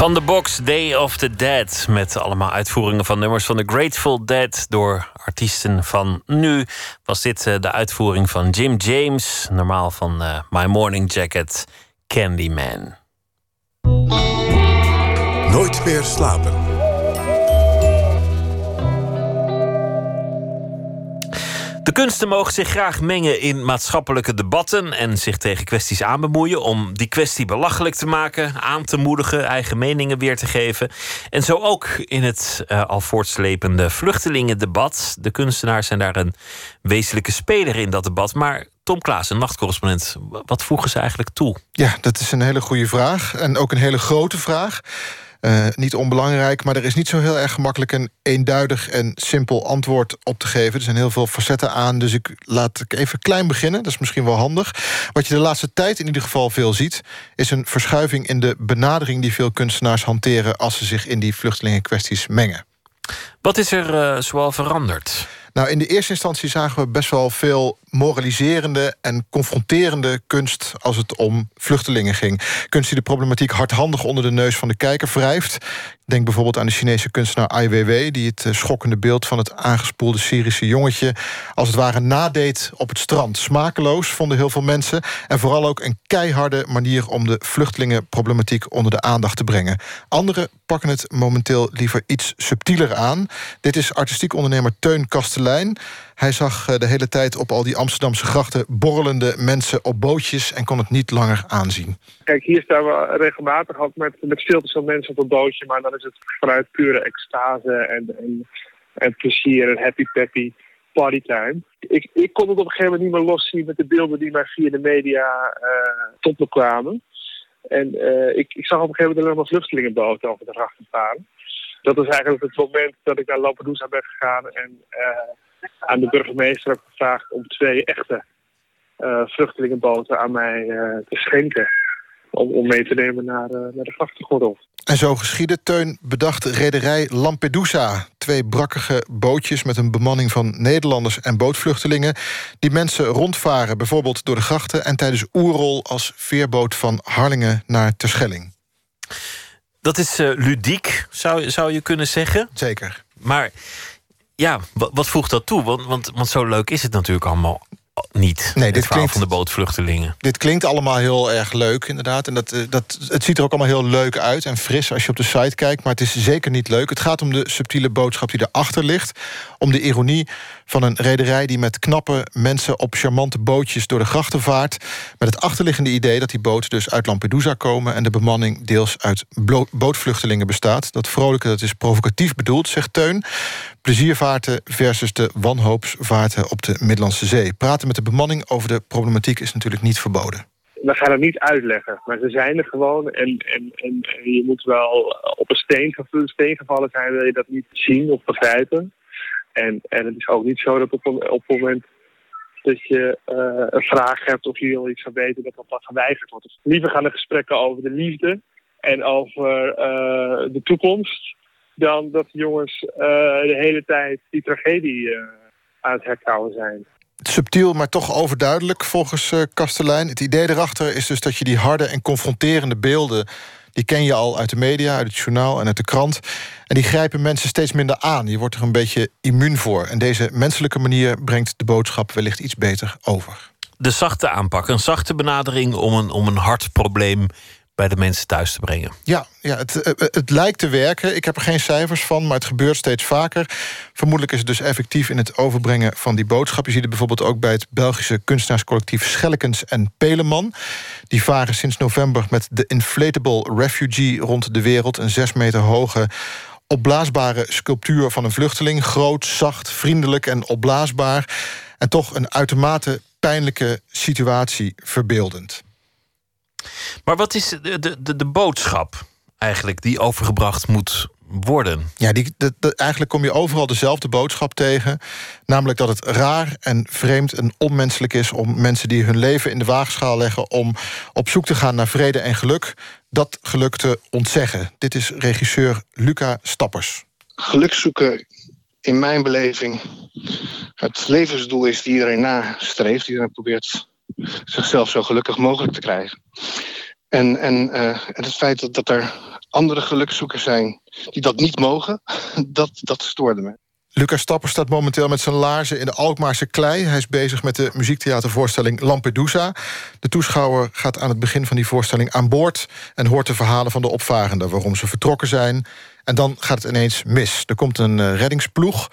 Van de box Day of the Dead. Met allemaal uitvoeringen van nummers van The Grateful Dead. Door artiesten van nu. Was dit eh, de uitvoering van Jim James. Normaal van uh, My Morning Jacket. Candyman. Nooit meer slapen. De kunsten mogen zich graag mengen in maatschappelijke debatten en zich tegen kwesties aanbemoeien om die kwestie belachelijk te maken, aan te moedigen, eigen meningen weer te geven. En zo ook in het uh, al voortslepende vluchtelingendebat. De kunstenaars zijn daar een wezenlijke speler in dat debat. Maar Tom Klaas, een nachtcorrespondent, wat voegen ze eigenlijk toe? Ja, dat is een hele goede vraag en ook een hele grote vraag. Uh, niet onbelangrijk, maar er is niet zo heel erg gemakkelijk een eenduidig en simpel antwoord op te geven. Er zijn heel veel facetten aan, dus ik laat ik even klein beginnen. Dat is misschien wel handig. Wat je de laatste tijd in ieder geval veel ziet, is een verschuiving in de benadering die veel kunstenaars hanteren als ze zich in die vluchtelingenkwesties mengen. Wat is er uh, zoal veranderd? Nou, in de eerste instantie zagen we best wel veel moraliserende en confronterende kunst als het om vluchtelingen ging. Kunst die de problematiek hardhandig onder de neus van de kijker wrijft. Denk bijvoorbeeld aan de Chinese kunstenaar Ai Weiwei... die het eh, schokkende beeld van het aangespoelde Syrische jongetje... als het ware nadeed op het strand. Smakeloos, vonden heel veel mensen. En vooral ook een keiharde manier om de vluchtelingenproblematiek... onder de aandacht te brengen. Anderen pakken het momenteel liever iets subtieler aan. Dit is artistiek ondernemer Teun Kastelein... Hij zag eh, de hele tijd op al die Amsterdamse grachten borrelende mensen op bootjes en kon het niet langer aanzien. Kijk, hier staan we regelmatig ook met, met te veel mensen op een bootje, maar dan is het vanuit pure extase en, en, plezier en happy peppy partytime. Ik, ik kon het op een gegeven moment niet meer loszien met de beelden die mij via de media uh, tot me kwamen. En uh, ik, ik zag op een gegeven moment alleen maar vluchtelingenboten over de grachten varen. Dat was eigenlijk het moment dat ik naar Lampedusa ben gegaan en aan de burgemeester heb gevraagd om twee echte uh, vluchtelingenboten aan mij uh, te schenken. Om, om mee te nemen naar, uh, naar de grachtengordel. En zo geschiedde. Teun bedacht rederij Lampedusa. Twee brakkige bootjes met een bemanning van Nederlanders en bootvluchtelingen... die mensen rondvaren, bijvoorbeeld door de grachten... en tijdens Oerol als veerboot van Harlingen naar Terschelling. Dat is ludiek, zou, zou je kunnen zeggen. Zeker. Maar ja, wat voegt dat toe? Want, want, want zo leuk is het natuurlijk allemaal niet. Nee, dit klinkt van de bootvluchtelingen. Dit klinkt allemaal heel erg leuk, inderdaad. En dat, eh, dat, het ziet er ook allemaal heel leuk uit en fris als je op de site kijkt. Maar het is zeker niet leuk. Het gaat om de subtiele boodschap die erachter ligt. Om de ironie van een rederij die met knappe mensen op charmante bootjes door de grachten vaart. Met het achterliggende idee dat die boten dus uit Lampedusa komen en de bemanning deels uit bootvluchtelingen bestaat. Dat vrolijke dat is provocatief bedoeld, zegt Teun. Pleziervaarten versus de wanhoopsvaarten op de Middellandse Zee. Praten met de bemanning over de problematiek is natuurlijk niet verboden. We gaan het niet uitleggen, maar ze zijn er gewoon. En, en, en je moet wel op een steen, steen gevallen zijn, wil je dat niet zien of begrijpen. En, en het is ook niet zo dat op, een, op het moment dat je uh, een vraag hebt of je wil iets gaan weten, dat dat geweigerd wordt. Dus liever gaan de gesprekken over de liefde en over uh, de toekomst, dan dat de jongens uh, de hele tijd die tragedie aan het herkauwen zijn. Subtiel, maar toch overduidelijk volgens Kastelein. Het idee erachter is dus dat je die harde en confronterende beelden die ken je al uit de media, uit het journaal en uit de krant. En die grijpen mensen steeds minder aan. Je wordt er een beetje immuun voor. En deze menselijke manier brengt de boodschap wellicht iets beter over. De zachte aanpak, een zachte benadering om een, om een hard probleem bij de mensen thuis te brengen. Ja, ja het, eh, het, het, lijkt te werken. Ik heb er geen cijfers van, maar het gebeurt steeds vaker. Vermoedelijk is het dus effectief in het overbrengen van die boodschap. Je ziet het bijvoorbeeld ook bij het Belgische kunstenaarscollectief Schellekens en Peleman. Die varen sinds november met de Inflatable Refugee rond de wereld. Een zes meter hoge opblaasbare sculptuur van een vluchteling. Groot, zacht, vriendelijk en opblaasbaar. En toch een uitermate pijnlijke situatie verbeeldend. Maar wat is de, de, de boodschap eigenlijk die overgebracht moet worden? Ja, die, de, eigenlijk kom je overal dezelfde boodschap tegen. Namelijk dat het raar en vreemd en onmenselijk is om mensen die hun leven in de waagschaal leggen om op zoek te gaan naar vrede en geluk, dat geluk te ontzeggen. Dit is regisseur Luca Stappers. Geluk zoeken in mijn beleving het levensdoel is die iedereen nastreeft. Iedereen probeert zichzelf zo gelukkig mogelijk te krijgen. En, en, uh, en het feit dat, dat er andere gelukzoekers zijn die dat niet mogen, dat, dat stoorde me. Lucas Stapper staat momenteel met zijn laarzen in de Alkmaarse klei. Hij is bezig met de muziektheatervoorstelling Lampedusa. De toeschouwer gaat aan het begin van die voorstelling aan boord... en hoort de verhalen van de opvarenden, waarom ze vertrokken zijn. En dan gaat het ineens mis. Er komt een uh, reddingsploeg...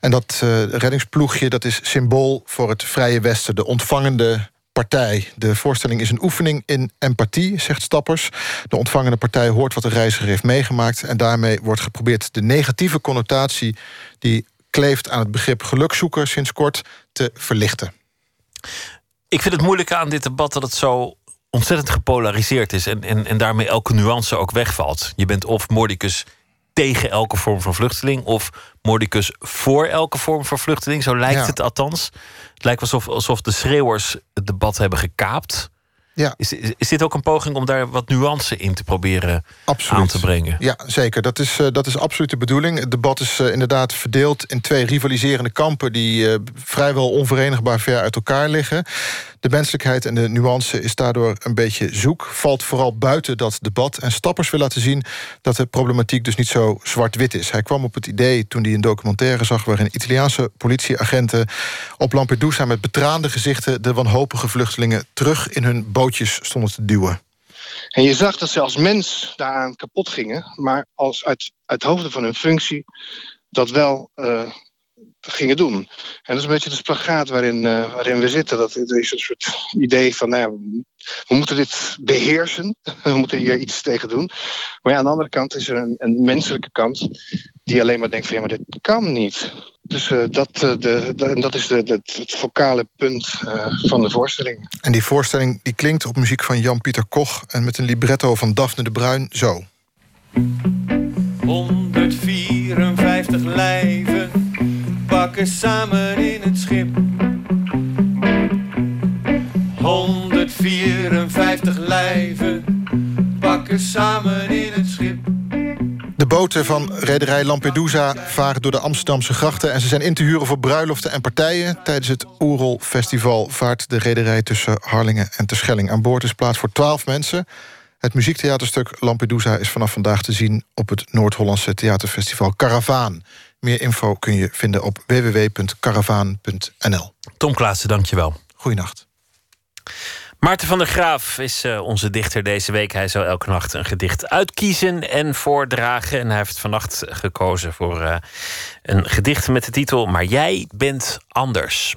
En dat uh, reddingsploegje dat is symbool voor het Vrije Westen... de ontvangende partij. De voorstelling is een oefening in empathie, zegt Stappers. De ontvangende partij hoort wat de reiziger heeft meegemaakt... en daarmee wordt geprobeerd de negatieve connotatie... die kleeft aan het begrip gelukzoeker sinds kort te verlichten. Ik vind het moeilijke aan dit debat dat het zo ontzettend gepolariseerd is... en, en, en daarmee elke nuance ook wegvalt. Je bent of mordicus tegen elke vorm van vluchteling... of mordicus voor elke vorm van vluchteling. Zo lijkt het althans. Het lijkt alsof, alsof de schreeuwers het debat hebben gekaapt. Ja. Is, is, is, dit ook een poging om daar wat nuance in te proberen aan te brengen? Ja, zeker. Dat is, uh, dat is absoluut de bedoeling. Het debat is uh, inderdaad verdeeld in twee rivaliserende kampen... die uh, vrijwel onverenigbaar ver uit elkaar liggen. De menselijkheid en de nuance is daardoor een beetje zoek. Valt vooral buiten dat debat. En Stappers wil laten zien dat de problematiek dus niet zo zwart-wit is. Hij kwam op het idee toen hij een documentaire zag... waarin Italiaanse politieagenten op Lampedusa... met betraande gezichten de wanhopige vluchtelingen... terug in hun bootjes stonden te duwen. En je zag dat ze als mens daaraan kapot gingen... maar als uit, uit hoofden van hun functie dat wel... Uh, gingen doen. En dat is een beetje de spagaat waarin, uh, waarin we zitten. Dat er is een soort idee van, nou ja, we moeten dit beheersen. We moeten hier iets tegen doen. Maar ja, aan de andere kant is er een, een menselijke kant... die alleen maar denkt van, ja, maar dit kan niet. Dus uh, dat, uh, de, de, dat is de, de, het vocale punt van de voorstelling. En die voorstelling die klinkt op muziek van Jan-Pieter Koch... en met een libretto van Daphne de Bruin zo. 154 lijven samen in het schip. 154 lijven pakken samen in het schip. De boten van rederij Lampedusa varen door de Amsterdamse grachten... en ze zijn in te huren voor bruiloften en partijen. Tijdens het Oerol Festival vaart de rederij tussen Harlingen en Terschelling. Aan boord is plaats voor 12 mensen. Het muziektheaterstuk Lampedusa is vanaf vandaag te zien... op het Noord-Hollandse theaterfestival Caravaan. Meer info kun je vinden op www.caravaan.nl. Tom Klaassen, dankjewel. Goeienacht. Maarten van der Graaf is uh, onze dichter deze week. Hij zou elke nacht een gedicht uitkiezen en voordragen. En hij heeft vannacht gekozen voor uh, een gedicht met de titel Maar jij bent anders.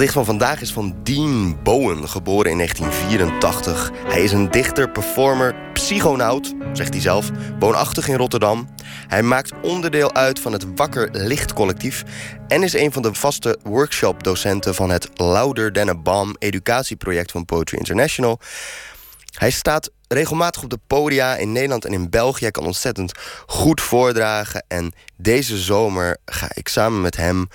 Gedicht van vandaag is van Dean Bowen, geboren in 1984. Hij is een dichter, performer, psychonaut, zegt hij zelf, woonachtig in Rotterdam. Hij maakt onderdeel uit van het Wakker Licht Collectief en is een van de vaste workshopdocenten van het Louder Than a Bomb educatieproject van Poetry International. Hij staat regelmatig op de podia in Nederland en in België. Hij kan ontzettend goed voordragen. En deze zomer ga ik samen met hem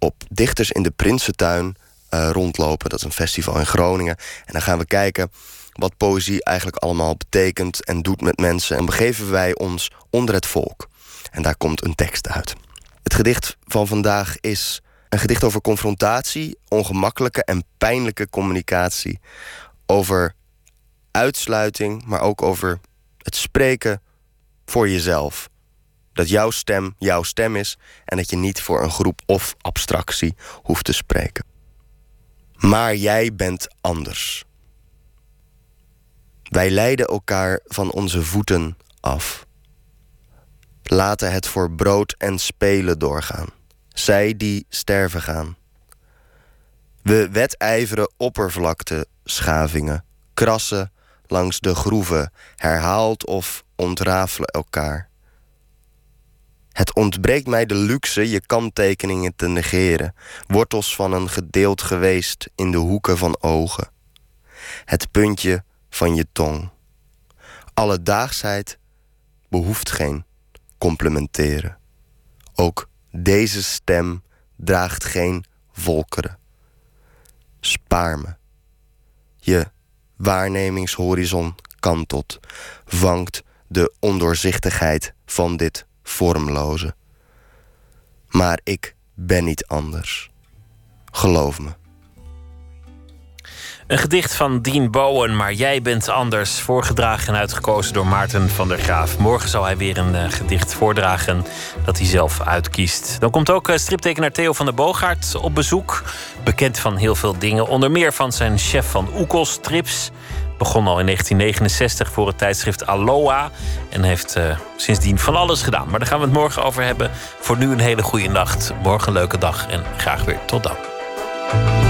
op Dichters in de Prinsentuin uh, rondlopen. Dat is een festival in Groningen. En dan gaan we kijken wat poëzie eigenlijk allemaal betekent en doet met mensen. En begeven wij ons onder het volk. En daar komt een tekst uit. Het gedicht van vandaag is een gedicht over confrontatie, ongemakkelijke en pijnlijke communicatie. Over uitsluiting, maar ook over het spreken voor jezelf. Dat jouw stem jouw stem is en dat je niet voor een groep of abstractie hoeft te spreken. Maar jij bent anders. Wij leiden elkaar van onze voeten af. Laten het voor brood en spelen doorgaan. Zij die sterven gaan. We wedijveren oppervlakte schavingen, krassen langs de groeven, herhaald of ontrafelen elkaar. Het ontbreekt mij de luxe je kanttekeningen te negeren, wortels van een gedeeld geweest in de hoeken van ogen. Het puntje van je tong. Alledaagsheid behoeft geen complementeren. Ook deze stem draagt geen volkeren. Spaar me. Je waarnemingshorizon kantelt, vangt de ondoorzichtigheid van dit vormloze. Maar ik ben niet anders. Geloof me. Een gedicht van Dean Bowen, maar jij bent anders. Voorgedragen en uitgekozen door Maarten van der Graaf. Morgen zal hij weer een uh, gedicht voordragen dat hij zelf uitkiest. Dan komt ook uh, striptekenaar Theo van der Boogaard op bezoek. Bekend van heel veel dingen. Onder meer van zijn chef van Oekos Strips. Begon al in 1969 voor het tijdschrift Aloha. En heeft uh, sindsdien van alles gedaan. Maar daar gaan we het morgen over hebben. Voor nu een hele goede nacht. Morgen een leuke dag en graag weer tot dan.